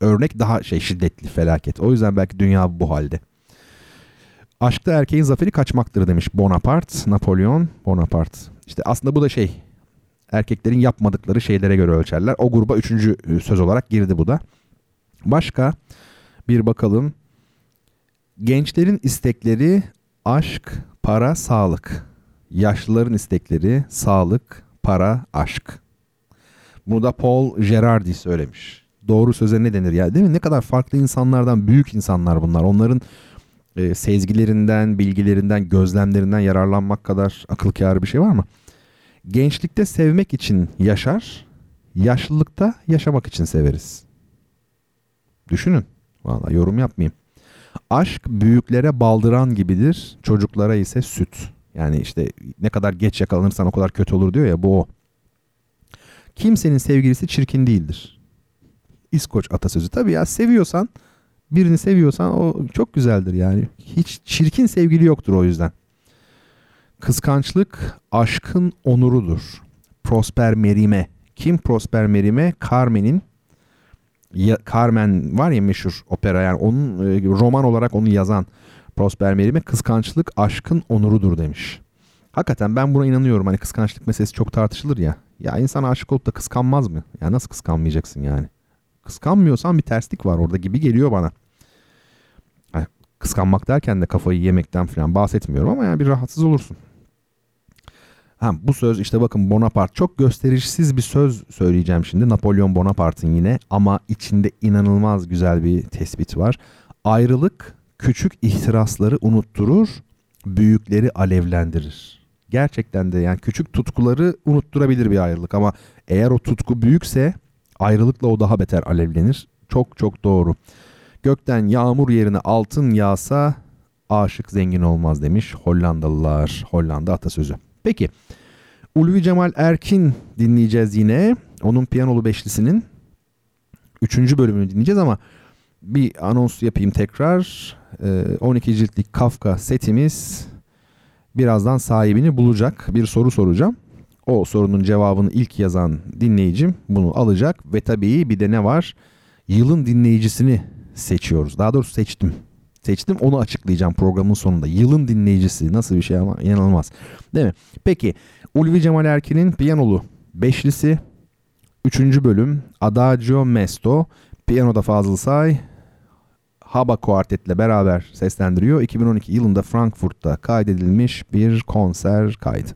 örnek daha şey şiddetli felaket. O yüzden belki dünya bu halde. Aşkta erkeğin zaferi kaçmaktır demiş Bonaparte, Napolyon, Bonaparte. İşte aslında bu da şey erkeklerin yapmadıkları şeylere göre ölçerler. O gruba üçüncü e, söz olarak girdi bu da. Başka bir bakalım. Gençlerin istekleri aşk, para, sağlık. Yaşlıların istekleri sağlık, para, aşk. Bunu da Paul Gerardi söylemiş. Doğru söze ne denir ya değil mi? Ne kadar farklı insanlardan büyük insanlar bunlar. Onların e, sezgilerinden, bilgilerinden, gözlemlerinden yararlanmak kadar akıl kârı bir şey var mı? Gençlikte sevmek için yaşar, yaşlılıkta yaşamak için severiz. Düşünün. Valla yorum yapmayayım. Aşk büyüklere baldıran gibidir, çocuklara ise süt. Yani işte ne kadar geç yakalanırsan o kadar kötü olur diyor ya bu o. Kimsenin sevgilisi çirkin değildir. İskoç atasözü. Tabii ya seviyorsan birini seviyorsan o çok güzeldir yani. Hiç çirkin sevgili yoktur o yüzden. Kıskançlık aşkın onurudur. Prosper Merime. Kim Prosper Merime? Carmen'in Carmen var ya meşhur opera yani onun e, roman olarak onu yazan Prosper Merim'e kıskançlık aşkın onurudur demiş. Hakikaten ben buna inanıyorum. Hani kıskançlık meselesi çok tartışılır ya. Ya insan aşık olup da kıskanmaz mı? Ya nasıl kıskanmayacaksın yani? Kıskanmıyorsan bir terslik var orada gibi geliyor bana. Yani kıskanmak derken de kafayı yemekten falan bahsetmiyorum ama yani bir rahatsız olursun. Ha, bu söz işte bakın Bonaparte çok gösterişsiz bir söz söyleyeceğim şimdi. Napolyon Bonaparte'ın yine ama içinde inanılmaz güzel bir tespit var. Ayrılık küçük ihtirasları unutturur, büyükleri alevlendirir. Gerçekten de yani küçük tutkuları unutturabilir bir ayrılık ama eğer o tutku büyükse ayrılıkla o daha beter alevlenir. Çok çok doğru. Gökten yağmur yerine altın yağsa aşık zengin olmaz demiş Hollandalılar. Hollanda atasözü. Peki Ulvi Cemal Erkin dinleyeceğiz yine. Onun piyanolu beşlisinin 3. bölümünü dinleyeceğiz ama bir anons yapayım tekrar. 12 ciltlik Kafka setimiz birazdan sahibini bulacak. Bir soru soracağım. O sorunun cevabını ilk yazan dinleyicim bunu alacak ve tabii bir de ne var? Yılın dinleyicisini seçiyoruz. Daha doğrusu seçtim. Seçtim onu açıklayacağım programın sonunda. Yılın dinleyicisi nasıl bir şey ama inanılmaz. Değil mi? Peki Ulvi Cemal Erkin'in piyanolu beşlisi 3. bölüm Adagio Mesto piyanoda Fazıl Say Haba Kuartet'le beraber seslendiriyor. 2012 yılında Frankfurt'ta kaydedilmiş bir konser kaydı.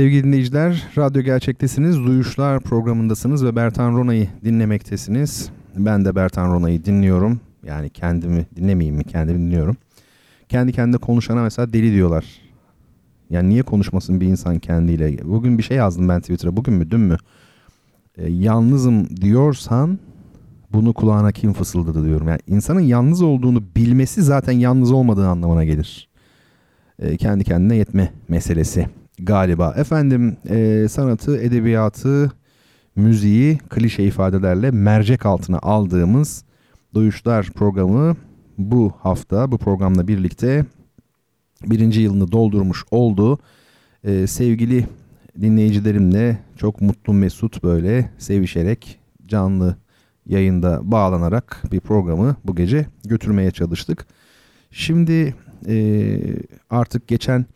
Sevgili dinleyiciler, Radyo Gerçektesiniz, Duyuşlar programındasınız ve Bertan Rona'yı dinlemektesiniz. Ben de Bertan Rona'yı dinliyorum. Yani kendimi dinlemeyeyim mi? Kendimi dinliyorum. Kendi kendine konuşana mesela deli diyorlar. Yani niye konuşmasın bir insan kendiyle? Bugün bir şey yazdım ben Twitter'a. Bugün mü, dün mü? Ee, yalnızım diyorsan bunu kulağına kim fısıldadı diyorum. Yani insanın yalnız olduğunu bilmesi zaten yalnız olmadığı anlamına gelir. Ee, kendi kendine yetme meselesi galiba. Efendim e, sanatı, edebiyatı, müziği klişe ifadelerle mercek altına aldığımız Duyuşlar programı bu hafta bu programla birlikte birinci yılını doldurmuş oldu. Ee, sevgili dinleyicilerimle çok mutlu mesut böyle sevişerek canlı yayında bağlanarak bir programı bu gece götürmeye çalıştık. Şimdi e, artık geçen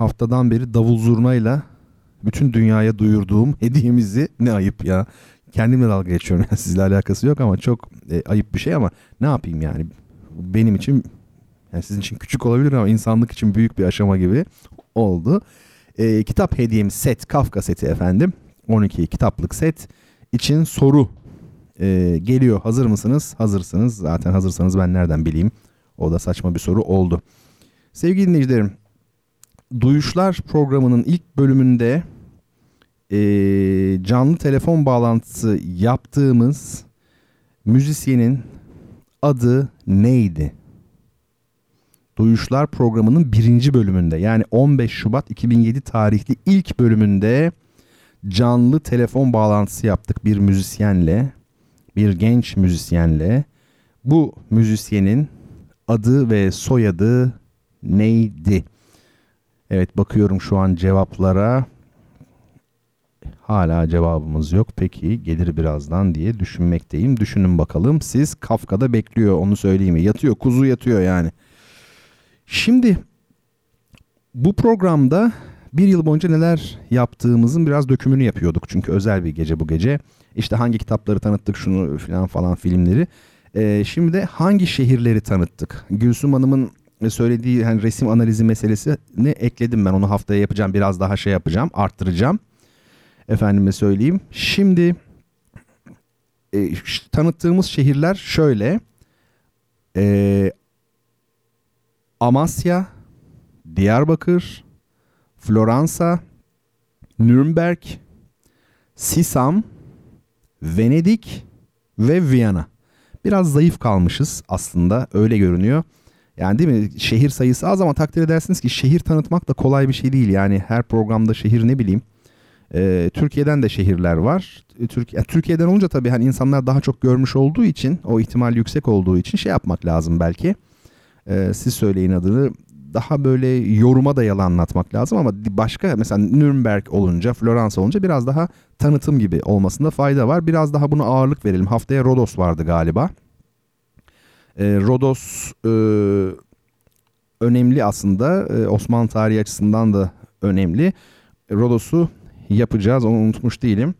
haftadan beri davul zurnayla bütün dünyaya duyurduğum hediyemizi [laughs] ne ayıp ya. Kendimle dalga geçiyorum yani sizle alakası yok ama çok e, ayıp bir şey ama ne yapayım yani benim için yani sizin için küçük olabilir ama insanlık için büyük bir aşama gibi oldu. E, kitap hediyem set Kafka seti efendim 12 kitaplık set için soru e, geliyor hazır mısınız? Hazırsınız zaten hazırsanız ben nereden bileyim o da saçma bir soru oldu. Sevgili dinleyicilerim Duyuşlar programının ilk bölümünde e, canlı telefon bağlantısı yaptığımız müzisyenin adı neydi? Duyuşlar programının birinci bölümünde yani 15 Şubat 2007 tarihli ilk bölümünde canlı telefon bağlantısı yaptık bir müzisyenle, bir genç müzisyenle. Bu müzisyenin adı ve soyadı neydi? Evet bakıyorum şu an cevaplara. Hala cevabımız yok. Peki gelir birazdan diye düşünmekteyim. Düşünün bakalım. Siz Kafka'da bekliyor onu söyleyeyim mi? Yatıyor kuzu yatıyor yani. Şimdi bu programda bir yıl boyunca neler yaptığımızın biraz dökümünü yapıyorduk. Çünkü özel bir gece bu gece. İşte hangi kitapları tanıttık şunu falan falan filmleri. Ee, şimdi de hangi şehirleri tanıttık? Gülsüm Hanım'ın söylediği hani resim analizi meselesini ekledim ben. Onu haftaya yapacağım. Biraz daha şey yapacağım. Arttıracağım. Efendime söyleyeyim. Şimdi e, tanıttığımız şehirler şöyle. E, Amasya, Diyarbakır, Floransa, Nürnberg, Sisam, Venedik ve Viyana. Biraz zayıf kalmışız aslında öyle görünüyor. Yani değil mi şehir sayısı az ama takdir edersiniz ki şehir tanıtmak da kolay bir şey değil. Yani her programda şehir ne bileyim. Ee, Türkiye'den de şehirler var. Ee, Türkiye, Türkiye'den olunca tabii hani insanlar daha çok görmüş olduğu için o ihtimal yüksek olduğu için şey yapmak lazım belki. Ee, siz söyleyin adını daha böyle yoruma dayalı anlatmak lazım ama başka mesela Nürnberg olunca, Floransa olunca biraz daha tanıtım gibi olmasında fayda var. Biraz daha buna ağırlık verelim. Haftaya Rodos vardı galiba. Ee, Rodos e, önemli aslında. E, Osmanlı tarihi açısından da önemli. Rodos'u yapacağız. Onu unutmuş değilim.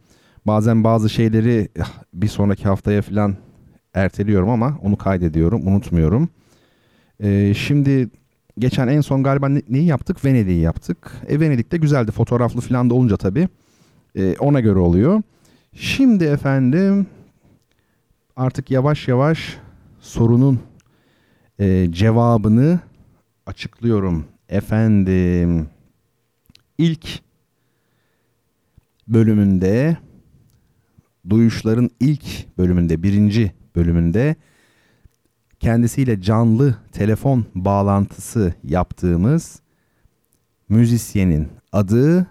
Bazen bazı şeyleri ah, bir sonraki haftaya falan erteliyorum ama onu kaydediyorum. Unutmuyorum. E, şimdi geçen en son galiba ne, neyi yaptık? Venedik'i yaptık. E, Venedik'te güzeldi. Fotoğraflı falan da olunca tabii. E, ona göre oluyor. Şimdi efendim artık yavaş yavaş sorunun e, cevabını açıklıyorum. Efendim ilk bölümünde duyuşların ilk bölümünde birinci bölümünde kendisiyle canlı telefon bağlantısı yaptığımız müzisyenin adı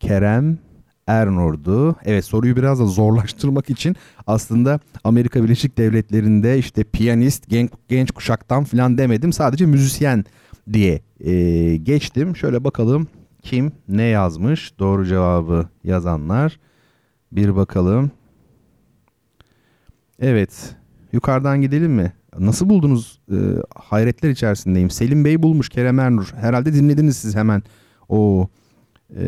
Kerem Ernur'du. Evet soruyu biraz da zorlaştırmak için aslında Amerika Birleşik Devletleri'nde işte piyanist, genç, genç kuşaktan falan demedim. Sadece müzisyen diye e, geçtim. Şöyle bakalım kim ne yazmış? Doğru cevabı yazanlar. Bir bakalım. Evet. Yukarıdan gidelim mi? Nasıl buldunuz? E, hayretler içerisindeyim. Selim Bey bulmuş Kerem Ernur. Herhalde dinlediniz siz hemen o e,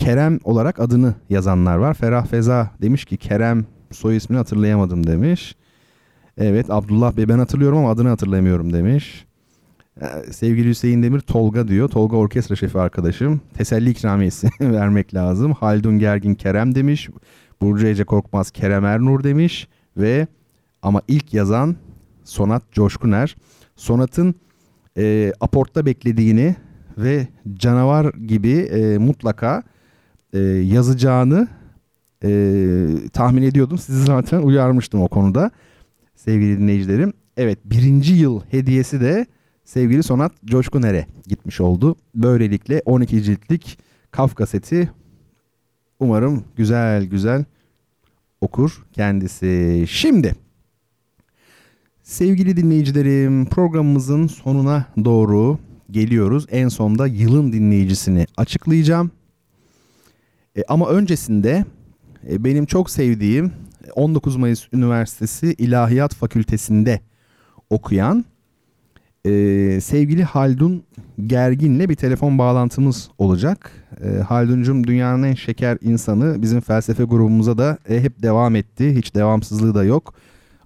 Kerem olarak adını yazanlar var. Ferah Feza demiş ki Kerem soy ismini hatırlayamadım demiş. Evet Abdullah Bey ben hatırlıyorum ama adını hatırlamıyorum demiş. Ee, Sevgili Hüseyin Demir Tolga diyor. Tolga orkestra şefi arkadaşım. Teselli ikramiyesi [laughs] vermek lazım. Haldun Gergin Kerem demiş. Burcu Ece Korkmaz Kerem Ernur demiş. Ve ama ilk yazan Sonat Coşkuner. Sonat'ın e, aportta beklediğini ve canavar gibi e, mutlaka e, yazacağını e, tahmin ediyordum. Sizi zaten uyarmıştım o konuda sevgili dinleyicilerim. Evet birinci yıl hediyesi de sevgili Sonat Coşkuner'e gitmiş oldu. Böylelikle 12 ciltlik Kafka seti umarım güzel güzel okur kendisi. Şimdi sevgili dinleyicilerim programımızın sonuna doğru geliyoruz. En sonda yılın dinleyicisini açıklayacağım. E, ama öncesinde e, benim çok sevdiğim 19 Mayıs Üniversitesi İlahiyat Fakültesinde okuyan e, sevgili Haldun Gergin'le bir telefon bağlantımız olacak. E, Halduncum dünyanın en şeker insanı bizim felsefe grubumuza da e, hep devam etti. Hiç devamsızlığı da yok.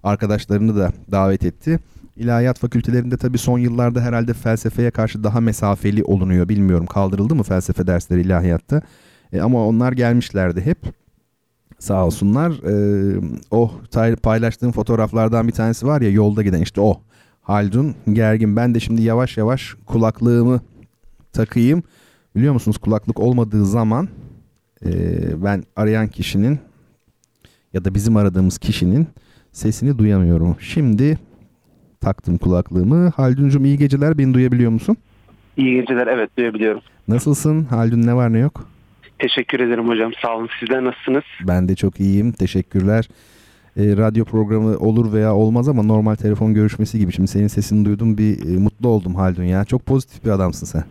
Arkadaşlarını da davet etti. İlahiyat fakültelerinde tabii son yıllarda herhalde felsefeye karşı daha mesafeli olunuyor. Bilmiyorum kaldırıldı mı felsefe dersleri ilahiyatta. E, ama onlar gelmişlerdi hep. Sağ olsunlar. Ee, o tay- paylaştığım fotoğraflardan bir tanesi var ya yolda giden işte o. Haldun gergin. Ben de şimdi yavaş yavaş kulaklığımı takayım. Biliyor musunuz kulaklık olmadığı zaman e, ben arayan kişinin ya da bizim aradığımız kişinin sesini duyamıyorum. Şimdi taktım kulaklığımı. Halduncum iyi geceler. Beni duyabiliyor musun?
İyi geceler evet duyabiliyorum.
Nasılsın? Haldun ne var ne yok?
Teşekkür ederim hocam sağ olun. Sizler nasılsınız?
Ben de çok iyiyim. Teşekkürler. E, radyo programı olur veya olmaz ama normal telefon görüşmesi gibi. Şimdi senin sesini duydum bir e, mutlu oldum Haldun ya. Çok pozitif bir adamsın sen.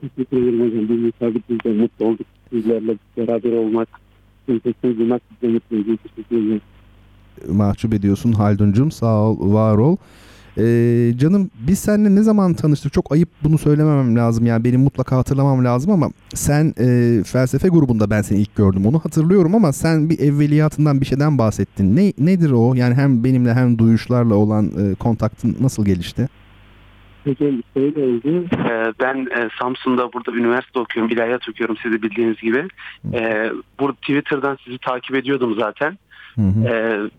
Teşekkür ederim hocam. Bir müsaade mutlu olduk. Sizlerle beraber olmak. Sesini duymak bize mutlu ediyor. Teşekkür ederim.
Mahcup ediyorsun Halduncum. Sağ ol, var ol. E, canım biz seninle ne zaman tanıştık? Çok ayıp bunu söylememem lazım. Yani benim mutlaka hatırlamam lazım ama sen e, felsefe grubunda ben seni ilk gördüm. Onu hatırlıyorum ama sen bir evveliyatından bir şeyden bahsettin. Ne nedir o? Yani hem benimle hem duyuşlarla olan e, kontaktın nasıl gelişti?
Hocam şöyle oldu. Ee, ben e, Samsun'da burada üniversite okuyorum. İlahiyat okuyorum sizi bildiğiniz gibi. Ee, burada Twitter'dan sizi takip ediyordum zaten.
Hı hı.
Ee,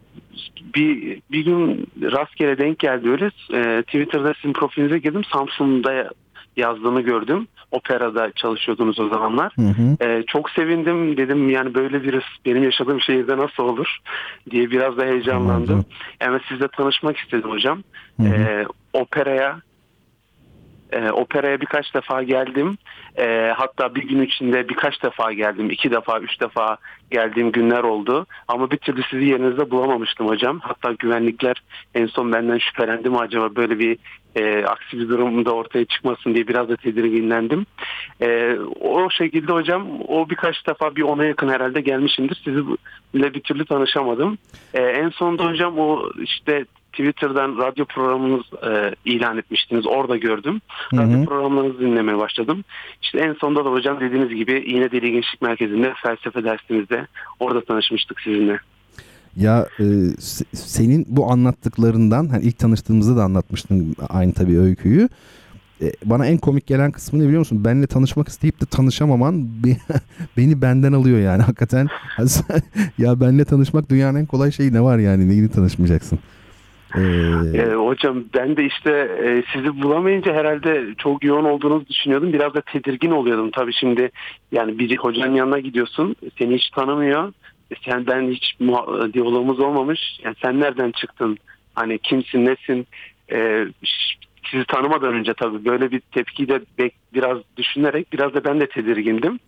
bir, bir gün rastgele denk geldi öyle. Ee, Twitter'da sizin profilinize girdim. Samsun'da yazdığını gördüm. Operada çalışıyordunuz o zamanlar.
Hı hı.
Ee, çok sevindim. Dedim yani böyle birisi benim yaşadığım şehirde nasıl olur diye biraz da heyecanlandım.
Anladım.
Yani sizle tanışmak istedim hocam.
Hı hı.
Ee, operaya e, operaya birkaç defa geldim. E, hatta bir gün içinde birkaç defa geldim. iki defa, üç defa geldiğim günler oldu. Ama bir türlü sizi yerinizde bulamamıştım hocam. Hatta güvenlikler en son benden şüphelendi mi acaba böyle bir e, aksi bir durumda ortaya çıkmasın diye biraz da tedirginlendim. E, o şekilde hocam o birkaç defa bir ona yakın herhalde gelmişimdir. Sizinle bir türlü tanışamadım. E, en sonunda hocam o işte Twitter'dan radyo programınız e, ilan etmiştiniz. Orada gördüm. Radyo programlarınızı dinlemeye başladım. İşte en sonunda da hocam dediğiniz gibi yine Deli Gençlik Merkezi'nde felsefe dersimizde orada tanışmıştık sizinle.
Ya e, se- senin bu anlattıklarından hani ilk tanıştığımızda da anlatmıştın aynı tabii öyküyü. E, bana en komik gelen kısmı ne biliyor musun? Benle tanışmak isteyip de tanışamaman be- [laughs] beni benden alıyor yani hakikaten. [laughs] Ya benle tanışmak dünyanın en kolay şeyi ne var yani neyini tanışmayacaksın? E,
Ee, hocam ben de işte e, sizi bulamayınca herhalde çok yoğun olduğunuzu düşünüyordum. Biraz da tedirgin oluyordum. Tabii şimdi yani bir hocanın yanına gidiyorsun. Seni hiç tanımıyor. E, Sen ben hiç muha- diyalogumuz olmamış. Yani sen nereden çıktın? Hani kimsin, nesin? Ee, sizi tanımadan önce tabii böyle bir tepkiyi de biraz düşünerek biraz da ben de tedirgindim.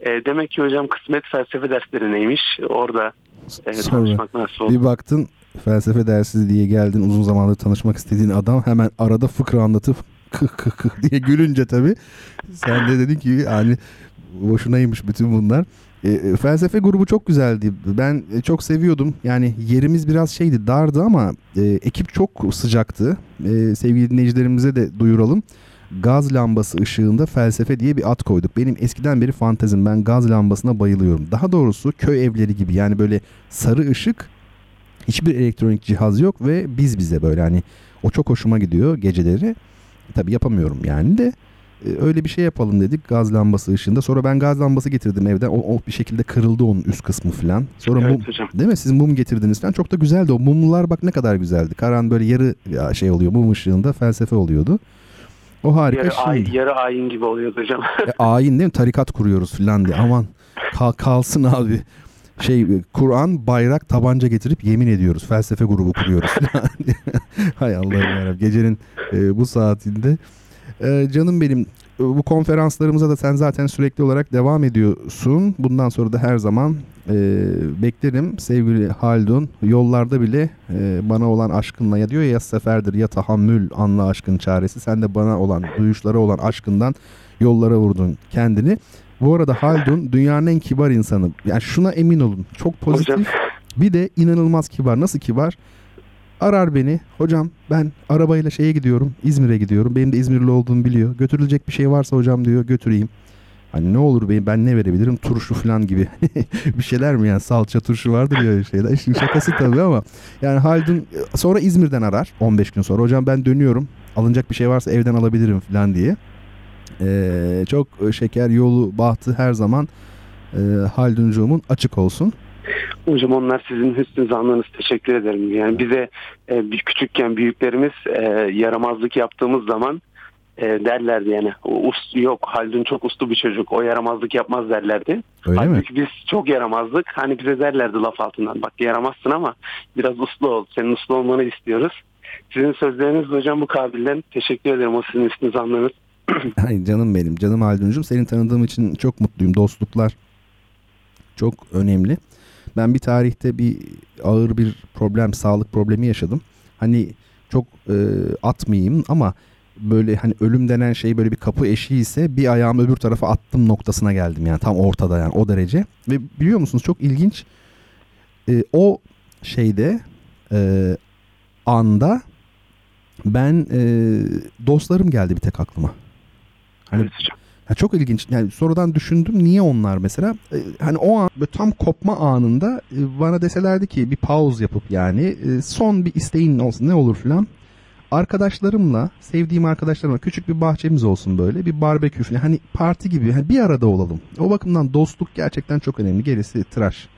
Ee, demek ki hocam kısmet felsefe dersleri neymiş? Orada e,
Sonra
nasıl oldu?
bir baktın felsefe dersi diye geldin uzun zamandır tanışmak istediğin adam hemen arada fıkra anlatıp [laughs] kıh kıh kıh diye gülünce tabii sen de dedin ki yani boşunaymış bütün bunlar. E, e, felsefe grubu çok güzeldi. Ben e, çok seviyordum. Yani yerimiz biraz şeydi dardı ama e, ekip çok sıcaktı. E, sevgili dinleyicilerimize de duyuralım. Gaz lambası ışığında felsefe diye bir ad koyduk. Benim eskiden beri fantezim. Ben gaz lambasına bayılıyorum. Daha doğrusu köy evleri gibi yani böyle sarı ışık hiçbir elektronik cihaz yok ve biz bize böyle hani o çok hoşuma gidiyor geceleri. Tabii yapamıyorum yani de e, öyle bir şey yapalım dedik gaz lambası ışığında. Sonra ben gaz lambası getirdim evden. O, o bir şekilde kırıldı onun üst kısmı falan. Sonra
Evet
mum,
hocam.
değil mi? Siz mum getirdiniz falan. Çok da güzeldi o. Mumlar bak ne kadar güzeldi. Karan böyle yarı ya şey oluyor mum ışığında felsefe oluyordu. O harika
Yarı, ay,
şimdi.
yarı ayin gibi oluyordu hocam.
E, ayin değil mi? Tarikat kuruyoruz falan diye. Aman kal- kalsın abi. Şey e, Kur'an, bayrak, tabanca getirip yemin ediyoruz. Felsefe grubu kuruyoruz. [laughs] [laughs] Hay Allah'ım yarabbim. Gecenin e, bu saatinde. E, canım benim e, bu konferanslarımıza da sen zaten sürekli olarak devam ediyorsun. Bundan sonra da her zaman e, beklerim. Sevgili Haldun yollarda bile e, bana olan aşkınla ya diyor ya seferdir ya tahammül anla aşkın çaresi. Sen de bana olan duyuşlara olan aşkından yollara vurdun kendini. Bu arada Haldun dünyanın en kibar insanı. Yani şuna emin olun. Çok pozitif.
Hocam.
Bir de inanılmaz kibar. Nasıl kibar? Arar beni. Hocam ben arabayla şeye gidiyorum. İzmir'e gidiyorum. Benim de İzmirli olduğumu biliyor. Götürülecek bir şey varsa hocam diyor götüreyim. Hani ne olur bey ben ne verebilirim? Turşu falan gibi. [laughs] bir şeyler mi yani? Salça turşu vardır ya öyle şeyler. İşin şakası tabii ama. Yani Haldun sonra İzmir'den arar 15 gün sonra. Hocam ben dönüyorum. Alınacak bir şey varsa evden alabilirim falan diye. Ee, çok şeker yolu bahtı her zaman e, Halduncuğumun açık olsun.
Hocam onlar sizin hüsnü zannınız teşekkür ederim. Yani bize e, küçükken büyüklerimiz e, yaramazlık yaptığımız zaman e, derlerdi yani o us, yok Haldun çok uslu bir çocuk o yaramazlık yapmaz derlerdi.
Öyle mi?
Halbuki biz çok yaramazdık. Hani bize derlerdi laf altından bak yaramazsın ama biraz uslu ol. Senin uslu olmanı istiyoruz. Sizin sözleriniz hocam bu kabilden teşekkür ederim o sizin hüsnü zannınız. [clears throat]
Ay canım benim, canım Haldun'cum. Seni tanıdığım için çok mutluyum. Dostluklar çok önemli. Ben bir tarihte bir ağır bir problem, sağlık problemi yaşadım. Hani çok e, atmayayım ama böyle hani ölüm denen şey böyle bir kapı eşiği ise bir ayağımı öbür tarafa attım noktasına geldim yani tam ortada yani o derece. Ve biliyor musunuz çok ilginç e, o şeyde e, anda ben e, dostlarım geldi bir tek aklıma. Hani ya çok ilginç. Yani sonradan düşündüm niye onlar mesela? Ee, hani o an böyle tam kopma anında e, bana deselerdi ki bir pause yapıp yani e, son bir isteğin olsun ne olur filan. Arkadaşlarımla, sevdiğim arkadaşlarımla küçük bir bahçemiz olsun böyle. Bir barbekü falan. Hani parti gibi hani bir arada olalım. O bakımdan dostluk gerçekten çok önemli. Gerisi tıraş.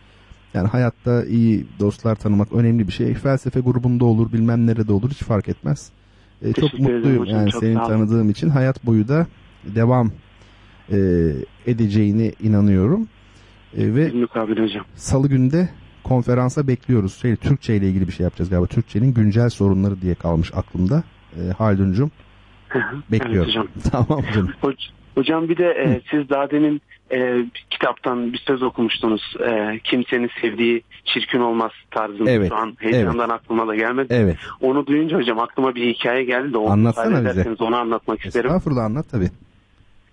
Yani hayatta iyi dostlar tanımak önemli bir şey. Felsefe grubunda olur, bilmem nerede olur hiç fark etmez. E, çok mutluyum
hocam,
yani
çok
seni tanıdığım için hayat boyu da devam e, edeceğine inanıyorum. E, ve salı günde konferansa bekliyoruz. Şey, Türkçe ile ilgili bir şey yapacağız galiba. Türkçenin güncel sorunları diye kalmış aklımda. E, Haldun'cum bekliyorum.
Evet hocam. [laughs]
tamam canım.
Hoc- Hocam bir de e, siz daha demin e, kitaptan bir söz okumuştunuz. E, kimsenin sevdiği çirkin olmaz tarzında.
Evet,
Şu an heyecandan aklıma da gelmedi.
Evet.
Onu duyunca hocam aklıma bir hikaye geldi de onu
Anlatsana bize.
onu anlatmak isterim.
Estağfurullah anlat tabii.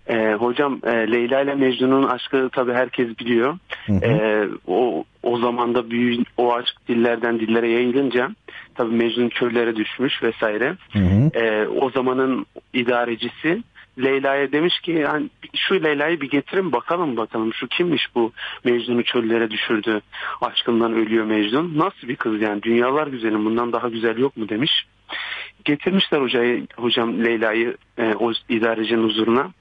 E, hocam e, Leyla ile Mecnun'un aşkı tabii herkes biliyor.
Hı hı.
E, o o zamanda büyü, o aşk dillerden dillere yayılınca tabii Mecnun çöllere düşmüş vesaire.
Hı hı.
Ee, o zamanın idarecisi Leyla'ya demiş ki yani şu Leyla'yı bir getirin bakalım bakalım şu kimmiş bu Mecnun'u çöllere düşürdü aşkından ölüyor Mecnun nasıl bir kız yani dünyalar güzelim bundan daha güzel yok mu demiş getirmişler hocayı hocam Leyla'yı e, o idarecinin huzuruna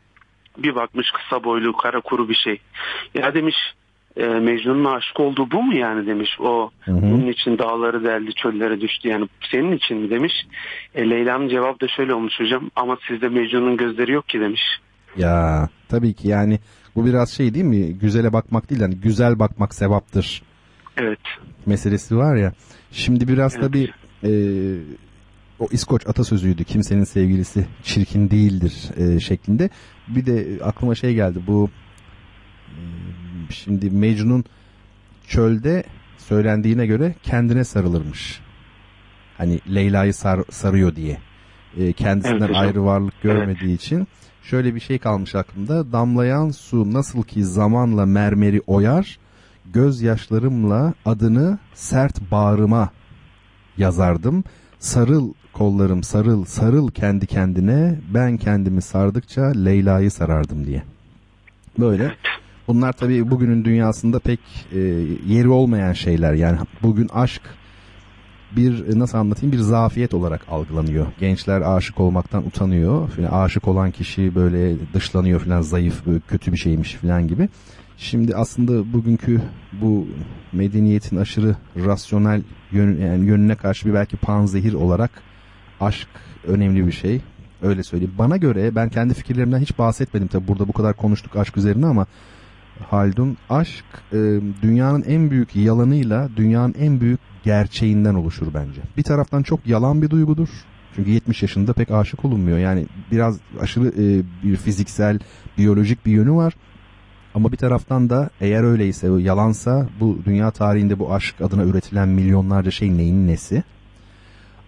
bir bakmış kısa boylu kara kuru bir şey ya demiş e, Mecnun'un aşık olduğu bu mu yani demiş o
Hı hı.
bunun için dağları deldi çöllere düştü yani senin için mi demiş e, Leyla'nın cevabı da şöyle olmuş hocam ama sizde Mecnun'un gözleri yok ki demiş
Ya tabii ki yani bu biraz şey değil mi? Güzele bakmak değil hani güzel bakmak sevaptır
evet
meselesi var ya. Şimdi biraz
Evet.
tabii e, o İskoç atasözüydü. Kimsenin sevgilisi çirkin değildir e, şeklinde. Bir de aklıma şey geldi. Bu şimdi Mecnun çölde söylendiğine göre kendine sarılırmış. Hani Leyla'yı sar- sarıyor diye. E, kendisinden
Evet hocam.
ayrı varlık görmediği için şöyle bir şey kalmış aklımda. Damlayan su nasıl ki zamanla mermeri oyar, gözyaşlarımla adını sert bağrıma yazardım. Sarıl kollarım sarıl sarıl kendi kendine ben kendimi sardıkça Leyla'yı sarardım diye. Böyle. Bunlar tabii bugünün dünyasında pek e, yeri olmayan şeyler. Yani bugün aşk bir e, nasıl anlatayım bir zafiyet olarak algılanıyor. Gençler aşık olmaktan utanıyor. Yani aşık olan kişi böyle dışlanıyor falan zayıf kötü bir şeymiş falan gibi. Şimdi aslında bugünkü bu medeniyetin aşırı rasyonel yön, yani yönüne karşı bir belki panzehir olarak aşk önemli bir şey. Öyle söyleyeyim. Bana göre ben kendi fikirlerimden hiç bahsetmedim tabi burada bu kadar konuştuk aşk üzerine ama Haldun aşk e, dünyanın en büyük yalanıyla dünyanın en büyük gerçeğinden oluşur bence. Bir taraftan çok yalan bir duygudur. Çünkü 70 yaşında pek aşık olunmuyor. Yani biraz aşırı e, bir fiziksel, biyolojik bir yönü var. Ama bir taraftan da eğer öyleyse, yalansa bu dünya tarihinde bu aşk adına üretilen milyonlarca şey neyin nesi?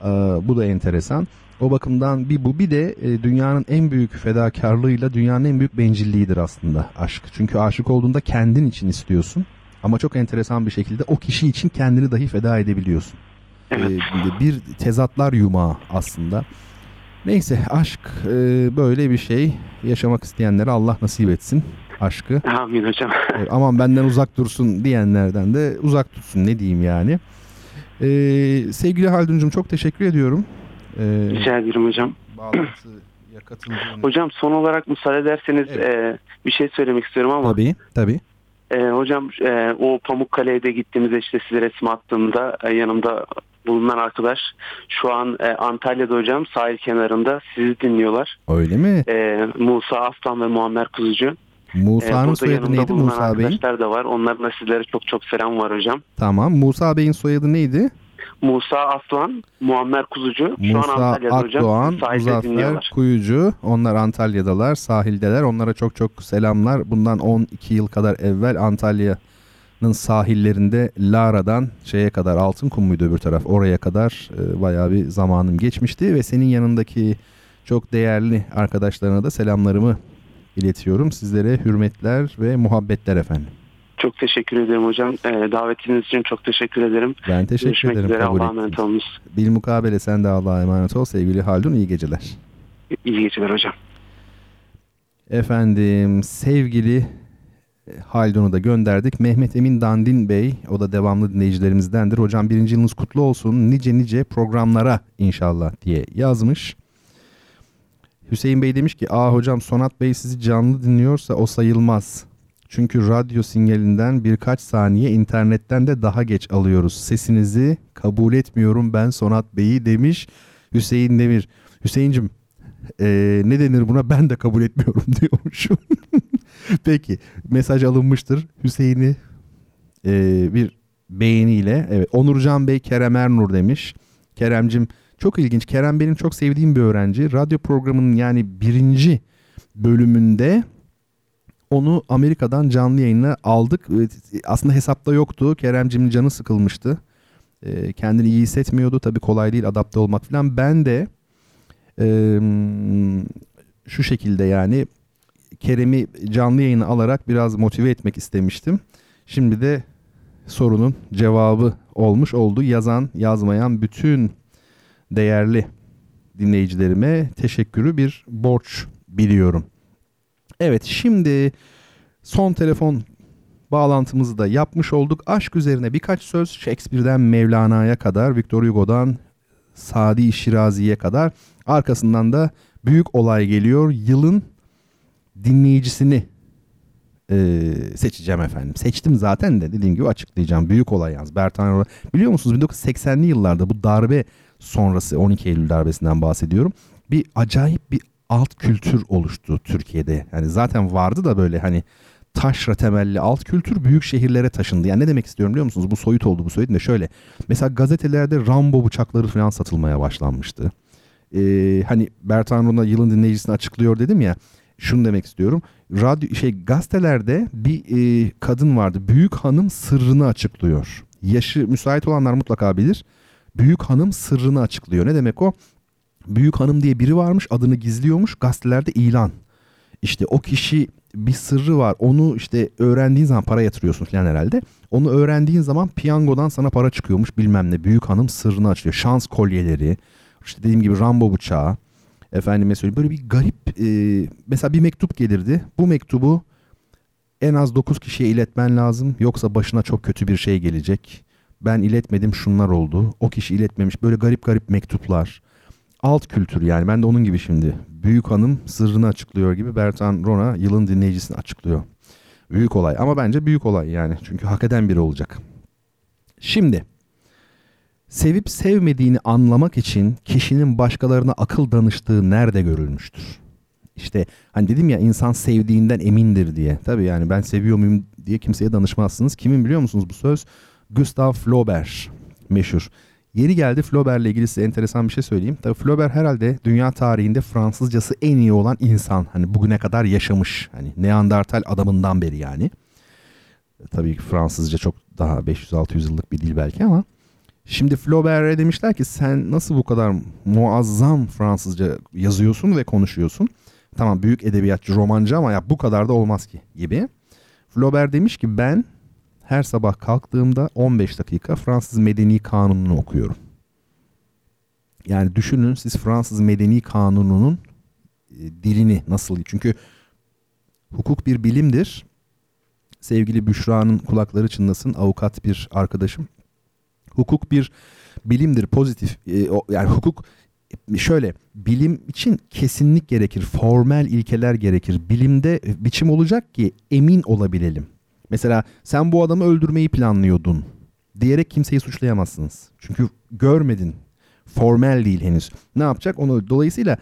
Ee, bu da enteresan. O bakımdan bir bu bir de e, dünyanın en büyük fedakarlığıyla dünyanın en büyük bencilliğidir aslında aşk. Çünkü aşık olduğunda kendin için istiyorsun. Ama çok enteresan bir şekilde o kişi için kendini dahi feda edebiliyorsun.
Evet.
Ee, bir tezatlar yumağı aslında. Neyse aşk e, böyle bir şey. Yaşamak isteyenlere Allah nasip etsin aşkı.
Amin hocam.
E, aman benden uzak dursun diyenlerden de uzak tutsun ne diyeyim yani. E, sevgili Haldun'cum çok teşekkür ediyorum. E,
Rica ederim hocam.
Bağlantıya katıldığın
Hocam son olarak müsaade ederseniz
Evet.
e, bir şey söylemek istiyorum ama
Tabii tabii.
e, hocam e, o Pamukkale'ye de gittiğimizde işte size resim attığımda e, yanımda bulunan arkadaş şu an e, Antalya'da hocam sahil kenarında sizi dinliyorlar.
Öyle mi?
E, Musa Aslan ve Muammer Kuzucu.
Musa'nın
burada
soyadı neydi Musa Bey'in?
arkadaşlar da var. Onların da sizlere çok çok selam var hocam.
Tamam. Musa Bey'in soyadı neydi?
Musa Aslan, Muammer Kuzucu. Şu
Musa
an Antalya'da
Akdoğan,
hocam.
Muzaffer. Kuyucu. Onlar Antalya'dalar, sahildeler. Onlara çok çok selamlar. Bundan 12 yıl kadar evvel Antalya'nın sahillerinde Lara'dan şeye kadar Altınkum muydu öbür taraf? Oraya kadar e, bayağı bir zamanım geçmişti ve senin yanındaki çok değerli arkadaşlarına da selamlarımı iletiyorum. Sizlere hürmetler ve muhabbetler efendim.
Çok teşekkür ederim hocam. E, davetiniz için çok teşekkür ederim.
Ben teşekkür
Görüşmek
ederim
üzere.
kabul
Allah'a emanet olunuz.
Bilmukabele sen de Allah'a emanet ol. Sevgili Haldun iyi geceler.
İyi geceler hocam.
Efendim sevgili e, Haldun'u da gönderdik. Mehmet Emin Dandin Bey o da devamlı dinleyicilerimizdendir. Hocam birinci yılınız kutlu olsun. Nice nice programlara inşallah diye yazmış. Hüseyin Bey demiş ki aa hocam Sonat Bey sizi canlı dinliyorsa o sayılmaz. Çünkü radyo sinyalinden birkaç saniye internetten de daha geç alıyoruz. Sesinizi kabul etmiyorum ben Sonat Bey'i demiş Hüseyin Demir. Hüseyincim ee, ne denir buna ben de kabul etmiyorum [laughs] diyormuşum. [laughs] Peki mesaj alınmıştır. Hüseyin'i ee, bir beğeniyle evet Onurcan Bey Kerem Ernur demiş. Keremcim çok ilginç. Kerem benim çok sevdiğim bir öğrenci. Radyo programının yani birinci bölümünde onu Amerika'dan canlı yayına aldık. Aslında hesapta yoktu. Keremcimin canı sıkılmıştı. Ee, kendini iyi hissetmiyordu. Tabii kolay değil adapte olmak falan. Ben de şu şekilde yani Kerem'i canlı yayına alarak biraz motive etmek istemiştim. Şimdi de sorunun cevabı olmuş oldu. Yazan, yazmayan bütün değerli dinleyicilerime teşekkürü bir borç biliyorum. Evet şimdi son telefon bağlantımızı da yapmış olduk. Aşk üzerine birkaç söz Shakespeare'den Mevlana'ya kadar, Victor Hugo'dan Sadi Şirazi'ye kadar arkasından da büyük olay geliyor. Yılın dinleyicisini e, seçeceğim efendim. Seçtim zaten de dediğim gibi açıklayacağım. Büyük olay yalnız. Bertan. Biliyor musunuz 1980'li yıllarda bu darbe sonrası 12 Eylül darbesinden bahsediyorum. Bir acayip bir alt kültür oluştu Türkiye'de. Yani zaten vardı da böyle hani taşra temelli alt kültür büyük şehirlere taşındı. Yani ne demek istiyorum biliyor musunuz? Bu soyut oldu bu soyut de şöyle. Mesela gazetelerde Rambo bıçakları falan satılmaya başlanmıştı. Ee, hani Bertan Rona yılın dinleyicisini açıklıyor dedim ya. Şunu demek istiyorum. Radyo şey gazetelerde bir e, kadın vardı. Büyük hanım sırrını açıklıyor. Yaşı müsait olanlar mutlaka bilir. Büyük hanım sırrını açıklıyor. Ne demek o? Büyük hanım diye biri varmış adını gizliyormuş gazetelerde ilan. İşte o kişi bir sırrı var onu işte öğrendiğin zaman para yatırıyorsun falan herhalde. Onu öğrendiğin zaman piyangodan sana para çıkıyormuş bilmem ne. Büyük hanım sırrını açıyor. Şans kolyeleri işte dediğim gibi Rambo bıçağı. Efendime söyleyeyim böyle bir garip e, mesela bir mektup gelirdi. Bu mektubu en az 9 kişiye iletmen lazım. Yoksa başına çok kötü bir şey gelecek. Ben iletmedim şunlar oldu. O kişi iletmemiş. Böyle garip garip mektuplar. Alt kültür yani. Ben de onun gibi şimdi. Büyük hanım sırrını açıklıyor gibi Bertan Rona yılın dinleyicisini açıklıyor. Büyük olay ama bence büyük olay yani. Çünkü hak eden biri olacak. Şimdi sevip sevmediğini anlamak için kişinin başkalarına akıl danıştığı nerede görülmüştür? İşte hani dedim ya insan sevdiğinden emindir diye. Tabii yani ben seviyor muyum diye kimseye danışmazsınız. Kimin biliyor musunuz bu söz? Gustav Flaubert meşhur. Yeri geldi Flaubert'le ilgili size enteresan bir şey söyleyeyim. Tabii Flaubert herhalde dünya tarihinde Fransızcası en iyi olan insan. Hani bugüne kadar yaşamış. Hani Neandertal adamından beri yani. Tabii ki Fransızca çok daha 500-600 yıllık bir dil belki ama Şimdi Flaubert'e demişler ki sen nasıl bu kadar muazzam Fransızca yazıyorsun ve konuşuyorsun. Tamam büyük edebiyatçı, romancı ama ya bu kadar da olmaz ki gibi. Flaubert demiş ki ben her sabah kalktığımda 15 dakika Fransız Medeni Kanunu'nu okuyorum. Yani düşünün siz Fransız Medeni Kanunu'nun e, dilini nasıl çünkü hukuk bir bilimdir. Sevgili Büşra'nın kulakları çınlasın avukat bir arkadaşım. Hukuk bir bilimdir pozitif e, yani hukuk şöyle bilim için kesinlik gerekir formel ilkeler gerekir bilimde biçim olacak ki emin olabilelim mesela sen bu adamı öldürmeyi planlıyordun diyerek kimseyi suçlayamazsınız. Çünkü görmedin. Formel değil henüz. Ne yapacak? Onu dolayısıyla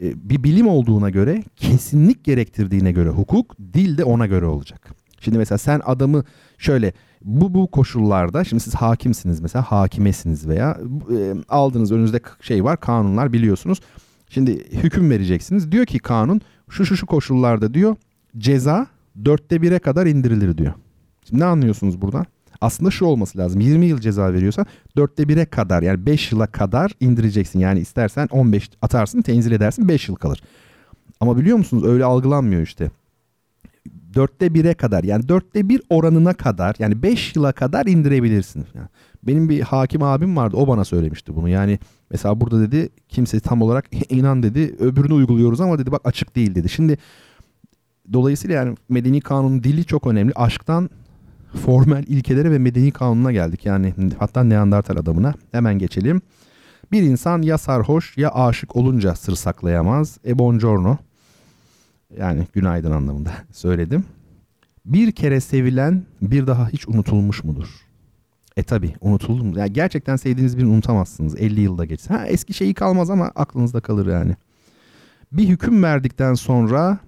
e, bir bilim olduğuna göre kesinlik gerektirdiğine göre hukuk dil de ona göre olacak. Şimdi mesela sen adamı şöyle bu bu koşullarda şimdi siz hakimsiniz mesela hakimesiniz veya e, aldığınız önünüzde şey var kanunlar biliyorsunuz. Şimdi hüküm vereceksiniz. Diyor ki kanun şu şu şu koşullarda diyor ceza dörtte bire kadar indirilir diyor. Şimdi ne anlıyorsunuz buradan? Aslında şu olması lazım. 20 yıl ceza veriyorsa dörtte bire kadar yani 5 yıla kadar indireceksin. Yani istersen 15 atarsın tenzil edersin 5 yıl kalır. Ama biliyor musunuz öyle algılanmıyor işte dörtte bire kadar yani dörtte bir oranına kadar yani beş yıla kadar indirebilirsin. Yani benim bir hakim abim vardı o bana söylemişti bunu yani mesela burada dedi kimse tam olarak [laughs] inan dedi öbürünü uyguluyoruz ama dedi bak açık değil dedi. Şimdi dolayısıyla yani medeni kanun dili çok önemli aşktan formel ilkelere ve medeni kanununa geldik yani hatta Neandertal adamına hemen geçelim. Bir insan ya sarhoş ya aşık olunca sır saklayamaz. E buongiorno. Yani günaydın anlamında [laughs] söyledim. Bir kere sevilen bir daha hiç unutulmuş mudur? E tabi unutulur mu? Yani gerçekten sevdiğiniz birini unutamazsınız 50 yılda geçse. Ha, eski şeyi kalmaz ama aklınızda kalır yani. Bir hüküm verdikten sonra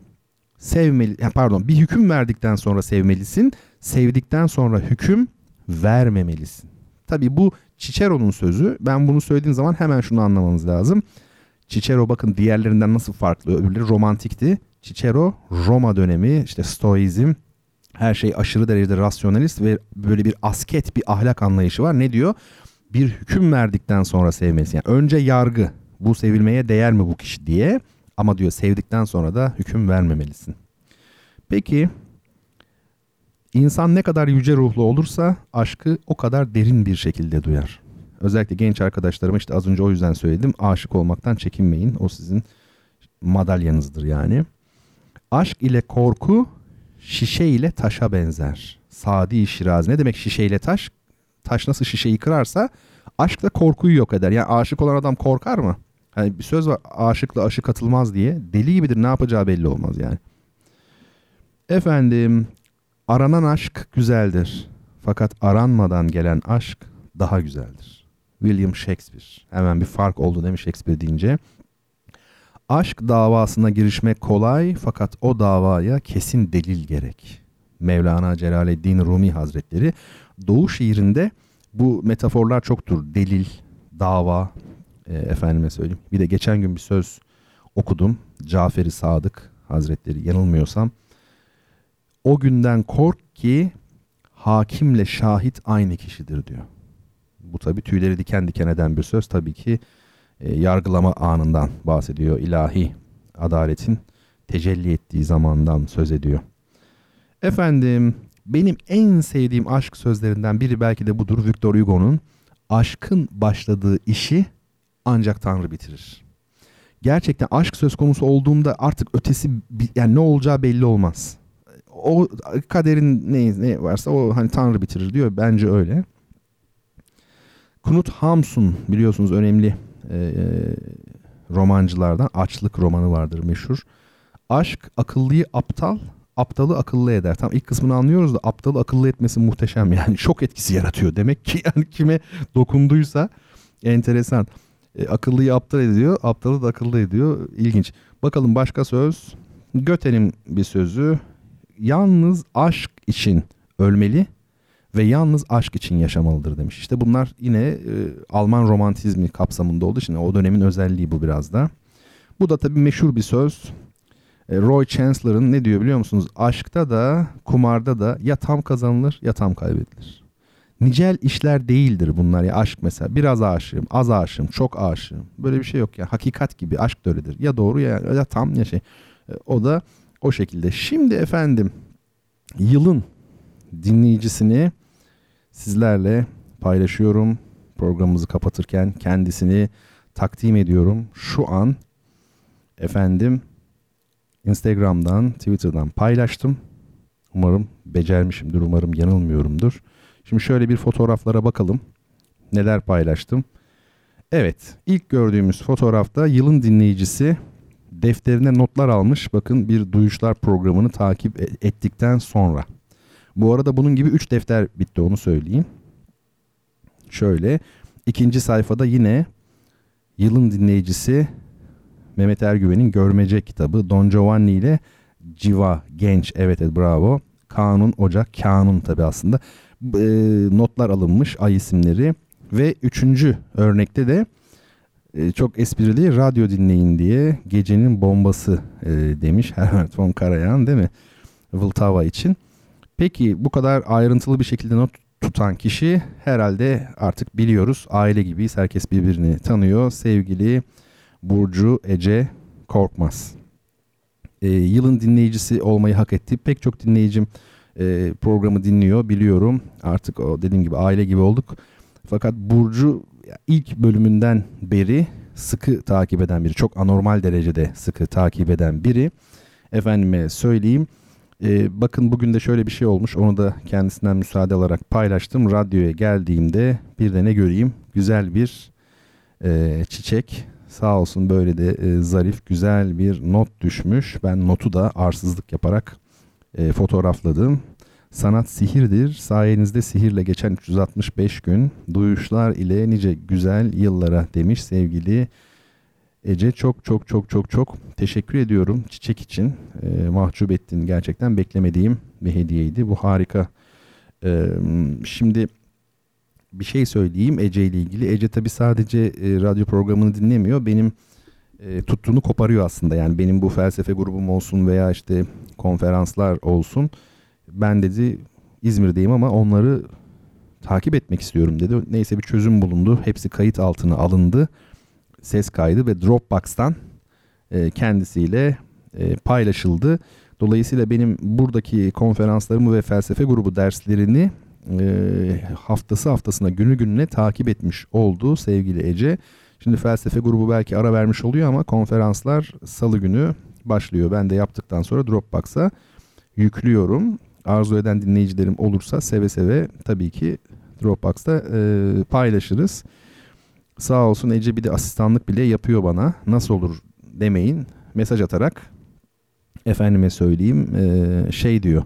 sevmeli pardon bir hüküm verdikten sonra sevmelisin. Sevdikten sonra hüküm vermemelisin. Tabi bu Cicero'nun sözü. Ben bunu söylediğim zaman hemen şunu anlamanız lazım. Cicero bakın diğerlerinden nasıl farklı. Öbürleri romantikti. Cicero Roma dönemi işte stoizm her şey aşırı derecede rasyonalist ve böyle bir asket bir ahlak anlayışı var. Ne diyor? Bir hüküm verdikten sonra sevmesi. Yani önce yargı. Bu sevilmeye değer mi bu kişi diye. Ama diyor sevdikten sonra da hüküm vermemelisin. Peki insan ne kadar yüce ruhlu olursa aşkı o kadar derin bir şekilde duyar. Özellikle genç arkadaşlarıma işte az önce o yüzden söyledim. Aşık olmaktan çekinmeyin. O sizin madalyanızdır yani. Aşk ile korku şişe ile taşa benzer. Sadi Şirazi. Ne demek şişe ile taş? Taş nasıl şişeyi kırarsa aşk da korkuyu yok eder. Yani aşık olan adam korkar mı? Hani bir söz var aşıkla aşık atılmaz diye. Deli gibidir ne yapacağı belli olmaz yani. Efendim aranan aşk güzeldir. Fakat aranmadan gelen aşk daha güzeldir. William Shakespeare. Hemen bir fark oldu demiş Shakespeare deyince. Aşk davasına girişmek kolay fakat o davaya kesin delil gerek. Mevlana Celaleddin Rumi Hazretleri Doğu şiirinde bu metaforlar çoktur. Delil, dava, e, efendime söyleyeyim. Bir de geçen gün bir söz okudum. Caferi Sadık Hazretleri yanılmıyorsam. O günden kork ki hakimle şahit aynı kişidir diyor. Bu tabi tüyleri diken diken eden bir söz tabii ki e, yargılama anından bahsediyor. İlahi adaletin tecelli ettiği zamandan söz ediyor. Efendim benim en sevdiğim aşk sözlerinden biri belki de budur Victor Hugo'nun aşkın başladığı işi ancak Tanrı bitirir. Gerçekten aşk söz konusu olduğunda artık ötesi yani ne olacağı belli olmaz. O kaderin ne, ne varsa o hani Tanrı bitirir diyor. Bence öyle. Knut Hamsun biliyorsunuz önemli e, romancılardan açlık romanı vardır meşhur. Aşk akıllıyı aptal, aptalı akıllı eder. Tam ilk kısmını anlıyoruz da aptalı akıllı etmesi muhteşem yani şok etkisi yaratıyor. Demek ki [laughs] yani kime dokunduysa enteresan. E, akıllıyı aptal ediyor, aptalı da akıllı ediyor. İlginç. Bakalım başka söz. Göte'nin bir sözü. Yalnız aşk için ölmeli ve yalnız aşk için yaşamalıdır demiş. İşte bunlar yine e, Alman romantizmi kapsamında olduğu için o dönemin özelliği bu biraz da. Bu da tabii meşhur bir söz. E, Roy Chancellor'ın ne diyor biliyor musunuz? Aşkta da kumarda da ya tam kazanılır ya tam kaybedilir. Nicel işler değildir bunlar ya aşk mesela. Biraz aşığım, az aşığım, çok aşığım. Böyle bir şey yok ya. Hakikat gibi aşk da öyledir. Ya doğru ya, ya tam ya şey. E, o da o şekilde. Şimdi efendim yılın dinleyicisini sizlerle paylaşıyorum. Programımızı kapatırken kendisini takdim ediyorum. Şu an efendim Instagram'dan, Twitter'dan paylaştım. Umarım becermişimdir, umarım yanılmıyorumdur. Şimdi şöyle bir fotoğraflara bakalım. Neler paylaştım. Evet, ilk gördüğümüz fotoğrafta yılın dinleyicisi defterine notlar almış. Bakın bir duyuşlar programını takip e- ettikten sonra. Bu arada bunun gibi 3 defter bitti onu söyleyeyim. Şöyle ikinci sayfada yine yılın dinleyicisi Mehmet Ergüven'in Görmece kitabı Don Giovanni ile Civa Genç evet, evet bravo. Kanun Ocak Kanun tabi aslında e, notlar alınmış ay isimleri ve üçüncü örnekte de e, çok esprili radyo dinleyin diye gecenin bombası e, demiş Herbert von Karajan değil mi? Vltava için. Peki bu kadar ayrıntılı bir şekilde not tutan kişi herhalde artık biliyoruz. Aile gibiyiz. Herkes birbirini tanıyor. Sevgili Burcu Ece Korkmaz. Ee, yılın dinleyicisi olmayı hak etti. Pek çok dinleyicim e, programı dinliyor biliyorum. Artık o dediğim gibi aile gibi olduk. Fakat Burcu ilk bölümünden beri sıkı takip eden biri. Çok anormal derecede sıkı takip eden biri. Efendime söyleyeyim ee, bakın bugün de şöyle bir şey olmuş. Onu da kendisinden müsaade alarak paylaştım. Radyoya geldiğimde bir de ne göreyim? Güzel bir e, çiçek. Sağ olsun böyle de e, zarif güzel bir not düşmüş. Ben notu da arsızlık yaparak e, fotoğrafladım. Sanat sihirdir. Sayenizde sihirle geçen 365 gün duyuşlar ile nice güzel yıllara demiş sevgili Ece çok çok çok çok çok teşekkür ediyorum çiçek için. E, mahcup ettin gerçekten beklemediğim bir hediyeydi. Bu harika. E, şimdi bir şey söyleyeyim Ece ile ilgili. Ece tabi sadece e, radyo programını dinlemiyor. Benim e, tuttuğunu koparıyor aslında. Yani benim bu felsefe grubum olsun veya işte konferanslar olsun. Ben dedi İzmir'deyim ama onları takip etmek istiyorum dedi. Neyse bir çözüm bulundu. Hepsi kayıt altına alındı ses kaydı ve Dropbox'tan e, kendisiyle e, paylaşıldı. Dolayısıyla benim buradaki konferanslarımı ve felsefe grubu derslerini e, haftası haftasına günü gününe takip etmiş oldu sevgili Ece. Şimdi felsefe grubu belki ara vermiş oluyor ama konferanslar salı günü başlıyor. Ben de yaptıktan sonra Dropbox'a yüklüyorum. Arzu eden dinleyicilerim olursa seve seve tabii ki Dropbox'ta e, paylaşırız. Sağ olsun Ece bir de asistanlık bile yapıyor bana. Nasıl olur demeyin. Mesaj atarak efendime söyleyeyim e, şey diyor.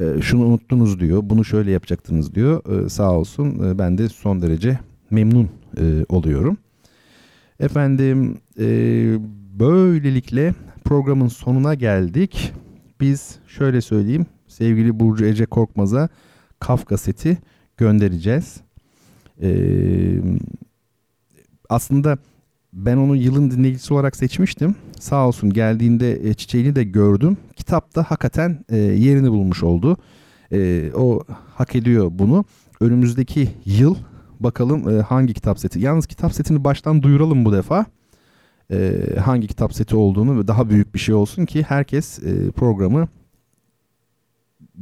E, şunu unuttunuz diyor. Bunu şöyle yapacaktınız diyor. E, sağ olsun ben de son derece memnun oluyorum. Efendim böylelikle programın sonuna geldik. Biz şöyle söyleyeyim. Sevgili Burcu Ece Korkmaz'a Kafka seti göndereceğiz. Eee aslında ben onu yılın dinleyicisi olarak seçmiştim. Sağ olsun geldiğinde e, çiçeğini de gördüm. Kitapta hakikaten e, yerini bulmuş oldu. E, o hak ediyor bunu. Önümüzdeki yıl bakalım hangi kitap seti. Yalnız kitap setini baştan duyuralım bu defa. Hangi kitap seti olduğunu ve daha büyük bir şey olsun ki herkes programı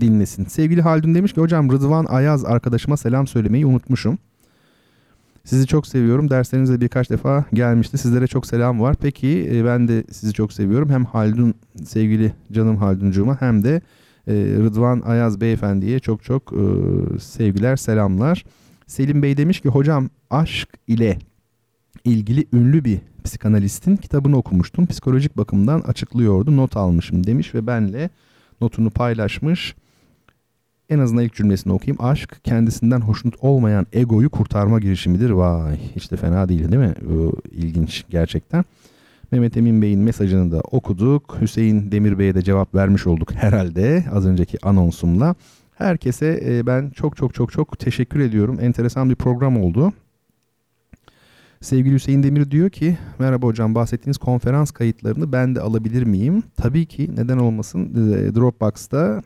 dinlesin. Sevgili Haldun demiş ki hocam Rıdvan Ayaz arkadaşıma selam söylemeyi unutmuşum. Sizi çok seviyorum. Derslerinize birkaç defa gelmişti. Sizlere çok selam var. Peki e, ben de sizi çok seviyorum. Hem Haldun sevgili canım Halduncuğuma hem de e, Rıdvan Ayaz beyefendiye çok çok e, sevgiler, selamlar. Selim Bey demiş ki hocam aşk ile ilgili ünlü bir psikanalistin kitabını okumuştum. Psikolojik bakımdan açıklıyordu. Not almışım demiş ve benle notunu paylaşmış. En azından ilk cümlesini okuyayım. Aşk kendisinden hoşnut olmayan egoyu kurtarma girişimidir. Vay hiç de fena değil değil mi? İlginç gerçekten. Mehmet Emin Bey'in mesajını da okuduk. Hüseyin Demir Bey'e de cevap vermiş olduk herhalde az önceki anonsumla. Herkese e, ben çok çok çok çok teşekkür ediyorum. Enteresan bir program oldu. Sevgili Hüseyin Demir diyor ki merhaba hocam bahsettiğiniz konferans kayıtlarını ben de alabilir miyim? Tabii ki neden olmasın e, Dropbox'ta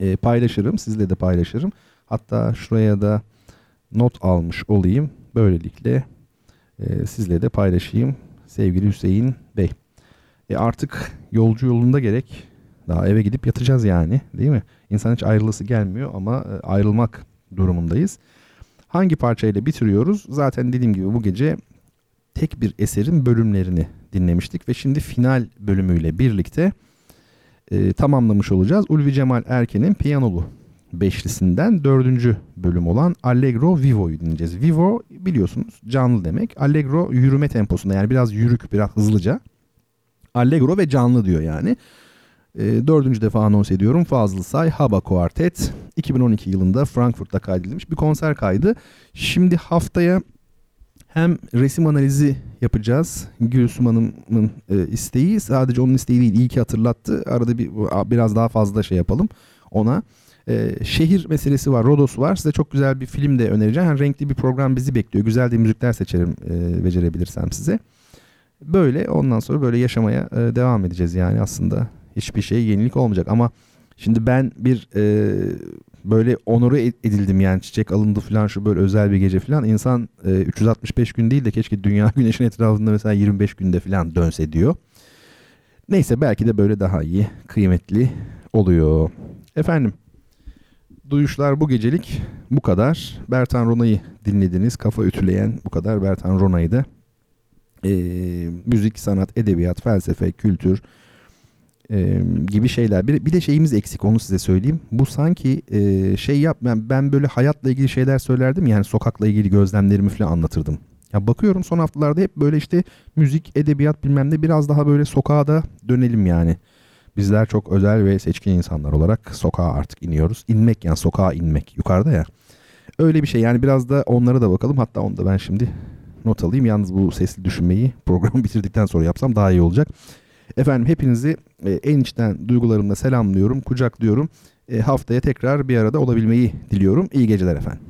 e, paylaşırım sizle de paylaşırım. Hatta şuraya da not almış olayım. Böylelikle e, sizle de paylaşayım sevgili Hüseyin Bey. E artık yolcu yolunda gerek. Daha eve gidip yatacağız yani değil mi? İnsan hiç ayrılası gelmiyor ama e, ayrılmak durumundayız. Hangi parçayla bitiriyoruz? Zaten dediğim gibi bu gece tek bir eserin bölümlerini dinlemiştik ve şimdi final bölümüyle birlikte e, tamamlamış olacağız. Ulvi Cemal Erken'in Piyanolu beşlisinden dördüncü bölüm olan Allegro Vivo'yu dinleyeceğiz. Vivo biliyorsunuz canlı demek. Allegro yürüme temposunda yani biraz yürük biraz hızlıca. Allegro ve canlı diyor yani. E, dördüncü defa anons ediyorum. Fazıl Say Haba Kuartet 2012 yılında Frankfurt'ta kaydedilmiş bir konser kaydı. Şimdi haftaya hem resim analizi yapacağız. Gülsüm Hanım'ın e, isteği sadece onun isteği değil iyi ki hatırlattı. Arada bir biraz daha fazla şey yapalım ona. E, şehir meselesi var, Rodos var. Size çok güzel bir film de önereceğim. Yani renkli bir program bizi bekliyor. Güzel de müzikler seçerim e, becerebilirsem size. Böyle ondan sonra böyle yaşamaya e, devam edeceğiz yani aslında hiçbir şey yenilik olmayacak ama şimdi ben bir e, böyle onuru edildim yani çiçek alındı falan şu böyle özel bir gece falan insan e, 365 gün değil de keşke dünya [laughs] güneşin etrafında mesela 25 günde falan dönse diyor. Neyse belki de böyle daha iyi kıymetli oluyor. Efendim duyuşlar bu gecelik bu kadar. Bertan Rona'yı dinlediniz. Kafa ütüleyen bu kadar Bertan Rona'yı da e, müzik, sanat, edebiyat, felsefe, kültür, e, gibi şeyler. Bir, bir de şeyimiz eksik onu size söyleyeyim. Bu sanki e, şey yap ben, ben böyle hayatla ilgili şeyler söylerdim yani sokakla ilgili gözlemlerimi falan anlatırdım. Ya bakıyorum son haftalarda hep böyle işte müzik, edebiyat bilmem ne biraz daha böyle sokağa da dönelim yani. Bizler çok özel ve seçkin insanlar olarak sokağa artık iniyoruz. İnmek yani sokağa inmek yukarıda ya. Öyle bir şey yani biraz da onlara da bakalım. Hatta onu da ben şimdi not alayım. Yalnız bu sesli düşünmeyi [laughs] programı bitirdikten sonra yapsam daha iyi olacak. Efendim hepinizi e, en içten duygularımla selamlıyorum, kucaklıyorum. E, haftaya tekrar bir arada olabilmeyi diliyorum. İyi geceler efendim.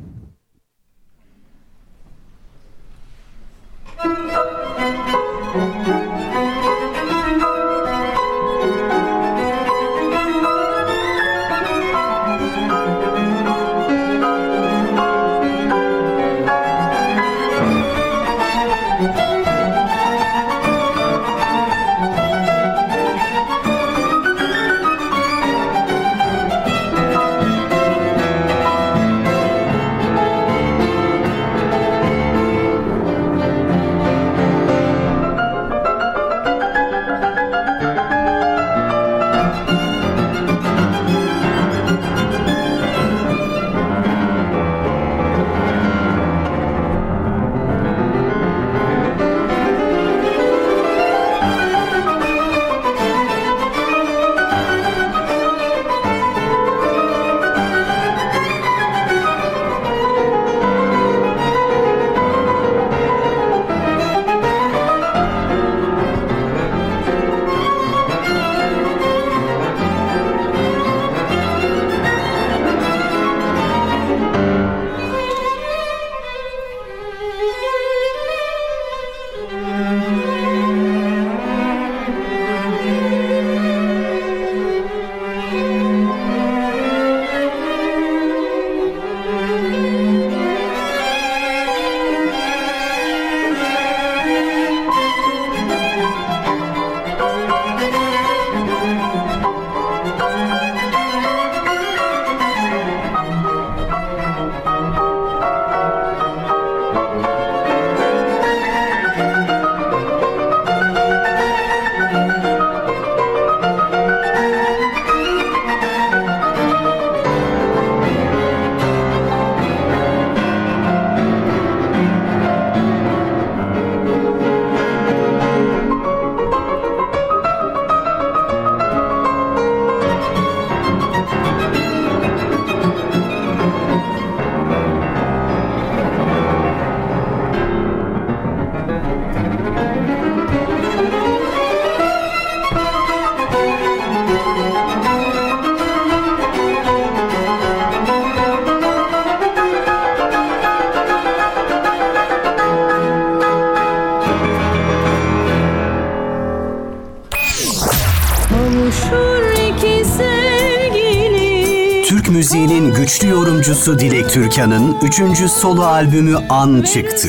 Yorumcusu Dilek Türkan'ın 3. solo albümü An çıktı.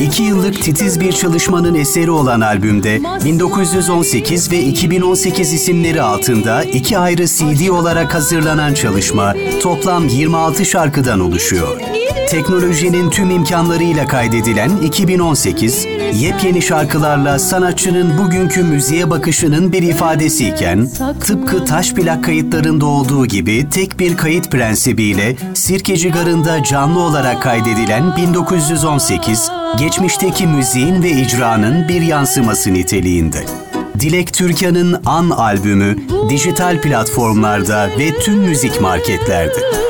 İki yıllık titiz bir çalışmanın eseri olan albümde 1918 ve 2018 isimleri altında iki ayrı CD olarak hazırlanan çalışma toplam 26 şarkıdan oluşuyor. Teknolojinin tüm imkanlarıyla kaydedilen 2018, yepyeni şarkılarla sanatçının bugünkü müziğe bakışının bir ifadesiyken, tıpkı taş plak kayıtlarında olduğu gibi tek bir kayıt prensibiyle Sirkeci Garı'nda canlı olarak kaydedilen 1918, geçmişteki müziğin ve icranın bir yansıması niteliğinde. Dilek Türkan'ın An albümü dijital platformlarda ve tüm müzik marketlerde.